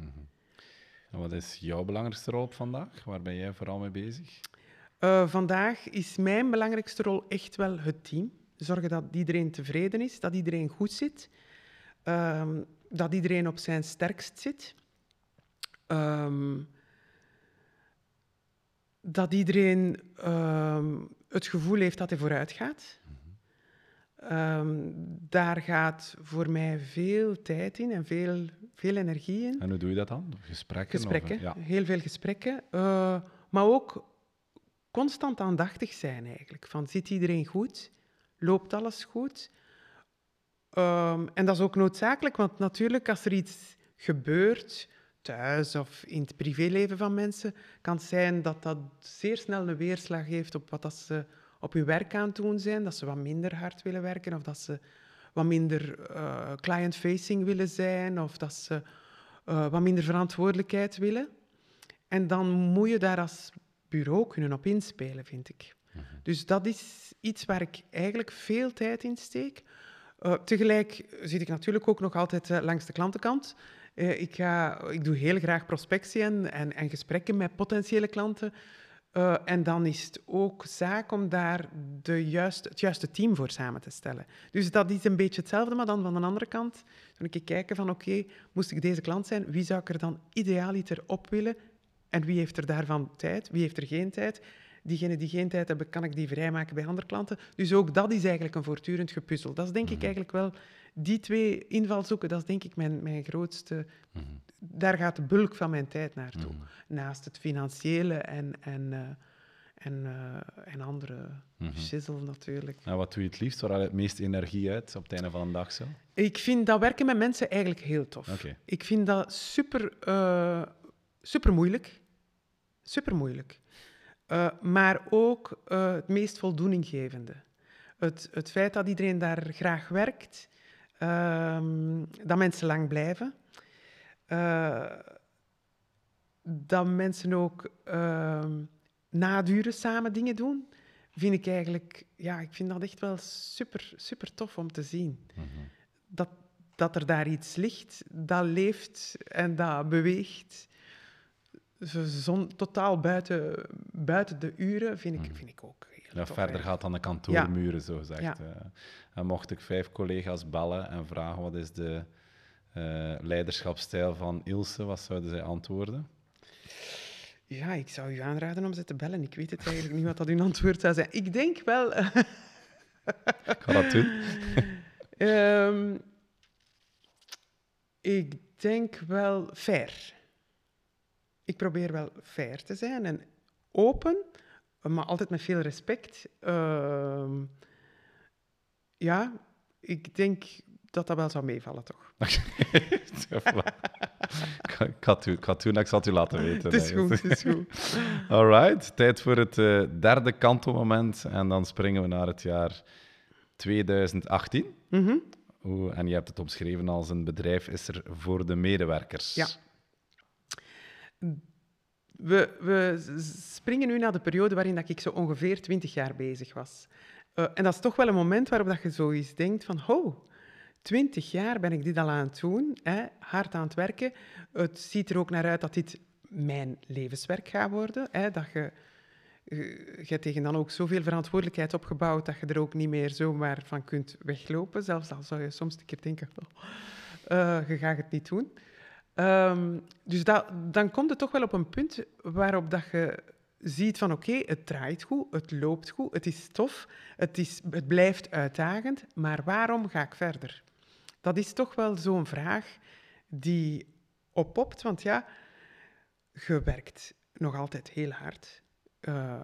Mm -hmm. wat is jouw belangrijkste rol op vandaag? Waar ben jij vooral mee bezig? vandaag is mijn belangrijkste rol echt wel het team zorgen dat iedereen tevreden is, dat iedereen goed zit, um, dat iedereen op zijn sterkst zit. Um, dat iedereen um, het gevoel heeft dat hij vooruit gaat. daar gaat voor mij veel tijd in en veel, veel energie in. En hoe doe je dat dan? Gesprekken? Gesprekken, of, ja. heel veel gesprekken. Uh, maar ook constant aandachtig zijn eigenlijk. Van, zit iedereen goed? Loopt alles goed? Um, en dat is ook noodzakelijk, want natuurlijk als er iets gebeurt, thuis of in het privéleven van mensen, kan het zijn dat dat zeer snel een weerslag heeft op wat dat ze op hun werk aan het doen zijn, dat ze wat minder hard willen werken of dat ze wat minder uh, client-facing willen zijn of dat ze uh, wat minder verantwoordelijkheid willen. En dan moet je daar als bureau kunnen op inspelen, vind ik. Mhm. Dus dat is iets waar ik eigenlijk veel tijd in steek. Uh, tegelijk zit ik natuurlijk ook nog altijd uh, langs de klantenkant. Uh, ik, ga, ik doe heel graag prospectie en, en, en gesprekken met potentiële klanten. en dan is het ook zaak om daar de het juiste team voor samen te stellen. Dus dat is een beetje hetzelfde, maar dan van de andere kant. Toen ik kijken van oké, moest ik deze klant zijn, wie zou ik er dan idealiter op willen? En wie heeft er daarvan tijd? Wie heeft er geen tijd? Diegenen die geen tijd hebben, kan ik die vrijmaken bij andere klanten. Dus ook dat is eigenlijk een voortdurend gepuzzel. Dat is denk ik mhm. eigenlijk wel... Die twee invalshoeken, dat is denk ik mijn, mijn grootste... Mhm. Daar gaat de bulk van mijn tijd naartoe. Mm Naast het financiële en... en uh, en, uh, en andere mm shizzle natuurlijk. En wat doe je het liefst? Waar haal je het meeste energie uit op het einde van een dag zo? Ik vind dat werken met mensen eigenlijk heel tof. Okay. Ik vind dat super, uh, super moeilijk. Super moeilijk. Uh, maar ook uh, het meest voldoeninggevende. Het, het feit dat iedereen daar graag werkt, um, dat mensen lang blijven, uh, dat mensen ook ehm, naduren samen dingen doen, vind ik eigenlijk, ja, ik vind dat echt wel super, super tof om te zien. Mm -hmm. dat, dat er daar iets ligt, dat leeft en dat beweegt zon, totaal buiten, buiten de uren vind ik, hmm. vind ik ook heel ja, Verder gaat dan de kantoormuren, ja. zo gezegd. Ja. En mocht ik vijf collega's bellen en vragen wat is de uh, leiderschapsstijl van Ilse, wat zouden zij antwoorden? Ja, ik zou u aanraden om ze te bellen. Ik weet het eigenlijk niet wat dat hun antwoord zou zijn. Ik denk wel... ik ga dat doen. um, ik denk wel fair ik probeer wel fair te zijn en open, maar altijd met veel respect. Uh, ja, ik denk dat dat wel zou meevallen, toch? ik, had u, ik had ik zal het u laten weten. Het is goed, het is goed. All right, tijd voor het uh, derde kantelmoment. En dan springen we naar het jaar 2018. Mm -hmm. Oeh, en je hebt het omschreven als een bedrijf is er voor de medewerkers. Ja we, we springen nu naar de periode waarin dat ik zo ongeveer 20 jaar bezig was. Uh, en dat is toch wel een moment waarop dat je zoiets denkt van, oh, 20 jaar ben ik dit al aan het doen, hè, hard aan het werken. Het ziet er ook naar uit dat dit mijn levenswerk gaat worden. Hè, dat je, je hebt tegen dan ook zoveel verantwoordelijkheid opgebouwd dat je er ook niet meer zomaar van kunt weglopen. Zelfs al zou je soms een keer denken, oh, uh, je gaat het niet doen. Um, dus dat, dan komt het toch wel op een punt waarop dat je ziet van oké, het draait goed, het loopt goed, het is tof, het, is, het blijft uitdagend, maar waarom ga ik verder? Dat is toch wel zo'n vraag die oppopt, want ja, je werkt nog altijd heel hard. Uh,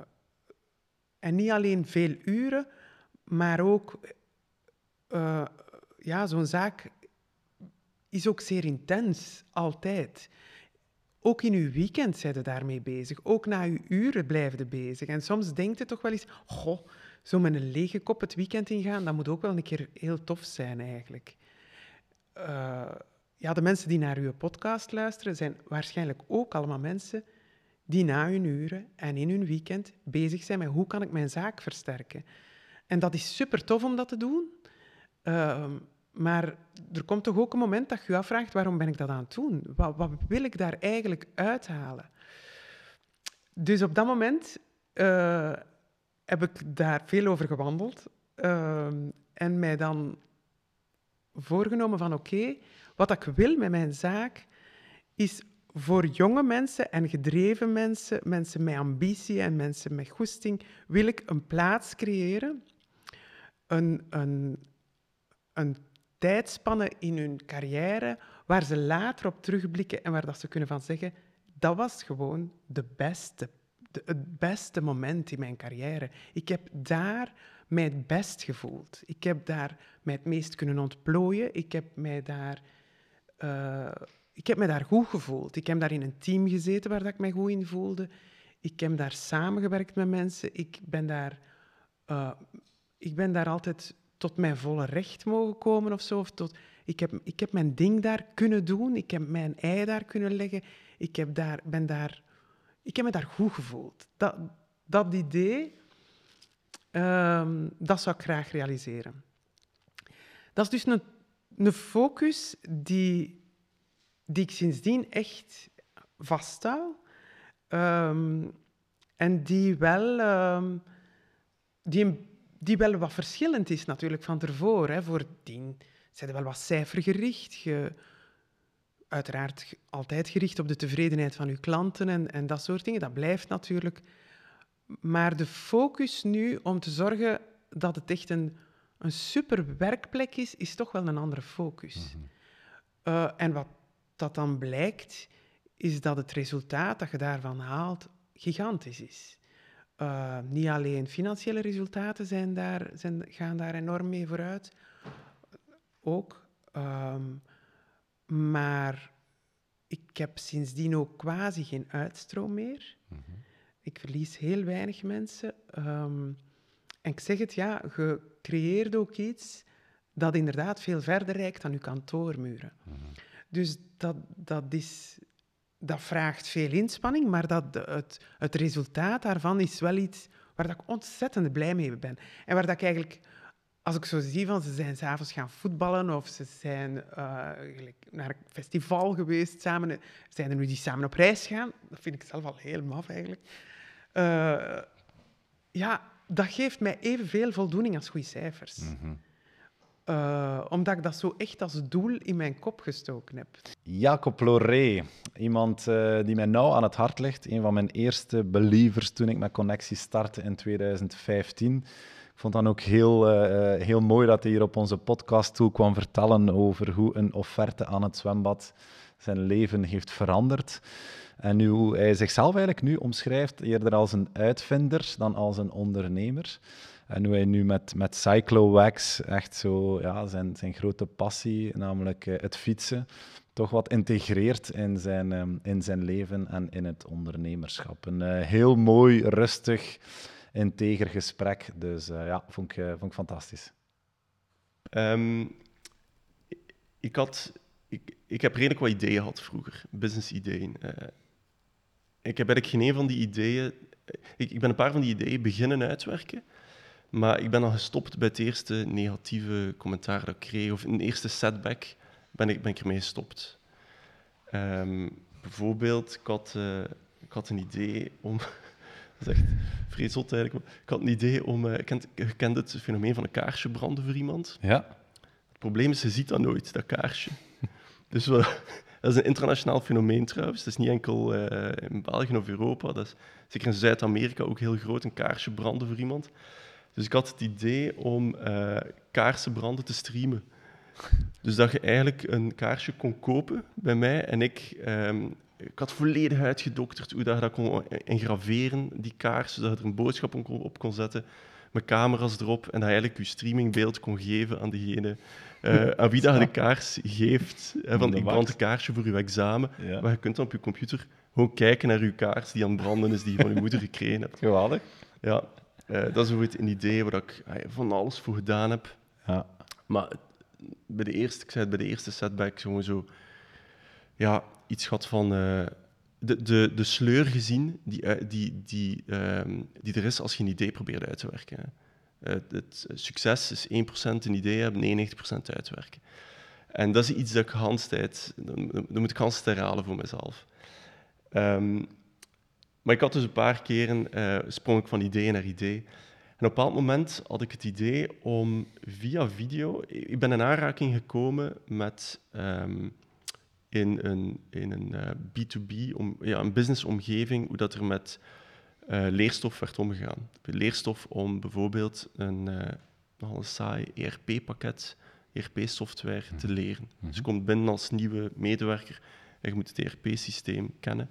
en niet alleen veel uren, maar ook uh, ja, zo'n zaak is ook zeer intens, altijd. Ook in uw weekend zijn je daarmee bezig. Ook na uw uren blijven je bezig. En soms denkt je toch wel eens, goh, zo met een lege kop het weekend ingaan, dat moet ook wel een keer heel tof zijn eigenlijk. Uh, ja, de mensen die naar uw podcast luisteren, zijn waarschijnlijk ook allemaal mensen die na hun uren en in hun weekend bezig zijn met hoe kan ik mijn zaak versterken. En dat is super tof om dat te doen. Uh, maar er komt toch ook een moment dat je je afvraagt, waarom ben ik dat aan het doen? Wat, wat wil ik daar eigenlijk uithalen? Dus op dat moment uh, heb ik daar veel over gewandeld uh, en mij dan voorgenomen van oké, wat ik wil met mijn zaak is voor jonge mensen en gedreven mensen, mensen met ambitie en mensen met goesting, wil ik een plaats creëren, een, een, een tijdspannen in hun carrière waar ze later op terugblikken en waar dat ze kunnen van zeggen, dat was gewoon de beste, het beste moment in mijn carrière. Ik heb daar mij het best gevoeld. Ik heb daar mij het meest kunnen ontplooien. Ik heb mij daar, uh, ik heb mij daar goed gevoeld. Ik heb daar in een team gezeten waar dat ik mij goed in voelde. Ik heb daar samengewerkt met mensen. Ik ben daar, uh, ik ben daar altijd tot mijn volle recht mogen komen of zo. Of tot, ik, heb, ik heb mijn ding daar kunnen doen, ik heb mijn ei daar kunnen leggen, ik heb, daar, ben daar, ik heb me daar goed gevoeld. Dat, dat idee, um, dat zou ik graag realiseren. Dat is dus een, een focus die, die ik sindsdien echt vasthoud. Um, en die wel um, die een die wel wat verschillend is natuurlijk van ervoor. Hè. Voordien zijn wel wat cijfergericht. Je, uiteraard altijd gericht op de tevredenheid van uw klanten en, en dat soort dingen. Dat blijft natuurlijk. Maar de focus nu om te zorgen dat het echt een, een super werkplek is, is toch wel een andere focus. Mhm. Eh, en wat dat dan blijkt, is dat het resultaat dat je daarvan haalt gigantisch is. Uh, niet alleen financiële resultaten zijn daar, zijn, gaan daar enorm mee vooruit, ook. Um, maar ik heb sindsdien ook quasi geen uitstroom meer. Mm -hmm. Ik verlies heel weinig mensen. Um, en ik zeg het, ja, je creëert ook iets dat inderdaad veel verder reikt dan je kantoormuren. Mm -hmm. Dus dat, dat is dat vraagt veel inspanning, maar dat het, het resultaat daarvan is wel iets waar dat ik ontzettend blij mee ben. En waar dat ik eigenlijk, als ik zo zie van ze zijn s'avonds gaan voetballen of ze zijn uh, naar een festival geweest samen, zijn er nu die samen op reis gaan, dat vind ik zelf al heel maf eigenlijk. Uh, ja, dat geeft mij evenveel voldoening als goede cijfers. -hmm. Uh, omdat ik dat zo echt als doel in mijn kop gestoken heb. Jacob Loré, iemand uh, die mij nauw aan het hart ligt. Een van mijn eerste believers toen ik met Connectie startte in 2015. Ik vond dan ook heel, uh, heel mooi dat hij hier op onze podcast toe kwam vertellen over hoe een offerte aan het zwembad zijn leven heeft veranderd. En hoe hij zichzelf eigenlijk nu omschrijft eerder als een uitvinder dan als een ondernemer. En hoe hij nu met, met CycloWax echt zo ja, zijn, zijn grote passie, namelijk uh, het fietsen, toch wat integreert in zijn, um, in zijn leven en in het ondernemerschap. Een uh, heel mooi, rustig, integer gesprek. Dus uh, ja, vond ik, vond ik fantastisch. Um, ik, had, ik, ik heb redelijk wat ideeën gehad vroeger, business-ideeën. ik heb eigenlijk geen een van die ideeën... Ik, ik ben een paar van die ideeën beginnen uitwerken, maar ik ben dan gestopt bij het eerste negatieve commentaar dat ik kreeg, of een eerste setback ben ik, ben ik ermee gestopt. Um, bijvoorbeeld, ik had, uh, ik had een idee om... dat is echt vreselijk eigenlijk. Ik had een idee om... Uh, kent, je kent het fenomeen van een kaarsje branden voor iemand? Ja. Het probleem is, je ziet dat nooit, dat kaarsje. dus dat is een internationaal fenomeen trouwens. Het is niet enkel uh, in België of Europa. Dat is zeker in Zuid-Amerika ook heel groot, een kaarsje branden voor iemand. Dus ik had het idee om uh, kaarsen branden te streamen. Dus dat je eigenlijk een kaarsje kon kopen bij mij en ik, um, ik had volledig uitgedokterd hoe dat je dat kon engraveren, die kaars, zodat je er een boodschap op kon zetten, met camera's erop en dat je eigenlijk je streamingbeeld kon geven aan degene uh, aan wie dat je de kaars geeft. Hè, van, ik brand een kaarsje voor je examen, ja. maar je kunt dan op je computer gewoon kijken naar je kaars die aan het branden is, die je van je moeder gekregen hebt. Geweldig. Ja, uh, dat is een idee waar ik uh, van alles voor gedaan heb. Ja. Maar bij de eerste, ik zei het, bij de eerste setback gewoon zo, ja, iets gehad van uh, de, de, de sleur gezien die, uh, die, die, um, die er is als je een idee probeert uit te werken. Het succes is 1% een idee hebben, 99% uitwerken. En dat is iets dat ik Hans tijd, dan, moet ik Hans herhalen voor mezelf. Um, maar ik had dus een paar keren, sprong ik van idee naar idee. En op een bepaald moment had ik het idee om via video... Ik ben in aanraking gekomen met... Um, in een, in een uh, B2B, om, ja, een businessomgeving, hoe dat er met uh, leerstof werd omgegaan. Leerstof om bijvoorbeeld een nogal een saai ERP-pakket, ERP-software te mhm. leren. Dus je komt binnen als nieuwe medewerker en je moet het ERP-systeem kennen.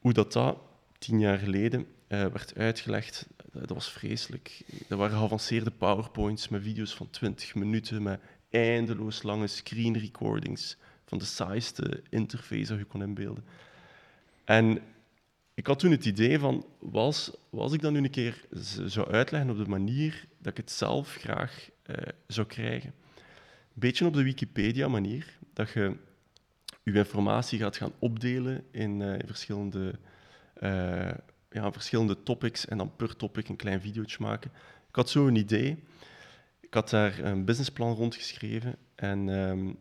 Hoe dat, dat tien jaar geleden werd uitgelegd, dat was vreselijk. Dat waren geavanceerde powerpoints met video's van 20 minuten, met eindeloos lange screen recordings van de saaiste interface dat je kon inbeelden. En ik had toen het idee van, was, was ik dan nu een keer zou uitleggen op de manier dat ik het zelf graag uh, zou krijgen. Een beetje op de Wikipedia-manier, dat je je informatie gaat gaan opdelen in, in verschillende uh, ja, verschillende topics en dan per topic een klein videootje maken. Ik had zo een idee. Ik had daar een businessplan rondgeschreven en um,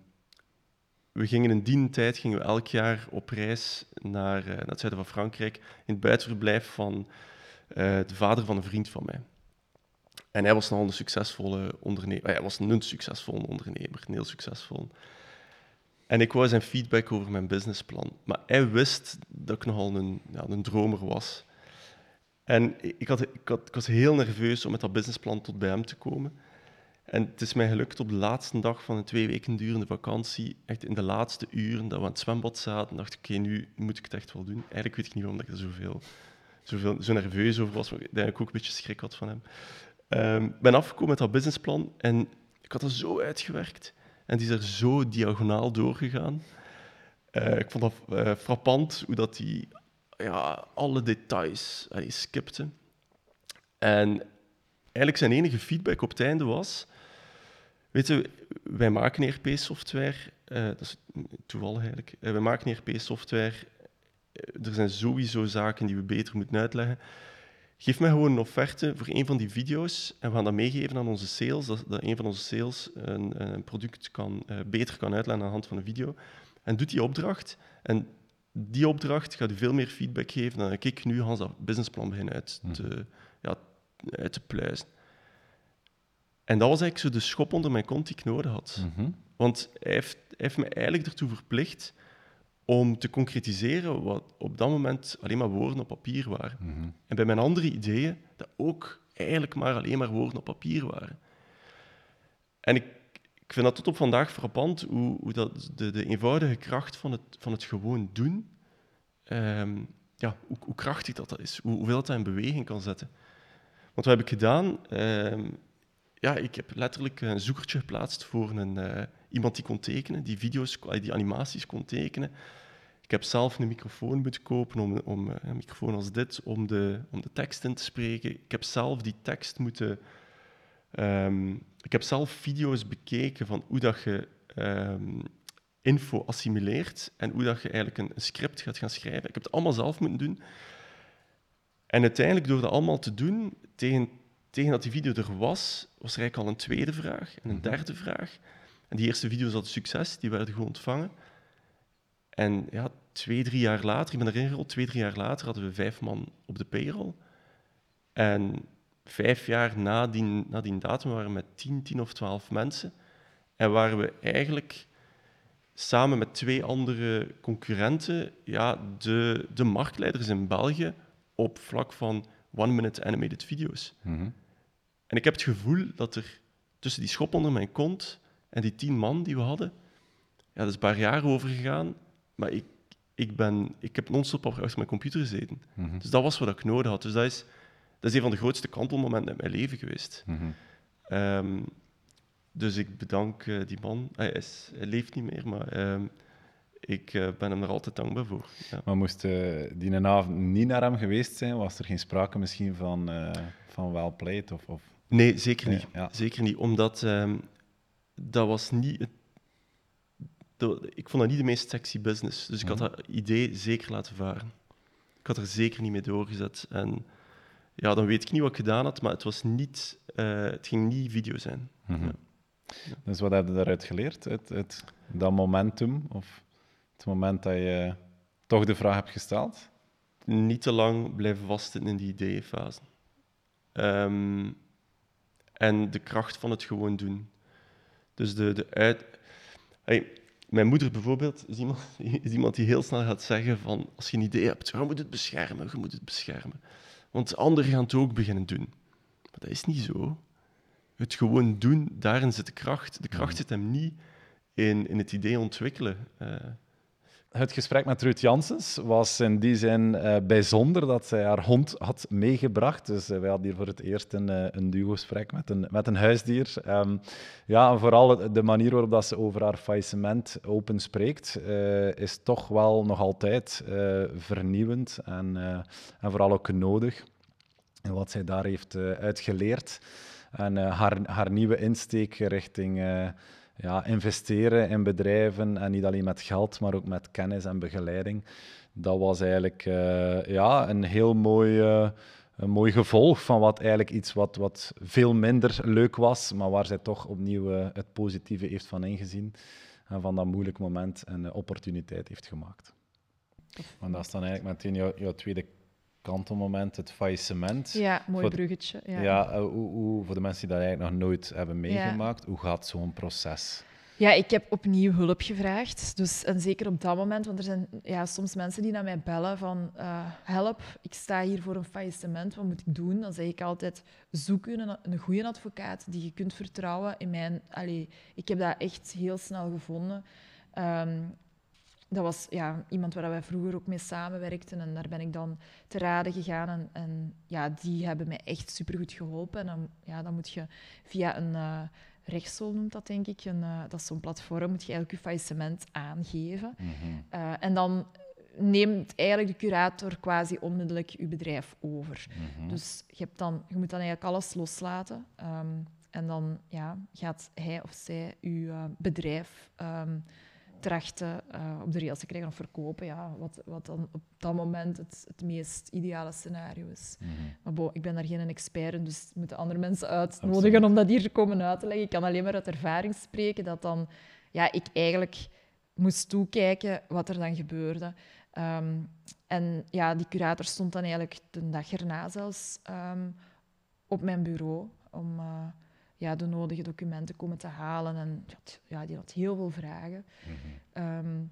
we gingen in die tijd gingen we elk jaar op reis naar, uh, naar het zuiden van Frankrijk in het buitenverblijf van de vader van een vriend van mij. En hij was nogal een succesvolle ondernemer. Hij was een succesvolle ondernemer, een heel succesvol. En ik wou zijn feedback over mijn businessplan. Maar hij wist dat ik nogal een, ja, een dromer was. En ik, had, ik, had, ik was heel nerveus om met dat businessplan tot bij hem te komen. En het is mij gelukt op de laatste dag van een twee weken durende vakantie, echt in de laatste uren dat we aan het zwembad zaten, dacht ik, oké, nu moet ik het echt wel doen. Eigenlijk weet ik niet waarom ik er zoveel, zo nerveus over was, maar ik ook een beetje schrik had van hem. Ehm, ik ben afgekomen met dat businessplan en ik had dat zo uitgewerkt. En die is er zo diagonaal doorgegaan. Uh, ik vond dat uh, frappant hoe dat die ja, alle details allee, skipte. En eigenlijk zijn enige feedback op het einde was... Weet je, wij maken ERP-software, uh, dat is toevallig eigenlijk, wij maken ERP-software, er zijn sowieso zaken die we beter moeten uitleggen. Geef mij gewoon een offerte voor een van die video's en we gaan dat meegeven aan onze sales, dat, dat een van onze sales een, een product kan, beter kan uitleggen aan de hand van een video. En doet die opdracht en die opdracht gaat u veel meer feedback geven dan ik nu Hans dat businessplan begin uit te, mm. ja, uit te pluizen. En dat was eigenlijk zo de schop onder mijn kont die ik nodig had. Mm -hmm. Want hij heeft, hij heeft me eigenlijk ertoe verplicht om te concretiseren wat op dat moment alleen maar woorden op papier waren. Mm -hmm. En bij mijn andere ideeën, dat ook eigenlijk maar alleen maar woorden op papier waren. En ik, ik vind dat tot op vandaag frappant hoe, hoe dat de, de eenvoudige kracht van het, van het gewoon doen, um, ja, hoe, hoe, krachtig dat, dat is, hoe, hoeveel dat, dat in beweging kan zetten. Want wat heb ik gedaan? Um, ja, ik heb letterlijk een zoekertje geplaatst voor een, uh, iemand die kon tekenen, die video's, die animaties kon tekenen. Ik heb zelf een microfoon moeten kopen, om, om, uh, een microfoon als dit, om de, om de tekst in te spreken. Ik heb zelf die tekst moeten... Um, ik heb zelf video's bekeken van hoe dat je um, info assimileert en hoe dat je eigenlijk een, een, script gaat gaan schrijven. Ik heb het allemaal zelf moeten doen. En uiteindelijk, door dat allemaal te doen, tegen, tegen dat die video er was, was er eigenlijk al een tweede vraag en een mhm. derde vraag. En die eerste video's hadden succes, die werden gewoon ontvangen. En ja, twee, drie jaar later, ik ben erin gerold, twee, drie jaar later hadden we vijf man op de payroll. En vijf jaar na die, na die datum waren we met tien, tien of twaalf mensen. En waren we eigenlijk samen met twee andere concurrenten ja, de, de marktleiders in België op vlak van one-minute animated video's. Mhm. En ik heb het gevoel dat er tussen die schop onder mijn kont en die tien man die we hadden, ja, dat is een paar jaar over gegaan, maar ik, ik, ben, ik heb non-stop achter mijn computer gezeten. Mhm. Dus dat was wat ik nodig had. Dus dat is, dat is een van de grootste kantelmomenten in mijn leven geweest. Mhm. Ehm, dus ik bedank uh, die man. Hij, is, hij, leeft niet meer, maar ehm, ik uh, ben hem er altijd dankbaar voor. Ja. Maar moest uh, die avond niet naar hem geweest zijn, was er geen sprake misschien van, van well played? Of, of... Nee, zeker niet. Ja. Zeker niet, omdat um, dat was niet... Het, ik vond dat niet de meest sexy business. Dus ik had mhm. dat idee zeker laten varen. Ik had er zeker niet mee doorgezet. En ja, dan weet ik niet wat ik gedaan had, maar het, was niet, het ging niet video zijn. Mm ja. Dus wat heb je daaruit geleerd? Het, het, dat momentum, of het moment dat je toch de vraag hebt gesteld? Niet te lang blijven vastzitten in die ideeënfase. Um, en de kracht van het gewoon doen. Dus de, de uit... Hey, mijn moeder bijvoorbeeld is iemand, is iemand die heel snel gaat zeggen van als je een idee hebt, je moet het beschermen, je moet het beschermen. Want anderen gaan het ook beginnen doen. Maar dat is niet zo het gewoon doen, daarin zit de kracht. De kracht zit hem niet in, in het idee ontwikkelen. Uh. Het gesprek met Ruud Janssens was in die zin uh, bijzonder dat zij haar hond had meegebracht. Dus uh, wij hadden hier voor het eerst een, uh, een duo-gesprek met een, met een huisdier. Um, ja, en vooral de manier waarop dat ze over haar faillissement open spreekt, is toch wel nog altijd vernieuwend en, en vooral ook nodig. En wat zij daar heeft uitgeleerd. En haar, haar nieuwe insteek richting ja, investeren in bedrijven en niet alleen met geld, maar ook met kennis en begeleiding. Dat was eigenlijk uh, ja, een heel mooi, een mooi gevolg van wat eigenlijk iets wat, wat veel minder leuk was, maar waar zij toch opnieuw het positieve heeft van ingezien en van dat moeilijk moment een opportuniteit heeft gemaakt. Want dat is dan eigenlijk meteen jouw, jouw tweede kantelmoment, het faillissement. Ja, mooi bruggetje. Ja, ja uh, hoe, hoe, voor de mensen die dat eigenlijk nog nooit hebben meegemaakt, hoe gaat zo'n proces? Ja, ik heb opnieuw hulp gevraagd. Dus, en zeker op dat moment, want er zijn ja, soms mensen die naar mij bellen van uh, help, ik sta hier voor een faillissement, wat moet ik doen? Dan zeg ik altijd, zoek een, een goede advocaat die je kunt vertrouwen. In mijn, allee, ik heb dat echt heel snel gevonden. Um, dat was ja, iemand waar wij vroeger ook mee samenwerkten. En daar ben ik dan te raden gegaan. En, en ja, die hebben mij echt supergoed geholpen. En dan, ja, dan moet je via een uh, rechtsel, noemt dat denk ik, een, uh, dat is zo'n platform, moet je eigenlijk je faillissement aangeven. Mhm. Eh, en dan neemt eigenlijk de curator quasi onmiddellijk je bedrijf over. Mhm. Dus je, hebt dan, je moet dan eigenlijk alles loslaten. Um, en dan ja, gaat hij of zij je bedrijf... Um, trachten uh, op de rails te krijgen of verkopen. Ja, wat, wat dan op dat moment het, het meest ideale scenario is. Mhm. Maar bo, ik ben daar geen expert in, dus moeten andere mensen uitnodigen om dat hier te komen uit te leggen. Ik kan alleen maar uit ervaring spreken dat dan ja, ik eigenlijk moest toekijken wat er dan gebeurde. Um, en ja, die curator stond dan eigenlijk de dag erna zelfs um, op mijn bureau om... Uh, ja, de nodige documenten komen te halen. En ja, die had heel veel vragen. Mm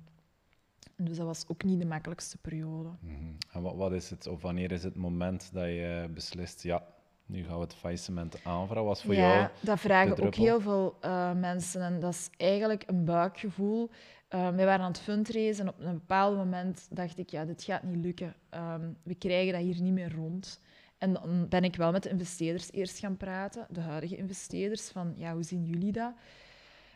dus dat was ook niet de makkelijkste periode. Mhm. En wat, wat, is het, of wanneer is het moment dat je beslist, ja, nu gaan we het faillissement aanvragen? Was voor ja, jou dat vragen ook heel veel uh, mensen. En dat is eigenlijk een buikgevoel. Uh, wij waren aan het fundraisen en op een bepaald moment dacht ik, ja, dit gaat niet lukken. Um, we krijgen dat hier niet meer rond. En dan ben ik wel met de investeerders eerst gaan praten, de huidige investeerders, van ja, hoe zien jullie dat?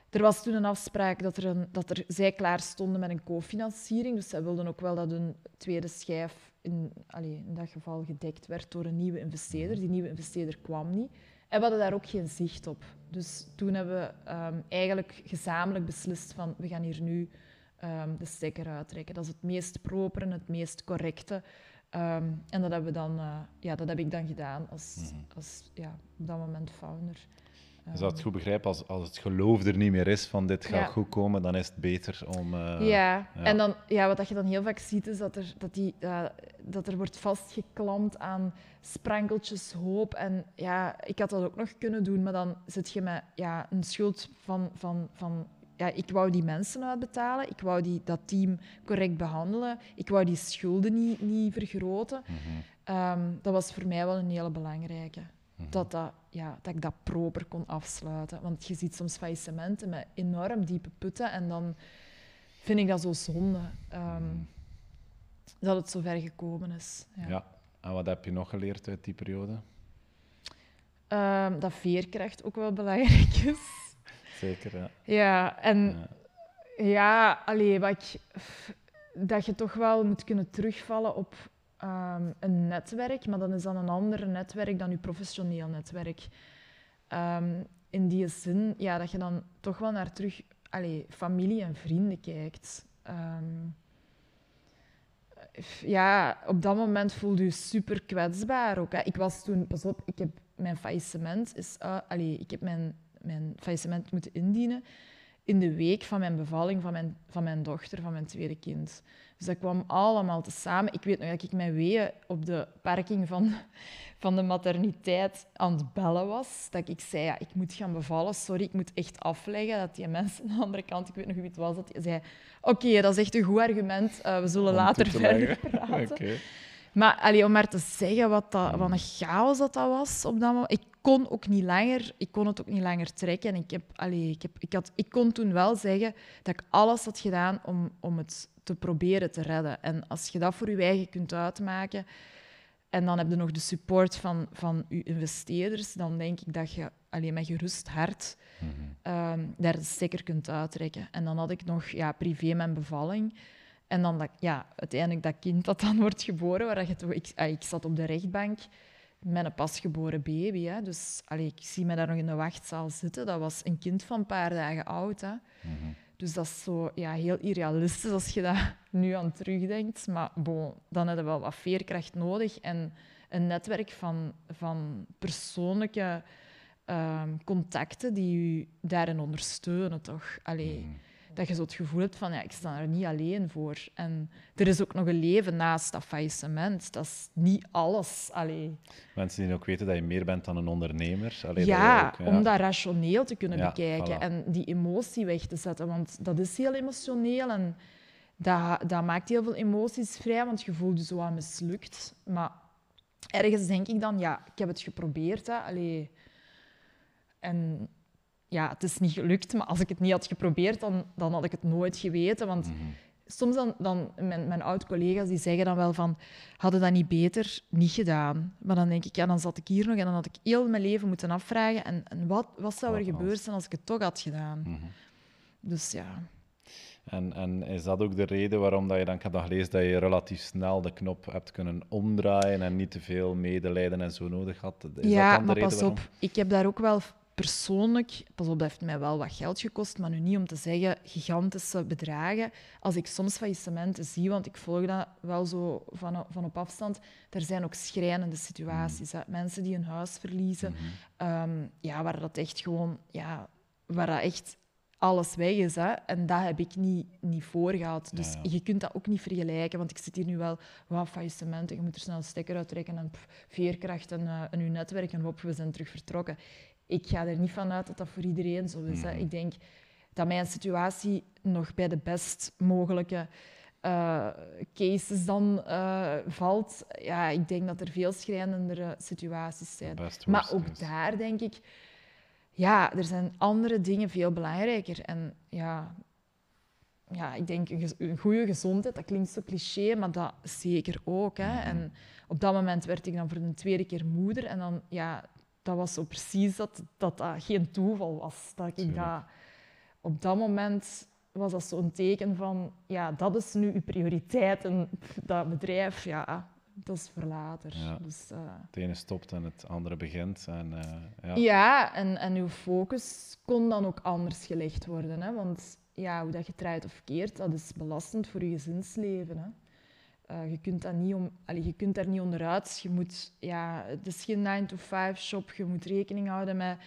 Er was toen een afspraak dat, er dat er, zij klaar stonden met een cofinanciering. Dus zij wilden ook wel dat hun tweede schijf in, in dat geval gedekt werd door een nieuwe investeerder. Die nieuwe investeerder kwam niet. En we hadden daar ook geen zicht op. Dus toen hebben we ehm, eigenlijk gezamenlijk beslist van we gaan hier nu um, de stekker uittrekken. Dat is het meest propere, het meest correcte. Ehm, en dat, hebben we dan, uh, ja, dat heb ik dan gedaan als, mm -hmm. als ja, op dat moment founder. Dus dat het goed begrijp, als, als het geloof er niet meer is van dit gaat goed komen, dan is het beter om... Uh, ja. ja, en dan, ja, wat je dan heel vaak ziet, is dat er, dat die, uh, dat er wordt vastgeklampt aan sprankeltjes hoop. En ja, ik had dat ook nog kunnen doen, maar dan zit je met ja, een schuld van, van, van ja, ik wou die mensen uitbetalen, ik wou die, dat team correct behandelen, ik wou die schulden niet, niet vergroten. Mm -hmm. um, dat was voor mij wel een hele belangrijke. Mhm. dat, dat, ja, dat ik dat proper kon afsluiten. Want je ziet soms faillissementen met enorm diepe putten en dan vind ik dat zo zonde um, dat het zo ver gekomen is. Ja. ja. en wat heb je nog geleerd uit die periode? Um, dat veerkracht ook wel belangrijk is. Zeker, ja. Ja, en ja, ja allee, wat ik, dat je toch wel moet kunnen terugvallen op um, een netwerk, maar dan is dan een ander netwerk dan je professioneel netwerk. Um, in die zin, ja, dat je dan toch wel naar terug, allee, familie en vrienden kijkt. Um, ja, op dat moment voelde je super kwetsbaar ook. Hè. Ik was toen, pas op, ik heb mijn faillissement is, uh, allee, ik heb mijn mijn faillissement moeten indienen in de week van mijn bevalling van mijn, van mijn dochter, van mijn tweede kind. Dus dat kwam allemaal tezamen. Ik weet nog dat ik mijn weeën op de parking van, van de materniteit aan het bellen was. Dat ik zei, ja, ik moet gaan bevallen, sorry, ik moet echt afleggen. Dat die mensen aan de andere kant, ik weet nog wie het was, dat die zei, oké, dat is echt een goed argument, uh, we zullen later verder praten. Okay. Maar allee, om maar te zeggen wat, dat, wat een chaos dat, dat was op dat moment. Ik kon ook niet langer, ik kon het ook niet langer trekken. En ik, heb, allee, ik, heb, ik, had, ik kon toen wel zeggen dat ik alles had gedaan om, om het te proberen te redden. En als je dat voor je eigen kunt uitmaken, en dan heb je nog de support van, van je investeerders, dan denk ik dat je alleen met gerust hart mm um, daar de stekker kunt uittrekken. En dan had ik nog ja, privé mijn bevalling. En dan dat, ja, uiteindelijk dat kind dat dan wordt geboren, waar je toch, ik, ah, ik zat op de rechtbank met een pasgeboren baby. Hè. Dus allee, ik zie me daar nog in de wachtzaal zitten. Dat was een kind van een paar dagen oud. Hè. Mhm. Dus dat is zo ja, heel irrealistisch als je dat nu aan terugdenkt. Maar bon, dan heb je wel wat veerkracht nodig en een netwerk van, van persoonlijke uh, contacten die je daarin ondersteunen. Toch? Allee, mhm dat je zo het gevoel hebt van ja, ik sta er niet alleen voor. En er is ook nog een leven naast dat faillissement. Dat is niet alles. Allee. Mensen die ook weten dat je meer bent dan een ondernemer. Allee, ja, ook, ja, om dat rationeel te kunnen bekijken en die emotie weg te zetten. Want dat is heel emotioneel en dat, dat maakt heel veel emoties vrij, want je voelt je zo aan mislukt. Maar ergens denk ik dan, ja, ik heb het geprobeerd. Hè. Allee. En ja, het is niet gelukt, maar als ik het niet had geprobeerd, dan, dan had ik het nooit geweten. Want mhm. soms dan, dan mijn, mijn oud-collega's die zeggen dan wel van, hadden dat niet beter niet gedaan. Maar dan denk ik, ja, dan zat ik hier nog en dan had ik heel mijn leven moeten afvragen. En, en wat, wat zou er gebeurd zijn als ik het toch had gedaan? Mhm. Dus ja. En, en is dat ook de reden waarom dat je dan, ik heb dan gelezen dat je relatief snel de knop hebt kunnen omdraaien en niet te veel medelijden en zo nodig had? Is ja, dat dan de maar pas op, ik heb daar ook wel persoonlijk, pas op, dat heeft mij wel wat geld gekost, maar nu niet om te zeggen gigantische bedragen. Als ik soms faillissementen zie, want ik volg dat wel zo van, van op afstand, er zijn ook schrijnende situaties. Hè. Mensen die hun huis verliezen, mm ja, waar dat echt gewoon, ja, waar dat echt alles weg is. Hè. En dat heb ik niet, niet voorgehad. Dus je kunt dat ook niet vergelijken, want ik zit hier nu wel, wat faillissementen, je moet er snel een stekker uittrekken en veerkracht en, uh, en je netwerk en hop, we zijn terug vertrokken ik ga er niet van uit dat dat voor iedereen zo is. Hè. Mhm. Ik denk dat mijn situatie nog bij de best mogelijke uh, cases dan uh, valt. Ja, ik denk dat er veel schrijnendere situaties zijn. Maar ook daar denk ik, ja, er zijn andere dingen veel belangrijker. En ja, ja ik denk een, een goede gezondheid, dat klinkt zo cliché, maar dat zeker ook. Hè. Mhm. En op dat moment werd ik dan voor de tweede keer moeder. En dan, ja, dat was zo precies dat dat, dat geen toeval was. Dat ik dat, op dat moment was dat zo'n teken van, ja, dat is nu uw prioriteit. En dat bedrijf, ja, dat is voor later. Ja. Dus, uh, het ene stopt en het andere begint. En, uh, ja, ja en, en uw focus kon dan ook anders gelegd worden. Hè? Want ja, hoe dat je draait of keert, dat is belastend voor je gezinsleven. Hè? Uh, je, kunt dat niet om, allee, je kunt daar niet onderuit. Je moet, ja, het is geen 9-to-5-shop. Je moet rekening houden met,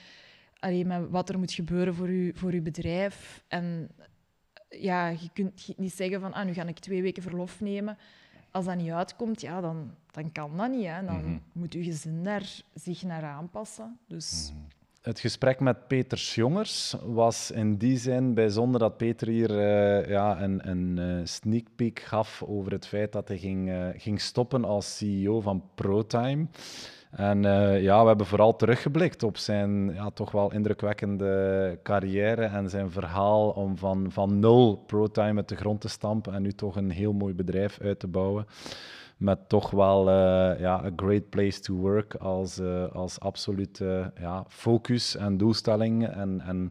allee, met wat er moet gebeuren voor je, voor je bedrijf. En ja, je kunt niet zeggen van, ah, nu ga ik twee weken verlof nemen. Als dat niet uitkomt, ja, dan, dan kan dat niet. Hè. Dan mm -hmm. moet je gezin daar zich naar aanpassen. Dus... Mm -hmm. Het gesprek met Peter Jongers was in die zin bijzonder dat Peter hier uh, ja, een, een uh, sneak peek gaf over het feit dat hij ging, uh, ging stoppen als CEO van ProTime. En ja, we hebben vooral teruggeblikt op zijn ja, toch wel indrukwekkende carrière en zijn verhaal om van, van nul ProTime uit de grond te stampen en nu toch een heel mooi bedrijf uit te bouwen met toch wel uh, ja, a great place to work als, uh, als absolute ja, focus en doelstelling. En, en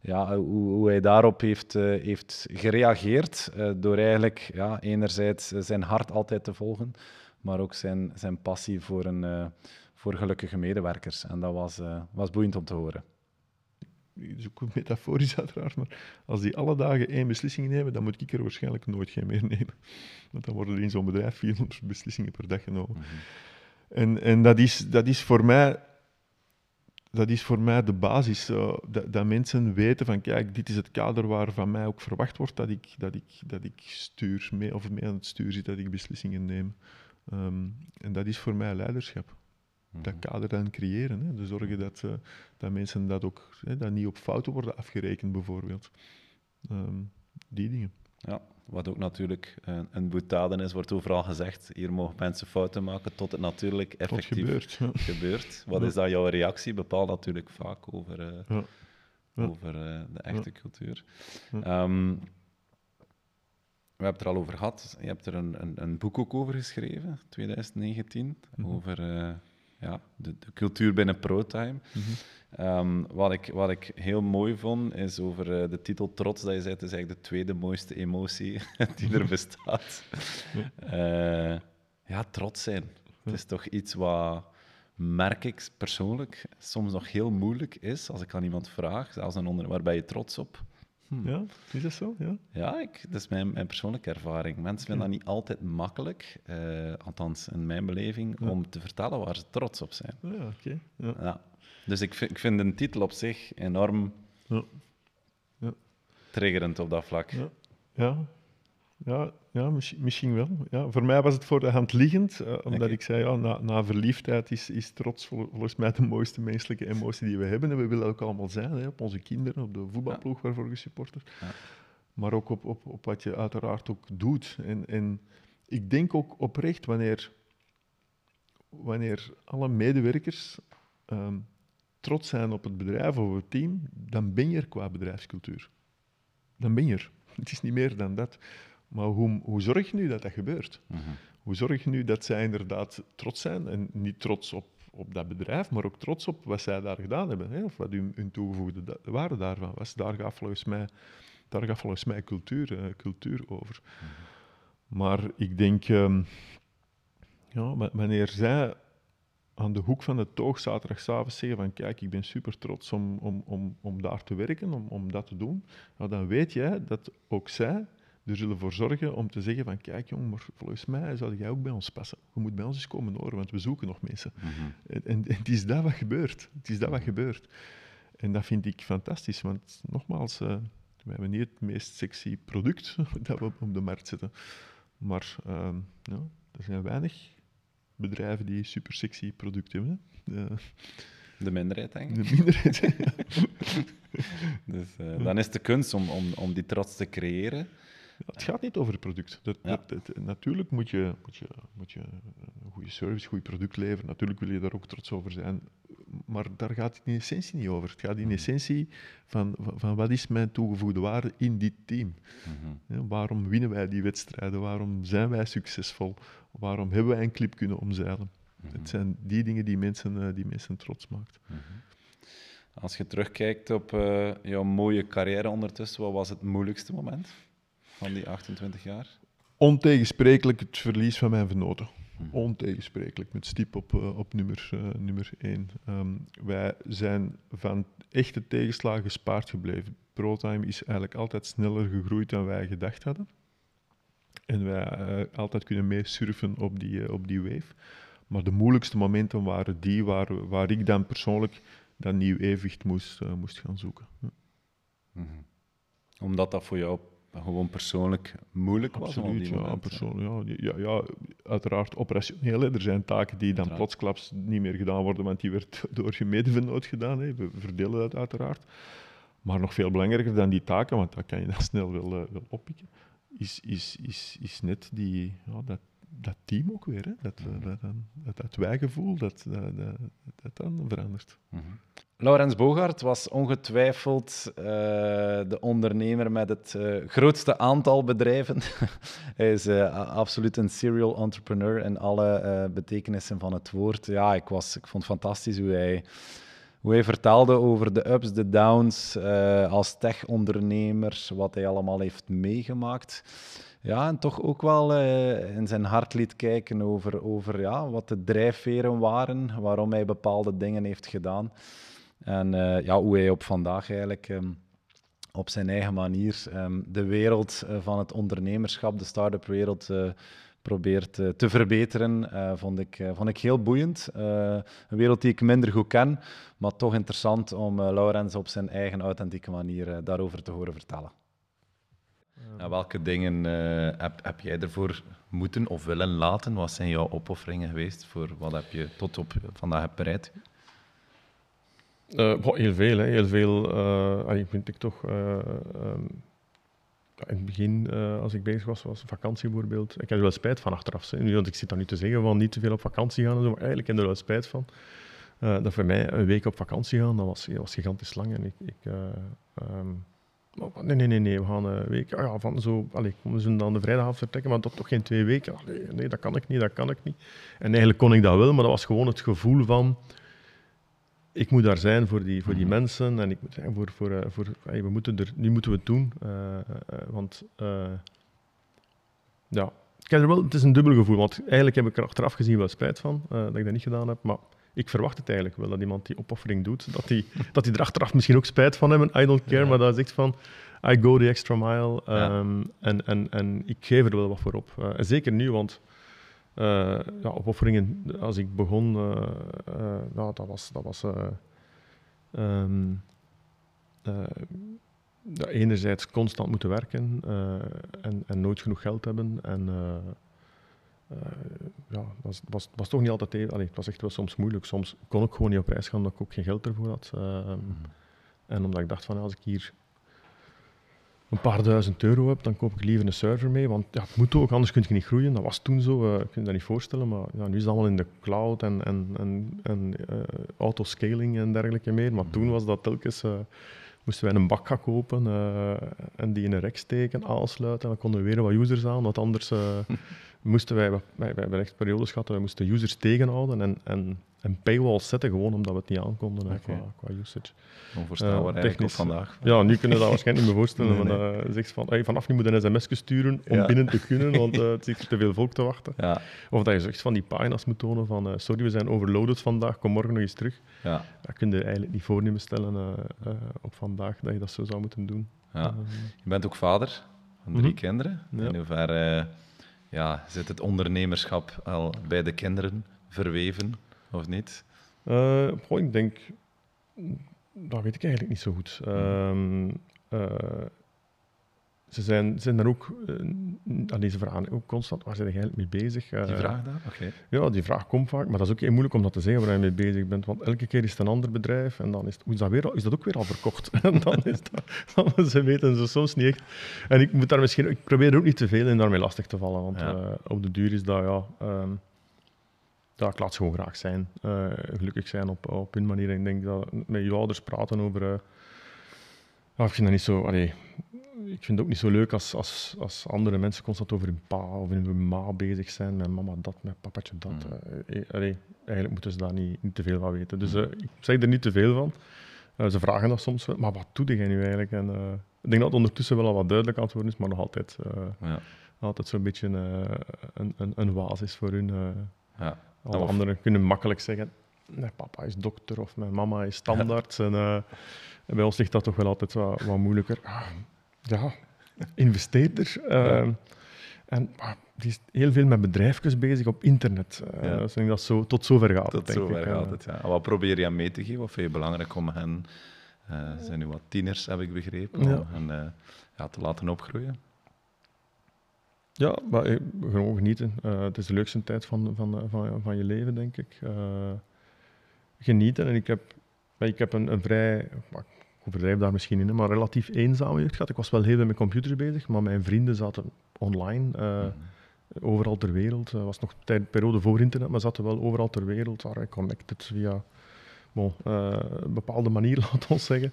ja, hoe, hij daarop heeft, uh, heeft gereageerd door eigenlijk ja, enerzijds zijn hart altijd te volgen, maar ook zijn, zijn passie voor, een, voor gelukkige medewerkers. En dat was, was boeiend om te horen is ook metaforisch uiteraard, maar als die alle dagen één beslissing nemen, dan moet ik er waarschijnlijk nooit geen meer nemen. Want dan worden er in zo'n bedrijf 400 beslissingen per dag genomen. Mm -hmm. En, en dat, is, dat, is voor mij, dat is voor mij de basis, uh, dat, dat, mensen weten van kijk, dit is het kader waar van mij ook verwacht wordt dat ik, dat ik, dat ik stuur, mee, of mee aan het stuur zit, dat ik beslissingen neem. Um, en dat is voor mij leiderschap dat kader dan creëren. Hè. De zorgen dat, uh, dat mensen dat ook hè, dat niet op fouten worden afgerekend, bijvoorbeeld. Um, die dingen. Ja, wat ook natuurlijk een, een boetade is, wordt overal gezegd. Hier mogen mensen fouten maken tot het natuurlijk effectief gebeurt. Ja. gebeurt. Wat ja. is dan jouw reactie? Bepaalt natuurlijk vaak over, uh, ja. over uh, de echte cultuur. Um, we hebben het er al over gehad. Je hebt er een, een, een boek ook over geschreven, 2019, mm -hmm. over ja, de, de, cultuur binnen ProTime. Mm -hmm. um, wat, ik, wat ik heel mooi vond, is over uh, de titel Trots, dat je zei, het is eigenlijk de tweede mooiste emotie die er bestaat. Uh, ja, trots zijn. Het is toch iets wat, merk ik persoonlijk, soms nog heel moeilijk is, als ik aan iemand vraag, zelfs een onder, waar ben je trots op? Hm. Ja, is dat zo? Ja, ja ik, dat is mijn, mijn persoonlijke ervaring. Mensen vinden dat niet altijd makkelijk, uh, althans in mijn beleving, ja. om te vertellen waar ze trots op zijn. Ja, oké. Okay. Ja. Dus ik vind, ik vind een titel op zich enorm triggerend op dat vlak. Ja, ja. ja, misschien, misschien wel. Ja, voor mij was het voor de hand liggend, uh, omdat okay. ik zei, ja, na, na verliefdheid is, is trots vol, volgens mij de mooiste menselijke emotie die we hebben. En we willen ook allemaal zijn, hè, op onze kinderen, op de voetbalploeg ja. waarvoor je supportert. Ja. Maar ook op, op, op wat je uiteraard ook doet. En, en ik denk ook oprecht, wanneer, wanneer alle medewerkers um, trots zijn op het bedrijf of het team, dan ben je er qua bedrijfscultuur. Dan ben je er. Het is niet meer dan dat. Maar hoe, hoe zorg je nu dat dat gebeurt? Mm -hmm. Hoe zorg je nu dat zij inderdaad trots zijn? En niet trots op, op dat bedrijf, maar ook trots op wat zij daar gedaan hebben. Hè? Of wat hun, hun toegevoegde waarde daarvan was. Daar gaat volgens mij, daar gaat volgens mij cultuur, uh, cultuur over. Mm -hmm. Maar ik denk, um, ja, wanneer zij aan de hoek van de toog zaterdagavond zeggen van kijk, ik ben super trots om, om, om, om daar te werken, om, om dat te doen, nou, dan weet jij dat ook zij er zullen voor zorgen om te zeggen van kijk jong, maar volgens mij zou jij ook bij ons passen. Je moet bij ons eens komen horen, want we zoeken nog mensen. Mm -hmm. en, en, en, het is dat wat gebeurt. Het is dat wat gebeurt. En dat vind ik fantastisch, want nogmaals, uh, we hebben niet het meest sexy product dat we op de markt zetten. Maar uh, ja, er zijn weinig bedrijven die super sexy producten hebben. Uh, de minderheid, denk ik. De minderheid, ja. dus uh, dan is de kunst om, om, om die trots te creëren. Het gaat niet over het product. Dat, ja. dat, dat, natuurlijk moet je, moet, je, moet je een goede service, een goed product leveren. Natuurlijk wil je daar ook trots over zijn. Maar daar gaat het in essentie niet over. Het gaat in essentie van, van, van wat is mijn toegevoegde waarde in dit team? Mm -hmm. waarom winnen wij die wedstrijden? Waarom zijn wij succesvol? Waarom hebben wij een clip kunnen omzeilen? Mm -hmm. Het zijn die dingen die mensen, uh, die mensen trots maakt. Mm -hmm. Als je terugkijkt op uh, jouw mooie carrière ondertussen, wat was het moeilijkste moment? Van die 28 jaar? Ontegensprekelijk het verlies van mijn vernoten. ontegensprekelijk met stip op, uh, op nummer, uh, nummer 1. Um, wij zijn van echte tegenslagen gespaard gebleven. ProTime is eigenlijk altijd sneller gegroeid dan wij gedacht hadden. En wij uh, altijd kunnen meesurfen op die, op die wave. Maar de moeilijkste momenten waren die waar, waar ik dan persoonlijk dat nieuw evenwicht moest, moest gaan zoeken. Mm -hmm. Omdat dat voor jou gewoon persoonlijk moeilijk was? Absoluut, ja, persoonlijk, ja. Ja, ja, uiteraard operationeel. Er zijn taken die dan plotsklaps niet meer gedaan worden, want die werd door je medevenoot gedaan. Hè. We verdelen dat uiteraard. Maar nog veel belangrijker dan die taken, want dat kan je dan snel wel, uh, wel oppikken, is, is, is, is net die, ja, dat, dat team ook weer. Hè. Dat, mm -hmm. dat, dat, dat wijgevoel, dat, dat, dat, dat dan verandert. Mm -hmm. Laurens Bogaert was ongetwijfeld uh, de ondernemer met het uh, grootste aantal bedrijven. hij is uh, absoluut een serial entrepreneur in alle betekenissen van het woord. Ja, ik, was, ik vond het fantastisch hoe hij, hoe hij vertelde over de ups, de downs als tech-ondernemer, wat hij allemaal heeft meegemaakt. Ja, en toch ook wel in zijn hart liet kijken over, over ja, wat de drijfveren waren, waarom hij bepaalde dingen heeft gedaan. En uh, ja, hoe hij op vandaag eigenlijk um, op zijn eigen manier um, de wereld uh, van het ondernemerschap, de start-up wereld, probeert te verbeteren, vond, ik, vond ik heel boeiend. een wereld die ik minder goed ken, maar toch interessant om Laurens op zijn eigen authentieke manier daarover te horen vertellen. Welke dingen heb, heb jij ervoor moeten of willen laten? Wat zijn jouw opofferingen geweest? Voor wat heb je tot op vandaag bereid? Uh, heel veel, hè. heel veel. Uh, vind ik toch. Um, in het begin, als ik bezig was, was vakantie bijvoorbeeld. Ik heb er wel spijt van achteraf. Hè. Want ik zit dan nu te zeggen van niet te veel op vakantie gaan en zo, maar eigenlijk heb ik er wel spijt van. dat voor mij een week op vakantie gaan, dat was, dat was gigantisch lang. En ik, ik um, nee, nee, nee, nee, we gaan een week. Oh ja, van zo, allez, we zullen dan de vrijdagavond vertrekken, maar dat toch geen twee weken. nee, nee, dat kan ik niet, dat kan ik niet. En eigenlijk kon ik dat wel, maar dat was gewoon het gevoel van ik moet daar zijn voor die, voor die mhm. mensen en ik moet zijn voor, voor, uh, voor hey, we moeten er, nu moeten we het doen. Uh, uh, want ja, ik heb er wel, het is een dubbel gevoel, want eigenlijk heb ik er achteraf gezien wel spijt van dat ik dat niet gedaan heb, maar ik verwacht het eigenlijk wel, dat iemand die opoffering doet, dat die, dat die er achteraf misschien ook spijt van hebben, I don't care, ja. maar dat is echt van, I go the extra mile um, ja. en, en, en ik geef er wel wat voor op. zeker nu, want uh, ja, opofferingen, als ik begon, uh, ja, dat was, dat was um, ja, enerzijds constant moeten werken en, en, nooit genoeg geld hebben. En ja, dat was, was, was toch niet altijd even. Allee, het was echt wel soms moeilijk. Soms kon ik gewoon niet op reis gaan omdat ik ook geen geld ervoor had. Mm. En omdat ik dacht van als ik hier een paar duizend euro heb, dan koop ik liever een server mee. Want ja, het moet ook, anders kun je niet groeien. Dat was toen zo, uh, ik kan je dat niet voorstellen. Maar ja, nu is het allemaal in de cloud en, en, en, en uh, autoscaling en dergelijke meer. Maar toen was dat telkens... Uh, moesten wij een bak gaan kopen en die in een rek steken, aansluiten. En dan konden we weer wat users aan, want anders moesten wij, wij, wij hebben echt periodes gehad, wij moesten users tegenhouden en, en, en paywalls zetten, gewoon omdat we het niet aankonden okay. qua, qua usage. Onvoorstelbaar uh, technisch vandaag. Ja, nu kunnen we dat waarschijnlijk niet meer voorstellen. nee, nee. Maar, uh, zegt van, hey, vanaf nu moet een sms sturen om ja. binnen te kunnen, want uh, het zit te veel volk te wachten. Ja. Of dat je zegt van die pagina's moet tonen van, sorry, we zijn overloaded vandaag, kom morgen nog eens terug. Ja. Dat kun je eigenlijk niet voornemen stellen op vandaag, dat je dat zo zou moeten doen. Ja. je bent ook vader van drie -hmm. kinderen. In hoeverre ja, zit het ondernemerschap al bij de kinderen verweven, of niet? Uh, ik denk, dat weet ik eigenlijk niet zo goed. Uh, uh, ze zijn, zijn daar ook, uh, deze vragen ook constant, waar zijn je eigenlijk mee bezig? Uh, die vraag daar? Okay. Ja, die vraag komt vaak, maar dat is ook heel moeilijk om dat te zeggen waar je mee bezig bent, want elke keer is het een ander bedrijf en dan is, het, is, dat, weer, is dat ook weer al verkocht. en dan is dat, dan, ze weten ze soms niet echt. En ik, moet daar misschien, ik probeer er ook niet te veel in daarmee lastig te vallen, want ja. uh, op de duur is dat, ja... Um, ja, ik laat ze gewoon graag zijn. Gelukkig zijn op, op hun manier. En ik denk dat met je ouders praten over... Ja, ik vind dat niet zo... Allee, ik vind het ook niet zo leuk als, als, als andere mensen constant over hun pa of hun ma bezig zijn. Met mama dat, met papatje dat. Mm. Uh, allee, eigenlijk moeten ze daar niet, niet te veel van weten. Dus uh, ik zeg er niet te veel van. Uh, ze vragen dat soms wel, maar wat doe jij nu eigenlijk? En ik denk dat het ondertussen wel al wat duidelijk aan het worden is, maar nog altijd, ja. altijd zo'n beetje een, een, een waas is voor hun. ja. Alle anderen kunnen makkelijk zeggen, mijn papa is dokter of mijn mama is standaard. En, en, bij ons ligt dat toch wel altijd wat, wat moeilijker. Ah, ja, investeerder. En die is heel veel met bedrijfjes bezig op internet. Uh, ja. Dus dat zo, tot zover gaat tot het, denk zover gaat het, ja. wat probeer je aan mee te geven? Wat vind je belangrijk om hen, uh, zijn nu wat tieners, heb ik begrepen, ja. om hen uh, ja, te laten opgroeien? Ja, maar gewoon genieten. het is de leukste tijd van, van, van, van je leven, denk ik. genieten. En ik heb, ik heb een, een vrij, overdrijf daar misschien in, maar relatief eenzame jeugd gehad. Ik was wel heel veel met computers bezig, maar mijn vrienden zaten online, uh, overal ter wereld. Het was nog de periode voor internet, maar zaten wel overal ter wereld, waren connected via bon, uh, een bepaalde manier, laat ons zeggen.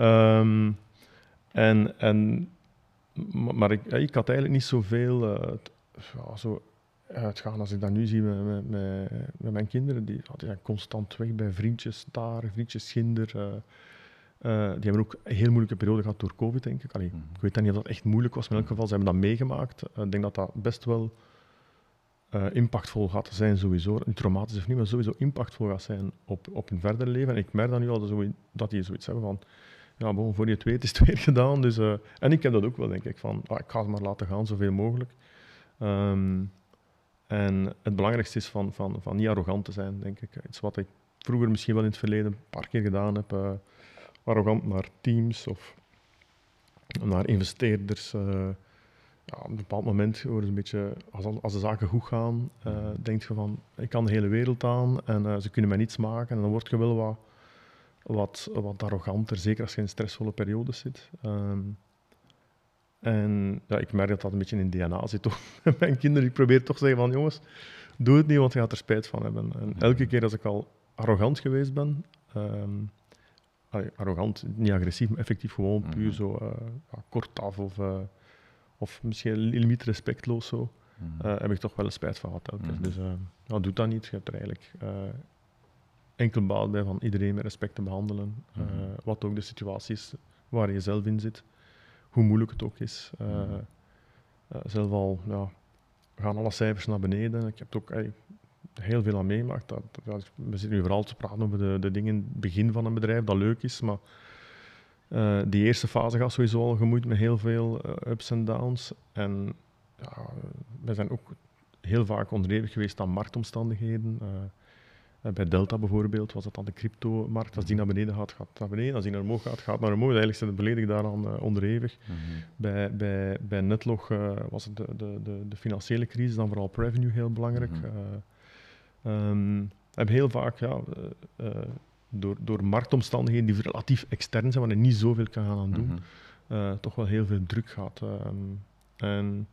Um, en, en, maar ik, ik had eigenlijk niet zoveel uh, ja, zo uitgaan als ik dat nu zie met, met, met, met mijn kinderen. Die hadden constant weg bij vriendjes daar, vriendjes ginder. Uh, die hebben ook een heel moeilijke periode gehad door COVID, denk ik. Allee, Ik weet niet of dat echt moeilijk was, maar in elk geval, ze hebben dat meegemaakt. Uh, ik denk dat dat best wel uh, impactvol gaat zijn, sowieso. Niet traumatisch of niet, maar sowieso impactvol gaat zijn op, op hun verdere leven. En ik merk dan nu al zo, dat die zoiets hebben van... Ja, bon, voor je het weet is het weer gedaan. Dus, en ik heb dat ook wel, denk ik. Van, ah, ik ga het maar laten gaan, zoveel mogelijk. Um, en het belangrijkste is van, van, van niet arrogant te zijn, denk ik. Iets wat ik vroeger misschien wel in het verleden een paar keer gedaan heb arrogant naar teams of naar investeerders. Uh, ja, op een bepaald moment wordt een beetje, als, als de zaken goed gaan, uh, denk je van, ik kan de hele wereld aan en uh, ze kunnen mij niets maken. En dan word je wel wat, wat, wat arroganter, zeker als je in stressvolle periodes zit. Um, en ja, ik merk dat dat een beetje in DNA zit. Toch? Mijn kinderen, ik probeer toch te zeggen van, jongens, doe het niet, want je gaat er spijt van hebben. En elke keer als ik al arrogant geweest ben, um, arrogant, niet agressief, maar effectief gewoon mhm. puur zo uh, ja, kort af of, uh, of misschien limiet respectloos zo, mm. uh, heb ik toch wel een spijt van gehad. Mm. Dus ja, doe dat niet. Je hebt er eigenlijk enkel baat bij van iedereen met respect te behandelen, wat ook de situatie is waar je zelf in zit, hoe moeilijk het ook is. zelf al ja, gaan alle cijfers naar beneden. Ik heb ook heel veel aan meemaakt. Dat, dat, we zitten nu vooral te praten over de, de dingen in het begin van een bedrijf, dat leuk is, maar uh, die eerste fase gaat sowieso al gemoeid met heel veel uh, ups en downs. En ja, we zijn ook heel vaak onderhevig geweest aan marktomstandigheden. Uh, bij Delta bijvoorbeeld was het aan de crypto-markt. Als die naar beneden gaat, gaat naar beneden. Als die naar omhoog gaat, gaat naar omhoog. Eigenlijk zijn we volledig daaraan onderhevig. Mm -hmm. bij, bij, bij Netlog was het de, de, de, de, financiële crisis, dan vooral revenue heel belangrijk. Mm -hmm. Um, hebben heel vaak ja, uh, uh, door, door marktomstandigheden die relatief extern zijn, waar je niet zoveel kan gaan aan doen, mm -hmm. toch wel heel veel druk gaat. Um, en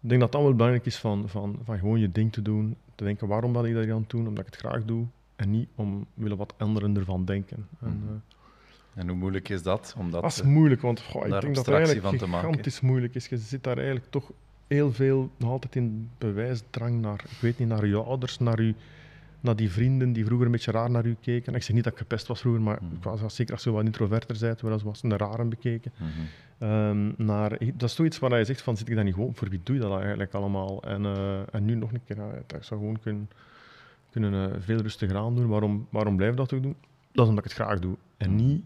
ik denk dat dat wel belangrijk is van, van, van gewoon je ding te doen, te denken waarom ben ik dat aan het doen, omdat ik het graag doe, en niet om willen wat anderen ervan denken. Mm -hmm. en, en, hoe moeilijk is dat? Om dat, is moeilijk, want goh, ik denk dat het eigenlijk gigantisch moeilijk is. Je zit daar eigenlijk toch heel veel nog altijd in bewijsdrang naar, ik weet niet, naar je ouders, naar, u, naar die vrienden die vroeger een beetje raar naar u keken. Ik zeg niet dat ik gepest was vroeger, maar mm. ik was zeker als je wat introverter bent, wel was een raren bekeken. Mm -hmm. um, naar, dat is zoiets waar je zegt van, zit ik dat niet gewoon, voor wie doe je dat eigenlijk allemaal? En, uh, en nu nog een keer, ik zou gewoon kunnen, kunnen uh, veel rustiger aan doen. Waarom, waarom blijf ik dat ook doen? Dat is omdat ik het graag doe. En mm. niet,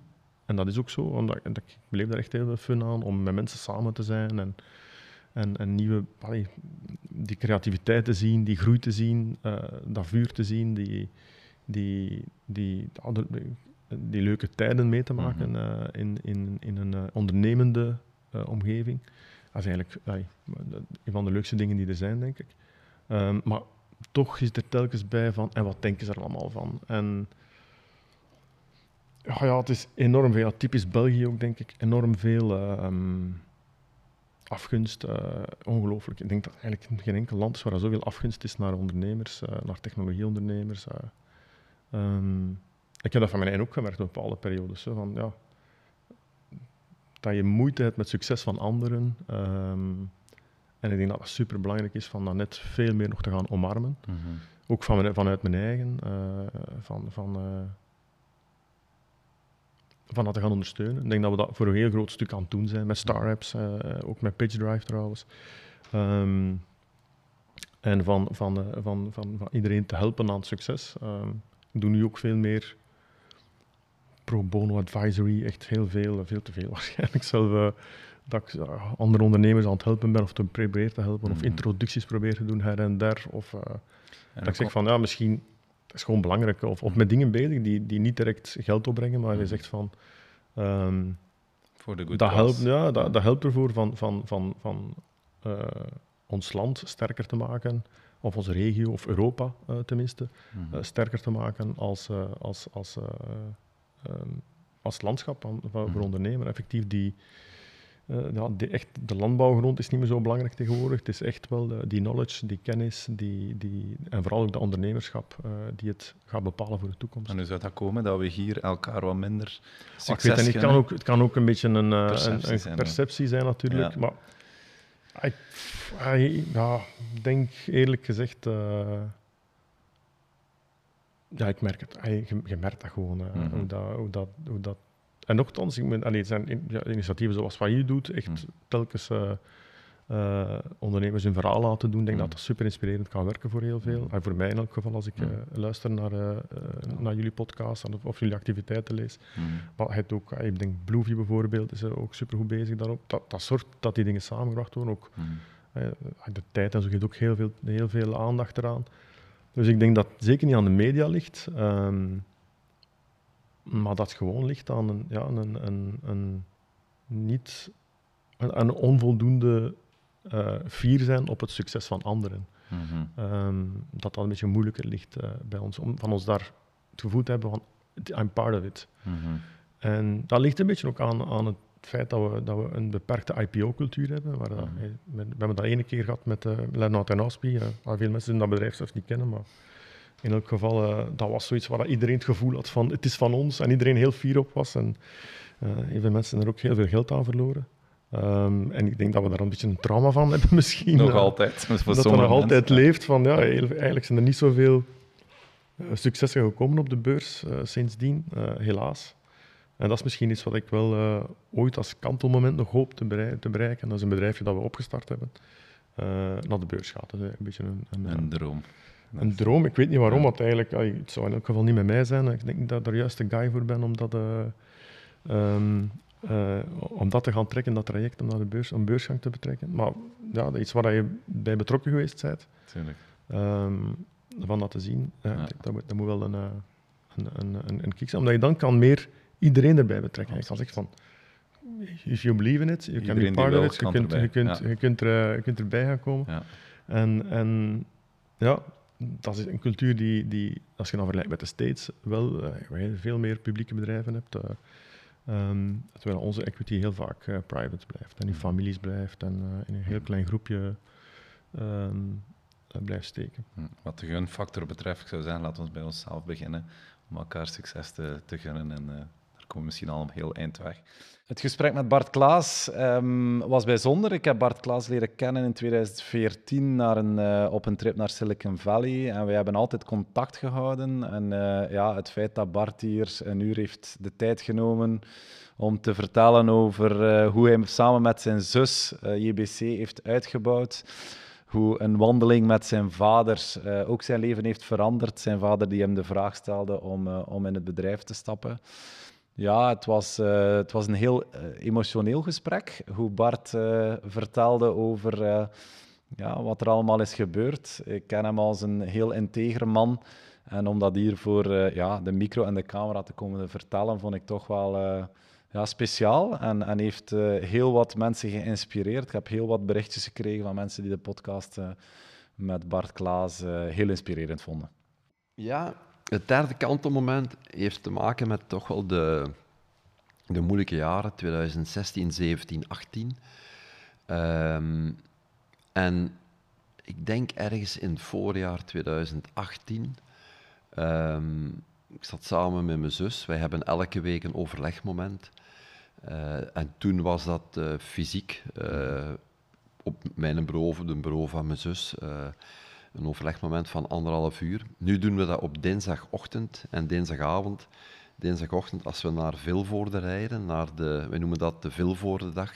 en dat is ook zo, omdat ik beleef daar echt heel veel fun aan, om met mensen samen te zijn en en, en nieuwe, allee, die creativiteit te zien, die groei te zien, uh, dat vuur te zien, die, die, die, die leuke tijden mee te maken uh, in, in, in een uh, ondernemende omgeving. Dat is eigenlijk allee, een van de leukste dingen die er zijn, denk ik. Um, maar toch is er telkens bij van, en wat denken ze er allemaal van? En ja, ja het is enorm veel, typisch België ook, denk ik, enorm veel... Um, afgunst, uh, ongelooflijk. Ik denk dat eigenlijk geen enkel land is waar er zoveel afgunst is naar ondernemers, uh, naar technologieondernemers. Uh, um, ik heb dat van mij ook gemerkt op bepaalde periodes. Van, ja, dat je moeite hebt met succes van anderen. Um, en ik denk dat het super belangrijk is van dat net veel meer nog te gaan omarmen. Mm -hmm. Ook van, vanuit mijn eigen. van, van, van dat te gaan ondersteunen. Ik denk dat we dat voor een heel groot stuk aan het doen zijn met Starapps, uh, ook met PitchDrive trouwens. Ehm, en van, van, van, van, van, iedereen te helpen aan het succes. Um, ik doe nu ook veel meer pro bono advisory, echt heel veel, veel te veel waarschijnlijk. Zelf, dat ik andere ondernemers aan het helpen ben of te proberen te helpen, of mhm. introducties probeer te doen her en der. Of dat ik zeg van ja, misschien dat is gewoon belangrijk. Of, of met dingen bezig die, die niet direct geld opbrengen, maar je mhm. zegt van. Um, Voor de dat helpt, ja, dat, dat helpt ervoor van, van, van, van uh, ons land sterker te maken, of onze regio, of Europa uh, tenminste, mm uh, sterker te maken als, als, als, um, als landschap aan, voor mm ondernemer. Effectief die, ja, de, echt, de landbouwgrond is niet meer zo belangrijk tegenwoordig. Het is echt wel de, die knowledge, die kennis die, die, en vooral ook de ondernemerschap uh, die het gaat bepalen voor de toekomst. En hoe zou dat komen dat we hier elkaar wat minder succes ik weet het, kan ook, het kan ook een beetje een uh, perceptie, een, een perceptie zijn, natuurlijk. Ja. Maar ik, ja, denk eerlijk gezegd... ja, ik merk het. Je, je merkt dat gewoon. Mm -hmm. hoe, dat, hoe, dat, hoe dat en nogthans, ik ben, allee, zijn ja, initiatieven zoals wat je doet, echt mm. telkens uh, uh, ondernemers hun verhaal laten doen. Ik denk mm. dat dat super inspirerend kan werken voor heel veel. En voor mij in elk geval, als ik uh, luister naar, naar jullie podcast of, of, jullie activiteiten lees. Maar je hebt ook, ik denk Blueview bijvoorbeeld, is ook super goed bezig daarop. Dat, dat zorgt dat die dingen samengebracht worden. Ook, de tijd en zo geeft ook heel veel, heel veel aandacht eraan. Dus ik denk dat het zeker niet aan de media ligt. Um, maar dat gewoon ligt aan een, ja, een, een, een niet een, een onvoldoende uh, fier zijn op het succes van anderen. Mm -hmm. um, dat dat een beetje moeilijker ligt uh, bij ons, om van ons daar het gevoel te hebben van I'm part of it. Mm -hmm. En dat ligt een beetje ook aan, aan het feit dat we, dat we een beperkte IPO-cultuur hebben. Waar dat, mm -hmm. we, we, hebben dat ene keer gehad met uh, Lennart en Aspi, uh, waar veel mensen in dat bedrijf zelfs niet kennen, maar in elk geval, uh, dat was zoiets waar iedereen het gevoel had van het is van ons en iedereen heel fier op was. En uh, even mensen er ook heel veel geld aan verloren. Um, en ik denk dat we daar een beetje een trauma van hebben misschien. Nog altijd. Voor dat er nog altijd leeft van, ja, eigenlijk zijn er niet zoveel successen gekomen op de beurs sindsdien, helaas. En dat is misschien iets wat ik wel ooit als kantelmoment nog hoop te, bereiken. Te bereiken. Dat is een bedrijfje dat we opgestart hebben. naar de beurs gaat. Dat is een beetje een, een, een droom een droom. Ik weet niet waarom, want eigenlijk, het zou in elk geval niet met mij zijn. Ik denk dat ik er juist de guy voor ben om dat, uh, um, uh, om dat te gaan trekken, dat traject, om naar de beurs, om beursgang te betrekken. Maar ja, dat is iets waar je bij betrokken geweest bent. Tuurlijk. Um, van dat te zien, ja, ja. Dat, moet, dat, moet, wel een, uh, een, een, een, een kick zijn. Omdat je dan kan meer iedereen erbij betrekken. Ik kan zeggen van, if you believe in it, you can be part of it, je kunt, je, kunt, ja. je, kunt er, je kunt erbij gaan komen. Ja. En, en ja, dat is een cultuur die, die, als je dan vergelijkt met de States, wel uh, veel meer publieke bedrijven hebt. Uh, um, terwijl onze equity heel vaak uh, private blijft en in families blijft en in een heel klein groepje um, blijft steken. Hm, wat de gunfactor betreft, ik zou zeggen, laten we bij onszelf beginnen om elkaar succes te, te gunnen en komen we misschien al een heel eind weg. Het gesprek met Bart Klaas um, was bijzonder. Ik heb Bart Klaas leren kennen in 2014 naar een, uh, op een trip naar Silicon Valley. En we hebben altijd contact gehouden. En uh, ja, het feit dat Bart hier een uur heeft de tijd genomen om te vertellen over uh, hoe hij samen met zijn zus JBC heeft uitgebouwd. Hoe een wandeling met zijn vader ook zijn leven heeft veranderd. Zijn vader die hem de vraag stelde om, om in het bedrijf te stappen. Ja, het was, uh, het was een heel uh, emotioneel gesprek. Hoe Bart uh, vertelde over ja, wat er allemaal is gebeurd. Ik ken hem als een heel integere man. En om dat hier voor ja, de micro en de camera te komen vertellen, vond ik toch wel ja, speciaal. En, en heeft heel wat mensen geïnspireerd. Ik heb heel wat berichtjes gekregen van mensen die de podcast met Bart Klaas heel inspirerend vonden. Ja, het derde kantelmoment heeft te maken met toch wel de, de moeilijke jaren, 2016, 17, 18. Um, en ik denk ergens in het voorjaar 2018. Um, ik zat samen met mijn zus. Wij hebben elke week een overlegmoment. Uh, en toen was dat uh, fysiek uh, op mijn bureau, de bureau van mijn zus een overlegmoment van anderhalf uur. Nu doen we dat op dinsdagochtend en dinsdagavond dinsdagochtend, als we naar Vilvoorde rijden, naar de, wij noemen dat de Vilvoorde-dag,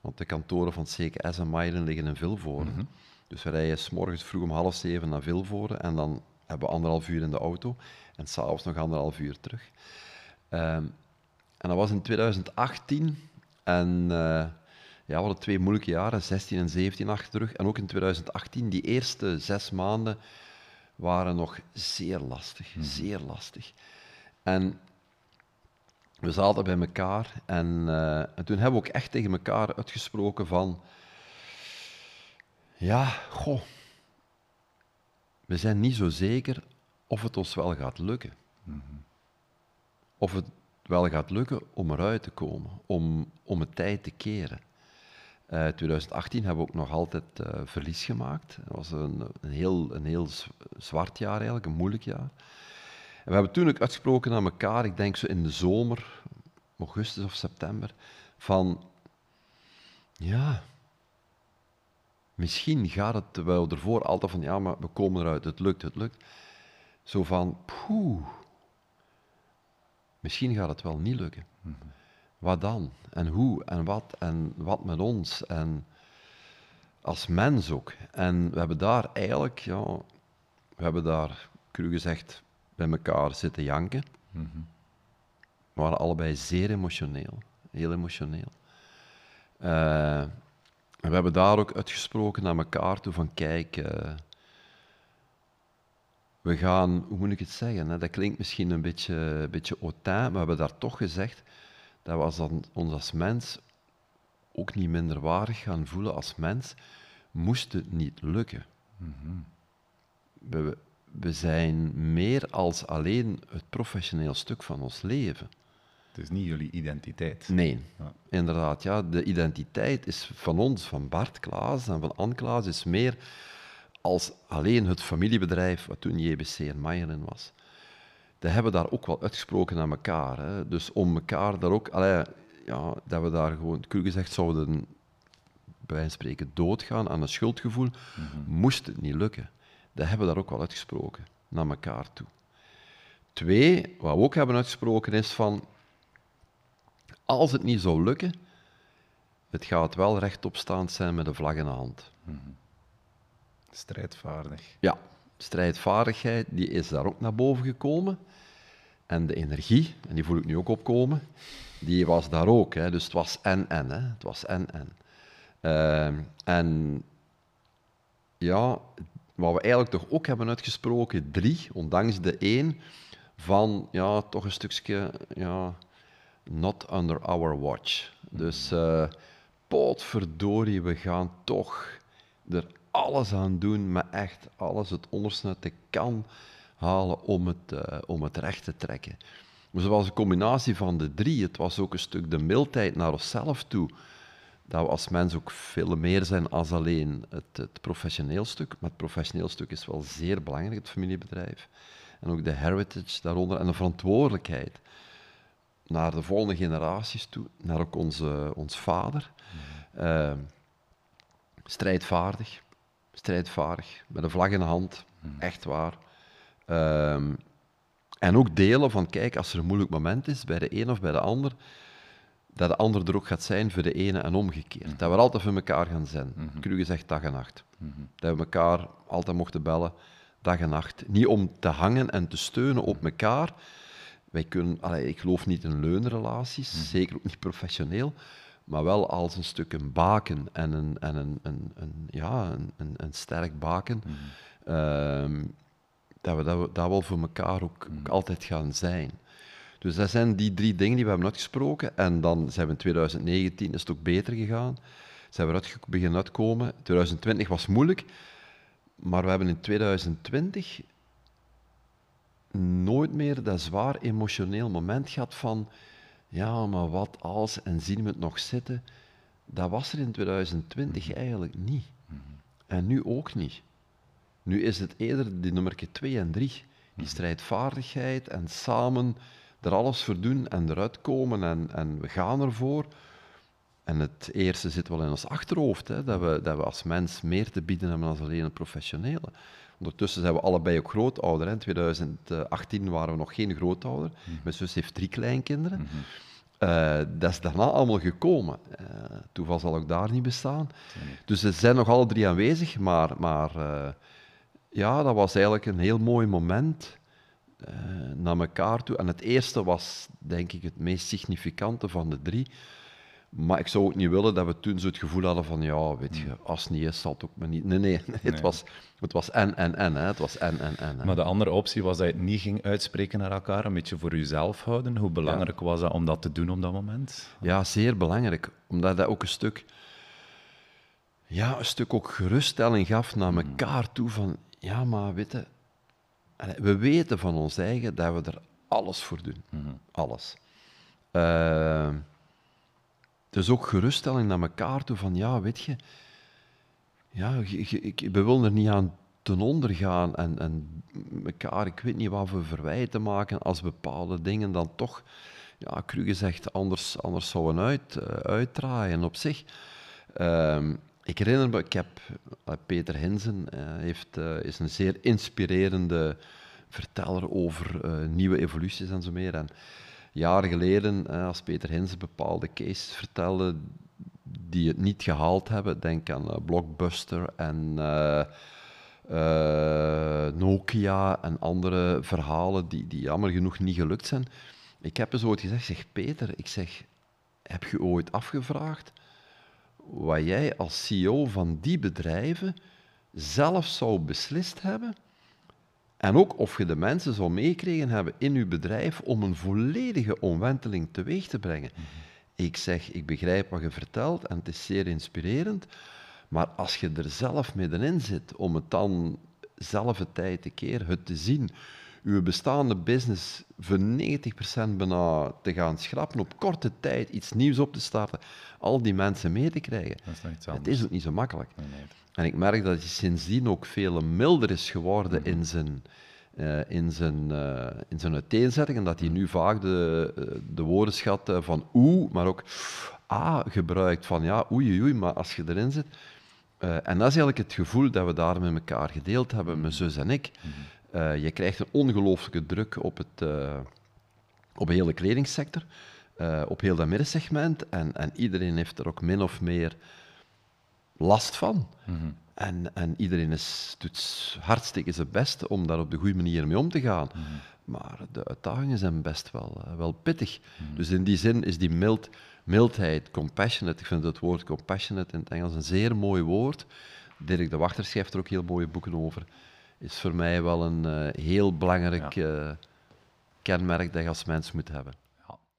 want de kantoren van CKS en Mailen liggen in Vilvoorde. Mhm. Dus we rijden s morgens vroeg om half zeven naar Vilvoorde en dan hebben we anderhalf uur in de auto en s'avonds nog anderhalf uur terug. Ehm, en dat was in 2018 en uh, ja, we hadden twee moeilijke jaren, 16 en 17 achter de rug. En ook in 2018, die eerste zes maanden waren nog zeer lastig, mhm. zeer lastig. En we zaten bij elkaar en, uh, en, toen hebben we ook echt tegen elkaar uitgesproken van, ja, goh, we zijn niet zo zeker of het ons wel gaat lukken. Mhm. Of het wel gaat lukken om eruit te komen, om, om het tijd te keren. Uh, eh, 2018 hebben we ook nog altijd uh, verlies gemaakt. Dat was een, een, heel, een heel zwart jaar eigenlijk, een moeilijk jaar. En we hebben toen ook uitgesproken aan elkaar, ik denk zo in de zomer, augustus of september, van ja, misschien gaat het, terwijl we ervoor altijd van ja, maar we komen eruit, het lukt, het lukt. Zo van, poeh, misschien gaat het wel niet lukken. Mhm. Wat dan? En hoe? En wat? En wat met ons? En als mens ook. En we hebben daar eigenlijk, ja, we hebben daar, cru gezegd, bij elkaar zitten janken. Mm We waren allebei zeer emotioneel. Heel emotioneel. Uh, en we hebben daar ook uitgesproken naar elkaar toe van kijk, uh, we gaan, hoe moet ik het zeggen, hè? dat klinkt misschien een beetje, een beetje autain, maar we hebben daar toch gezegd dat we dan, ons als mens ook niet minder waardig gaan voelen als mens, moest het niet lukken. Mhm. we, we zijn meer als alleen het professioneel stuk van ons leven. Het is niet jullie identiteit. Nee, inderdaad. Ja, de identiteit is van ons, van Bart Klaas en van Anne Klaas, is meer als alleen het familiebedrijf wat toen JBC en Mayerlin was. Dat hebben daar ook wel uitgesproken aan elkaar. Hè. Dus om elkaar daar ook, allee, ja, dat we daar gewoon, cru gezegd, zouden bij wijze van spreken doodgaan aan een schuldgevoel, mhm. moest het niet lukken. Dat hebben we daar ook wel uitgesproken, naar elkaar toe. Twee, wat we ook hebben uitgesproken is van, als het niet zou lukken, het gaat wel rechtopstaand zijn met de vlag in de hand. Mhm. Strijdvaardig. Ja, strijdvaardigheid die is daar ook naar boven gekomen. En de energie, en die voel ik nu ook opkomen, die was daar ook. Hè. Dus het was en-en. Het was en-en. Uh, en ja, wat we eigenlijk toch ook hebben uitgesproken, drie, ondanks de één, van ja, toch een stukje ja, not under our watch. Dus uh, potverdorie, we gaan toch er alles aan doen, maar echt alles, het onderste kan halen om het, uh, om het recht te trekken. Dus het was een combinatie van de drie. Het was ook een stuk de mildheid naar onszelf toe. Dat we als mens ook veel meer zijn als alleen het, het professioneel stuk. Maar het professioneel stuk is wel zeer belangrijk, het familiebedrijf. En ook de heritage daaronder en de verantwoordelijkheid naar de volgende generaties toe, naar ook onze, ons vader. Uh, strijdvaardig, strijdvaardig, met een vlag in de hand, hmm. echt waar. Ehm, en ook delen van, kijk, als er een moeilijk moment is bij de een of bij de ander, dat de ander er ook gaat zijn voor de ene en omgekeerd. Hmm. Dat we altijd voor elkaar gaan zijn. Mm -hmm. gezegd dag en nacht. Hmm. Dat we elkaar altijd mochten bellen, dag en nacht. Niet om te hangen en te steunen op elkaar. Wij kunnen, allee, ik geloof niet in leunrelaties, zeker ook niet professioneel maar wel als een stuk een baken en een, en een, een, een ja, een, een, een, sterk baken. Mm dat, we, dat we dat wel voor elkaar ook, mm altijd gaan zijn. Dus dat zijn die drie dingen die we hebben uitgesproken. En dan zijn we in 2019 is het ook beter gegaan. Zijn we uit, beginnen uitkomen. 2020 was moeilijk, maar we hebben in 2020 nooit meer dat zwaar emotioneel moment gehad van ja, maar wat als en zien we het nog zitten, dat was er in 2020 mhm. eigenlijk niet. Mhm. En nu ook niet. Nu is het eerder die nummer 2 en 3, die mhm. strijdvaardigheid en samen er alles voor doen en eruit komen en, en we gaan ervoor. En het eerste zit wel in ons achterhoofd, hè, dat, we, dat we als mens meer te bieden hebben dan alleen een professionele. Ondertussen zijn we allebei ook grootouder. Hè. In 2018 waren we nog geen grootouder. Mm. Mijn zus heeft drie kleinkinderen. Mm dat is daarna allemaal gekomen. Uh, toeval zal ook daar niet bestaan. Dus ze zijn nog alle drie aanwezig, maar, maar uh, ja, dat was eigenlijk een heel mooi moment naar elkaar toe. En het eerste was, denk ik, het meest significante van de drie maar ik zou ook niet willen dat we toen zo het gevoel hadden van, ja, weet je, als het niet is, zal het ook maar niet. Nee, nee, het, Was, het was en, en, en. Hè. Het was en, en, en. Maar de andere optie was dat je het niet ging uitspreken naar elkaar, een beetje voor jezelf houden. Hoe belangrijk was dat om dat te doen op dat moment? Ja, zeer belangrijk. Omdat dat ook een stuk, ja, een stuk ook geruststelling gaf naar hmm. elkaar toe van, ja, maar weet je, we weten van ons eigen dat we er alles voor doen. Hmm. Alles. Uh, dus ook geruststelling naar elkaar toe van, ja, weet je, ja, we willen er niet aan ten onder gaan en, en elkaar, ik weet niet wat we verwijten maken als bepaalde dingen dan toch, ja, cru gezegd, anders, anders zouden uit, uh, uitdraaien op zich. Uh, ik herinner me, ik heb, uh, Peter Hinsen uh, heeft, is een zeer inspirerende verteller over nieuwe evoluties en zo meer. En jaren geleden, als Peter Hinsen bepaalde cases vertelde die het niet gehaald hebben, denk aan Blockbuster en Nokia en andere verhalen die, die jammer genoeg niet gelukt zijn. Ik heb eens ooit gezegd, zeg Peter, ik zeg, heb je ooit afgevraagd wat jij als CEO van die bedrijven zelf zou beslist hebben en ook of je de mensen zou meekregen hebben in je bedrijf om een volledige omwenteling teweeg te brengen. Mhm. Ik zeg, ik begrijp wat je vertelt en het is zeer inspirerend, maar als je er zelf middenin zit om het dan zelf een tijd te keer, het te zien, je bestaande business voor 90% bijna te gaan schrappen, op korte tijd iets nieuws op te starten, al die mensen mee te krijgen. Dat is het is ook niet zo makkelijk. Nee, nee. En ik merk dat hij sindsdien ook veel milder is geworden mhm. in zijn, uh, in zijn, uh, in zijn uiteenzetting. En dat hij nu vaak de, uh, de woordenschat van oeh, maar ook ah gebruikt. Van ja, oei, oei, maar als je erin zit. en dat is eigenlijk het gevoel dat we daar met elkaar gedeeld hebben, mijn zus en ik. Mhm. je krijgt een ongelooflijke druk op, het, op de hele kledingsector, op heel dat middensegment. En, en iedereen heeft er ook min of meer last van. Mhm. en, en iedereen is, doet hartstikke zijn best om daar op de goede manier mee om te gaan. Mhm. Maar de uitdagingen zijn best wel, uh, wel pittig. Mhm. Dus in die zin is die mild, mildheid, compassionate, ik vind het woord compassionate in het Engels een zeer mooi woord. Dirk de Wachter schrijft er ook heel mooie boeken over. Is voor mij wel een uh, heel belangrijk uh, kenmerk dat je als mens moet hebben.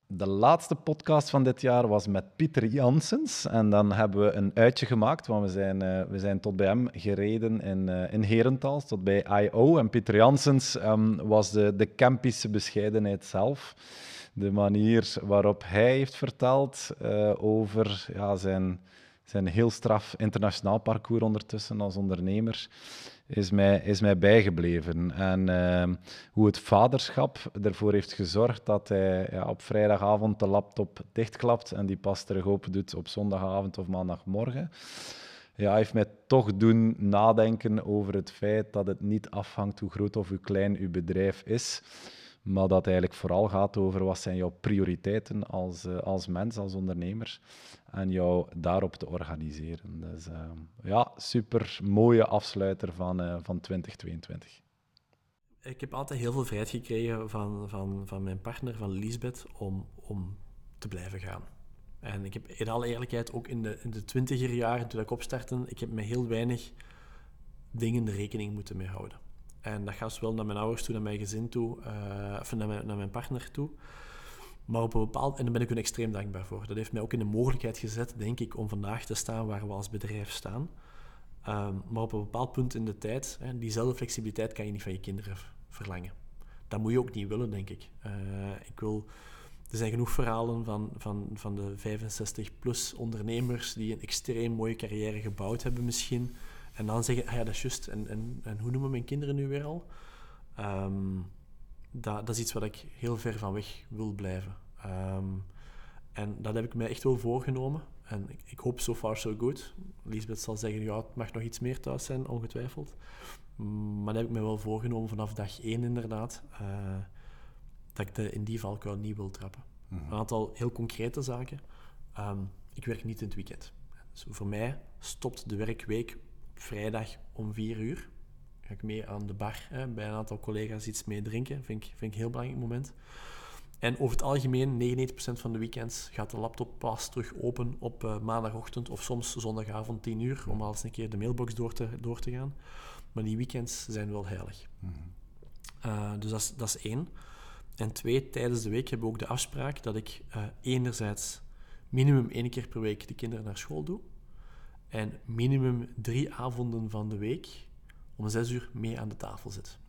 De laatste podcast van dit jaar was met Pieter Janssens. En dan hebben we een uitje gemaakt, want we zijn, uh, we zijn tot bij hem gereden in, uh, in Herentals, tot bij I.O. En Pieter Janssens um, was de, de campische bescheidenheid zelf. De manier waarop hij heeft verteld uh, over ja, zijn, zijn heel straf internationaal parcours ondertussen als ondernemer is mij, is mij bijgebleven. En uh, hoe het vaderschap ervoor heeft gezorgd dat hij ja, op vrijdagavond de laptop dichtklapt en die pas terug open doet op zondagavond of maandagmorgen. Ja, heeft mij toch doen nadenken over het feit dat het niet afhangt hoe groot of hoe klein uw bedrijf is, maar dat eigenlijk vooral gaat over wat zijn jouw prioriteiten als, uh, als mens, als ondernemer en jou daarop te organiseren. Dus uh, ja, super mooie afsluiter van, uh, van 2022. Ik heb altijd heel veel vrijheid gekregen van, van, van mijn partner, van Lisbeth, om, om te blijven gaan. En ik heb in alle eerlijkheid ook in de, in de twintiger jaren, toen ik opstartte, ik heb met heel weinig dingen rekening moeten mee houden. En dat gaat zowel naar mijn ouders toe, naar mijn gezin toe, uh, of naar mijn, naar mijn partner toe. Maar op een bepaald... En daar ben ik hun extreem dankbaar voor. Dat heeft mij ook in de mogelijkheid gezet, denk ik, om vandaag te staan waar we als bedrijf staan. Um, maar op een bepaald punt in de tijd, hè, diezelfde flexibiliteit kan je niet van je kinderen verlangen. Dat moet je ook niet willen, denk ik. Uh, ik wil... Er zijn genoeg verhalen van, van, van de 65-plus ondernemers die een extreem mooie carrière gebouwd hebben misschien. En dan zeggen, ah ja, dat is juist. En, en, en hoe noemen mijn kinderen nu weer al? Um, dat, dat is iets wat ik heel ver van weg wil blijven. Ehm, en dat heb ik mij echt wel voorgenomen. En ik, ik, hoop so far so good. Lisbeth zal zeggen, ja, het mag nog iets meer thuis zijn, ongetwijfeld. Maar dan heb ik me wel voorgenomen vanaf dag één inderdaad, uh, dat ik de, in die valkuil niet wil trappen. Mhm. Een aantal heel concrete zaken. Ehm, ik werk niet in het weekend. Dus voor mij stopt de werkweek op vrijdag om vier uur. Ga ik mee aan de bar hè, bij een aantal collega's iets mee drinken. Vind ik, vind ik een heel belangrijk moment. En over het algemeen, 99% van de weekends gaat de laptop pas terug open op uh, maandagochtend of soms zondagavond 10 uur, om al eens een keer de mailbox door te, door te gaan. Maar die weekends zijn wel heilig. Uh, dus dat is, dat is één. En twee, tijdens de week hebben we ook de afspraak dat ik uh, enerzijds minimum één keer per week de kinderen naar school doe. En minimum drie avonden van de week om zes uur mee aan de tafel zit.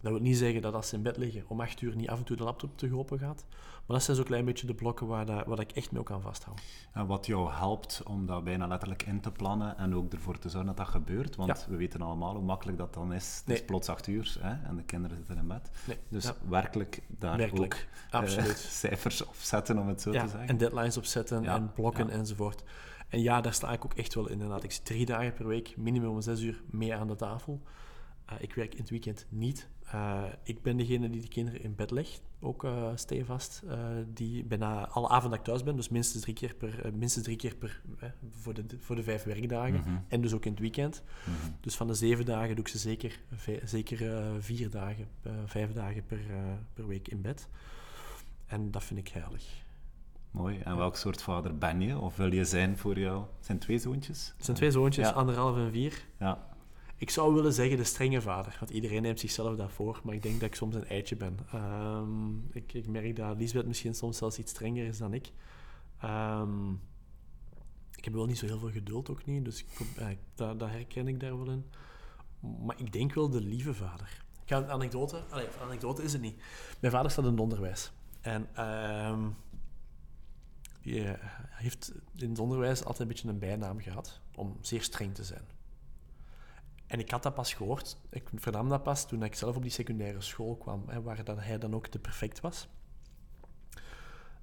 Dat wil niet zeggen dat als ze in bed liggen om acht uur niet af en toe de laptop te open gaat. Maar dat zijn zo'n klein beetje de blokken waar, dat, waar ik echt mee kan vasthouden. En wat jou helpt om dat bijna letterlijk in te plannen en ook ervoor te zorgen dat dat gebeurt. Want we weten allemaal hoe makkelijk dat dan is. Het is plots acht uur hè, en de kinderen zitten in bed. Nee. Dus werkelijk daar werkelijk. ook uh, cijfers op zetten, om het zo te zeggen. En deadlines opzetten en blokken enzovoort. En ja, daar sta ik ook echt wel inderdaad. Ik zit drie dagen per week, minimum zes uur, mee aan de tafel. Uh, ik werk in het weekend niet. Uh, ik ben degene die de kinderen in bed legt, ook uh, stevast. Die bijna alle avond dat ik thuis ben, dus minstens drie keer per, minstens drie keer per voor, de, voor de vijf werkdagen. Mm -hmm. En dus ook in het weekend. Mm -hmm. Dus van de zeven dagen doe ik ze zeker, zeker vier dagen, vijf dagen per, per week in bed. En dat vind ik heilig. Mooi. En welk soort vader ben je? Of wil je zijn voor jou? Het zijn twee zoontjes? Het zijn twee zoontjes, ja. anderhalf en vier. Ja. Ik zou willen zeggen de strenge vader, want iedereen neemt zichzelf daarvoor, maar ik denk dat ik soms een eitje ben. Um, ik, ik, merk dat Lisbeth misschien soms zelfs iets strenger is dan ik. Um, ik heb wel niet zo heel veel geduld ook niet, dus ik, ja, dat, dat, herken ik daar wel in. Maar ik denk wel de lieve vader. Ik ga een anekdote, allez, anekdote is het niet. Mijn vader staat in het onderwijs. En um, die heeft in het onderwijs altijd een beetje een bijnaam gehad om zeer streng te zijn. En ik had dat pas gehoord, ik vernam dat pas toen ik zelf op die secundaire school kwam, hè, waar hij dan ook te perfect was.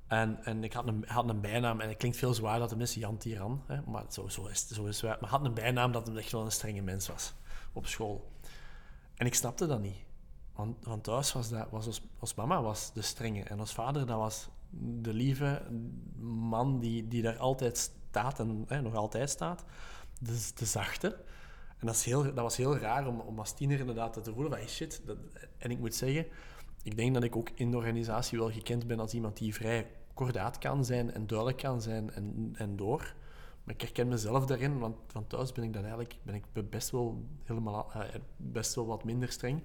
En, en ik had een, had een bijnaam, en het klinkt veel zwaar dat de is Jan Tiran, hè, maar zo, zo, is, zo is het. Maar had een bijnaam dat hij echt wel een strenge mens was op school. En ik snapte dat niet. Want, thuis was, dat, was mama was de strenge en als vader dat was de lieve man die, die daar altijd staat en hè, nog altijd staat. De, de zachte. En dat, is heel, dat was heel raar om, om als tiener inderdaad te voelen van shit. Dat, en ik moet zeggen, ik denk dat ik ook in de organisatie wel gekend ben als iemand die vrij kordaat kan zijn en duidelijk kan zijn en, en door. Maar ik herken mezelf daarin, want van thuis ben ik dan eigenlijk ben ik best wel helemaal uh, best wel wat minder streng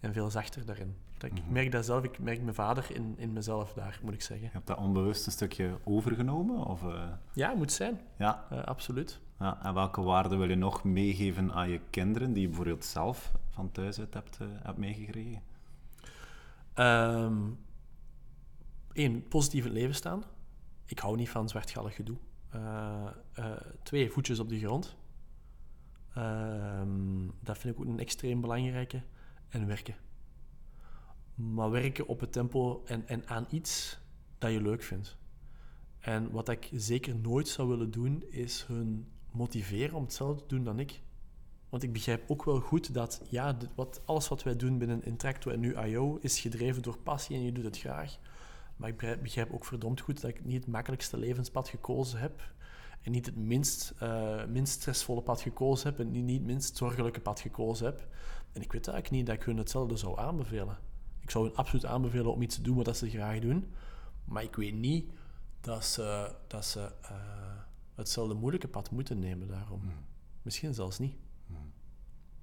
en veel zachter daarin. Ik mhm. merk dat zelf, ik merk mijn vader in, in mezelf daar, moet ik zeggen. Je hebt dat onbewust een stukje overgenomen? Of, uh... Ja, moet zijn. Ja. Uh, absoluut. Ja, en welke waarden wil je nog meegeven aan je kinderen die je bijvoorbeeld zelf van thuis uit hebt, uh, hebt meegekregen? Um, Eén, positief in het leven staan. Ik hou niet van zwartgallig gedoe. twee, voetjes op de grond. Um, dat vind ik ook een extreem belangrijke en werken. Maar werken op het tempo en, en aan iets dat je leuk vindt. En wat ik zeker nooit zou willen doen, is hun motiveren om hetzelfde te doen dan ik. Want ik begrijp ook wel goed dat ja, wat, alles wat wij doen binnen Intracto en nu IO is gedreven door passie en je doet het graag. Maar ik begrijp ook verdomd goed dat ik niet het makkelijkste levenspad gekozen heb. En niet het minst, uh, minst stressvolle pad gekozen heb. En niet het minst zorgelijke pad gekozen heb. En ik weet eigenlijk niet dat ik hun hetzelfde zou aanbevelen. Ik zou hun absoluut aanbevelen om iets te doen wat ze graag doen. Maar ik weet niet dat ze, dat ze uh, hetzelfde moeilijke pad moeten nemen daarom. Hmm. Misschien zelfs niet. Hmm.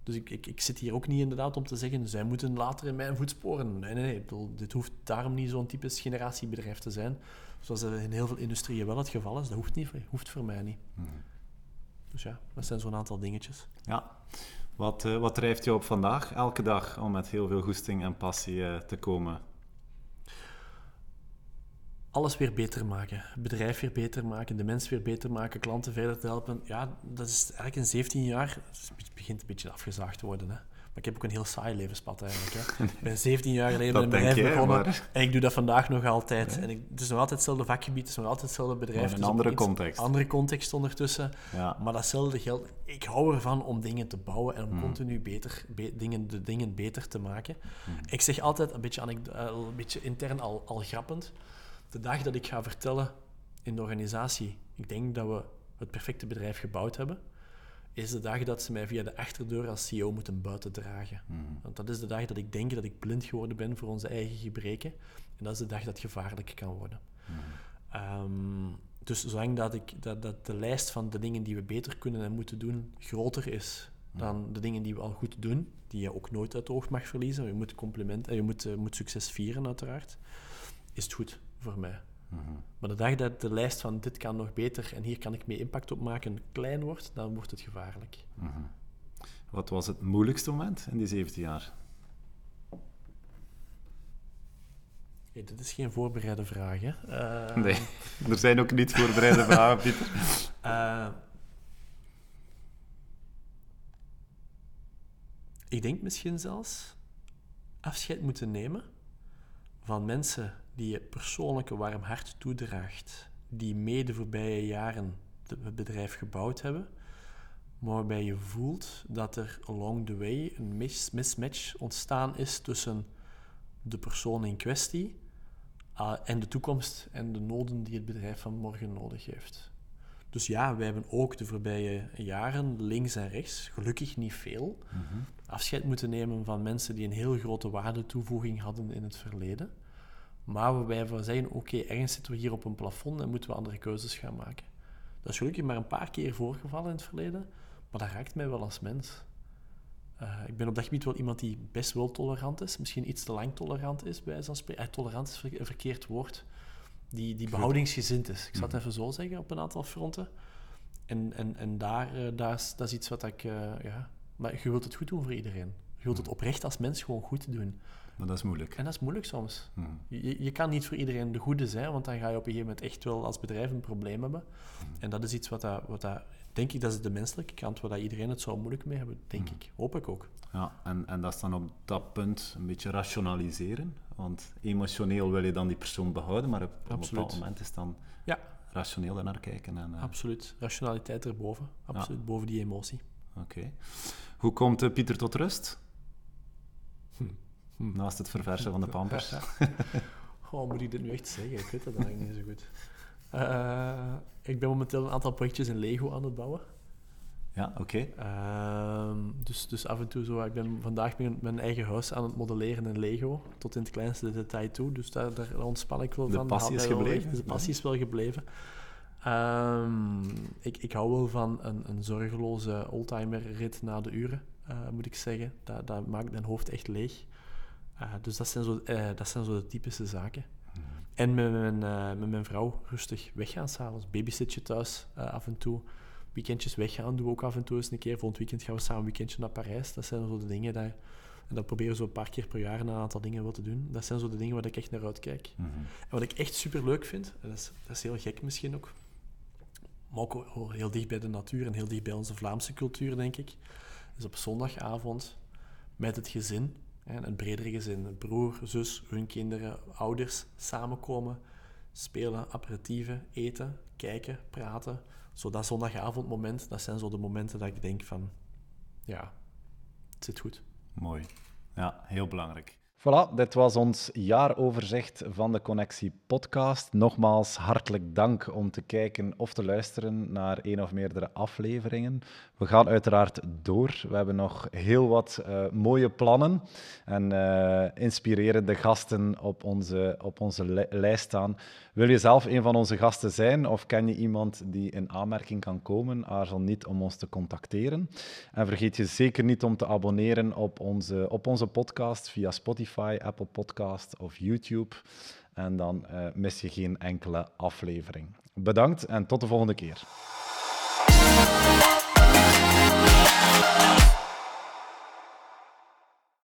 Dus ik, ik, ik zit hier ook niet inderdaad om te zeggen, zij moeten later in mijn voetsporen. Nee, nee, nee. Bedoel, dit hoeft daarom niet zo'n typisch generatiebedrijf te zijn. Zoals in heel veel industrieën wel het geval is. Dat hoeft, niet, hoeft voor mij niet. Hmm. Dus ja, dat zijn zo'n aantal dingetjes. Ja. Wat, uh, wat drijft je op vandaag, elke dag, om met heel veel goesting en passie uh, te komen? Alles weer beter maken. Het bedrijf weer beter maken, de mens weer beter maken, klanten verder te helpen. Ja, dat is eigenlijk in 17 jaar, het begint een beetje afgezaagd te worden. Hè. Maar ik heb ook een heel saai levenspad eigenlijk. Hè. Ik ben 17 jaar geleden met een bedrijf begonnen en ik doe dat vandaag nog altijd. En ik, het is nog altijd hetzelfde vakgebied, het is nog altijd hetzelfde bedrijf. in een andere context. andere context ondertussen. Ja. Maar datzelfde geldt. Ik hou ervan om dingen te bouwen en om mm. continu beter, dingen, de dingen beter te maken. Mm. Ik zeg altijd, een beetje, een beetje intern al, al grappend, de dag dat ik ga vertellen in de organisatie, ik denk dat we het perfecte bedrijf gebouwd hebben, is de dag dat ze mij via de achterdeur als CEO moeten buiten dragen. Mhm. Want dat is de dag dat ik denk dat ik blind geworden ben voor onze eigen gebreken. En dat is de dag dat gevaarlijk kan worden. Mhm. Ehm, dus zolang dat, ik, dat, dat de lijst van de dingen die we beter kunnen en moeten doen groter is mhm. dan de dingen die we al goed doen, die je ook nooit uit het oog mag verliezen, je moet compliment en je moet, uh, moet succes vieren uiteraard, is het goed voor mij. Maar de dag dat de lijst van dit kan nog beter en hier kan ik mee impact op maken klein wordt, dan wordt het gevaarlijk. Wat was het moeilijkste moment in die 17 jaar? Hey, dit is geen voorbereide vraag, hè? Uh, nee, er zijn ook niet voorbereide vragen, Pieter. Uh, ik denk misschien zelfs afscheid moeten nemen van mensen die je persoonlijke warm hart toedraagt, die mee de voorbije jaren het bedrijf gebouwd hebben, maar waarbij je voelt dat er along the way een mismatch ontstaan is tussen de persoon in kwestie uh, en de toekomst en de noden die het bedrijf van morgen nodig heeft. Dus ja, wij hebben ook de voorbije jaren links en rechts, gelukkig niet veel, mhm. afscheid moeten nemen van mensen die een heel grote waardetoevoeging hadden in het verleden. Maar waarbij we zeggen, oké, ergens zitten we hier op een plafond en moeten we andere keuzes gaan maken. Dat is gelukkig maar een paar keer voorgevallen in het verleden, maar dat raakt mij wel als mens. Uh, ik ben op dat gebied wel iemand die best wel tolerant is, misschien iets te lang tolerant is, bij zo'n spreken. Eh, tolerant is een verkeerd woord. Die, die behoudingsgezind is. Ik zal het mhm. even zo zeggen op een aantal fronten. En, en, en daar, uh, daar is, dat is iets wat ik... Ja, maar je wilt het goed doen voor iedereen. Je wilt het mhm. oprecht als mens gewoon goed doen. Maar dat is moeilijk. En dat is moeilijk soms. Hmm. Je, je kan niet voor iedereen de goede zijn, want dan ga je op een gegeven moment echt wel als bedrijf een probleem hebben. Hmm. En dat is iets wat, dat, wat dat, denk ik, dat is de menselijke kant, waar dat iedereen het zou moeilijk mee hebben, denk hmm. ik. Hoop ik ook. Ja, en, en dat is dan op dat punt een beetje rationaliseren. Want emotioneel wil je dan die persoon behouden, maar op, een bepaald moment is dan ja. rationeel naar kijken. En, uh... Absoluut. Rationaliteit erboven. Absoluut, boven die emotie. Oké. Hoe komt uh, Pieter tot rust? Hm. Naast het verversen van de pampers. oh, moet ik dit nu echt zeggen? Ik weet dat eigenlijk niet zo goed. Uh, ik ben momenteel een aantal projectjes in Lego aan het bouwen. Ja, oké. Ehm, dus, dus af en toe zo. Ik ben vandaag mijn, mijn eigen huis aan het modelleren in Lego, tot in het kleinste detail toe. Dus daar, daar ontspan ik wel de van. Passie is gebleven. de passie is wel gebleven. Um, ik, ik hou wel van een, een zorgeloze oldtimer-rit na de uren, uh, moet ik zeggen. Dat, dat maakt mijn hoofd echt leeg. Uh, dus dat zijn, zo, uh, dat zijn zo de typische zaken. Mm. En met mijn, uh, met mijn vrouw rustig weggaan s'avonds. Babysitje thuis af en toe. Weekendjes weggaan doen we ook af en toe eens een keer. Volgend weekend gaan we samen een weekendje naar Parijs. Dat zijn zo de dingen daar. En dat proberen we zo een paar keer per jaar een aantal dingen wel te doen. Dat zijn zo de dingen waar ik echt naar uitkijk. Mm -hmm. En wat ik echt super leuk vind, en dat is, dat is heel gek misschien ook, maar ook heel dicht bij de natuur en heel dicht bij onze Vlaamse cultuur, denk ik, is op zondagavond met het gezin een bredere gezin, broer, zus, hun kinderen, ouders samenkomen, spelen, aperitieven, eten, kijken, praten. Zo dat zondagavondmoment, dat zijn zo de momenten dat ik denk van, ja, het zit goed. Mooi. Ja, heel belangrijk. Voilà, dit was ons jaaroverzicht van de Connectie podcast. Nogmaals hartelijk dank om te kijken of te luisteren naar één of meerdere afleveringen. We gaan uiteraard door. We hebben nog heel wat uh, mooie plannen en uh, inspirerende gasten op onze, op onze lijst staan. Wil je zelf een van onze gasten zijn of ken je iemand die in aanmerking kan komen? Aarzel niet om ons te contacteren. En vergeet je zeker niet om te abonneren op onze, op onze podcast via Spotify, Apple Podcast of YouTube. En dan uh, mis je geen enkele aflevering. Bedankt en tot de volgende keer.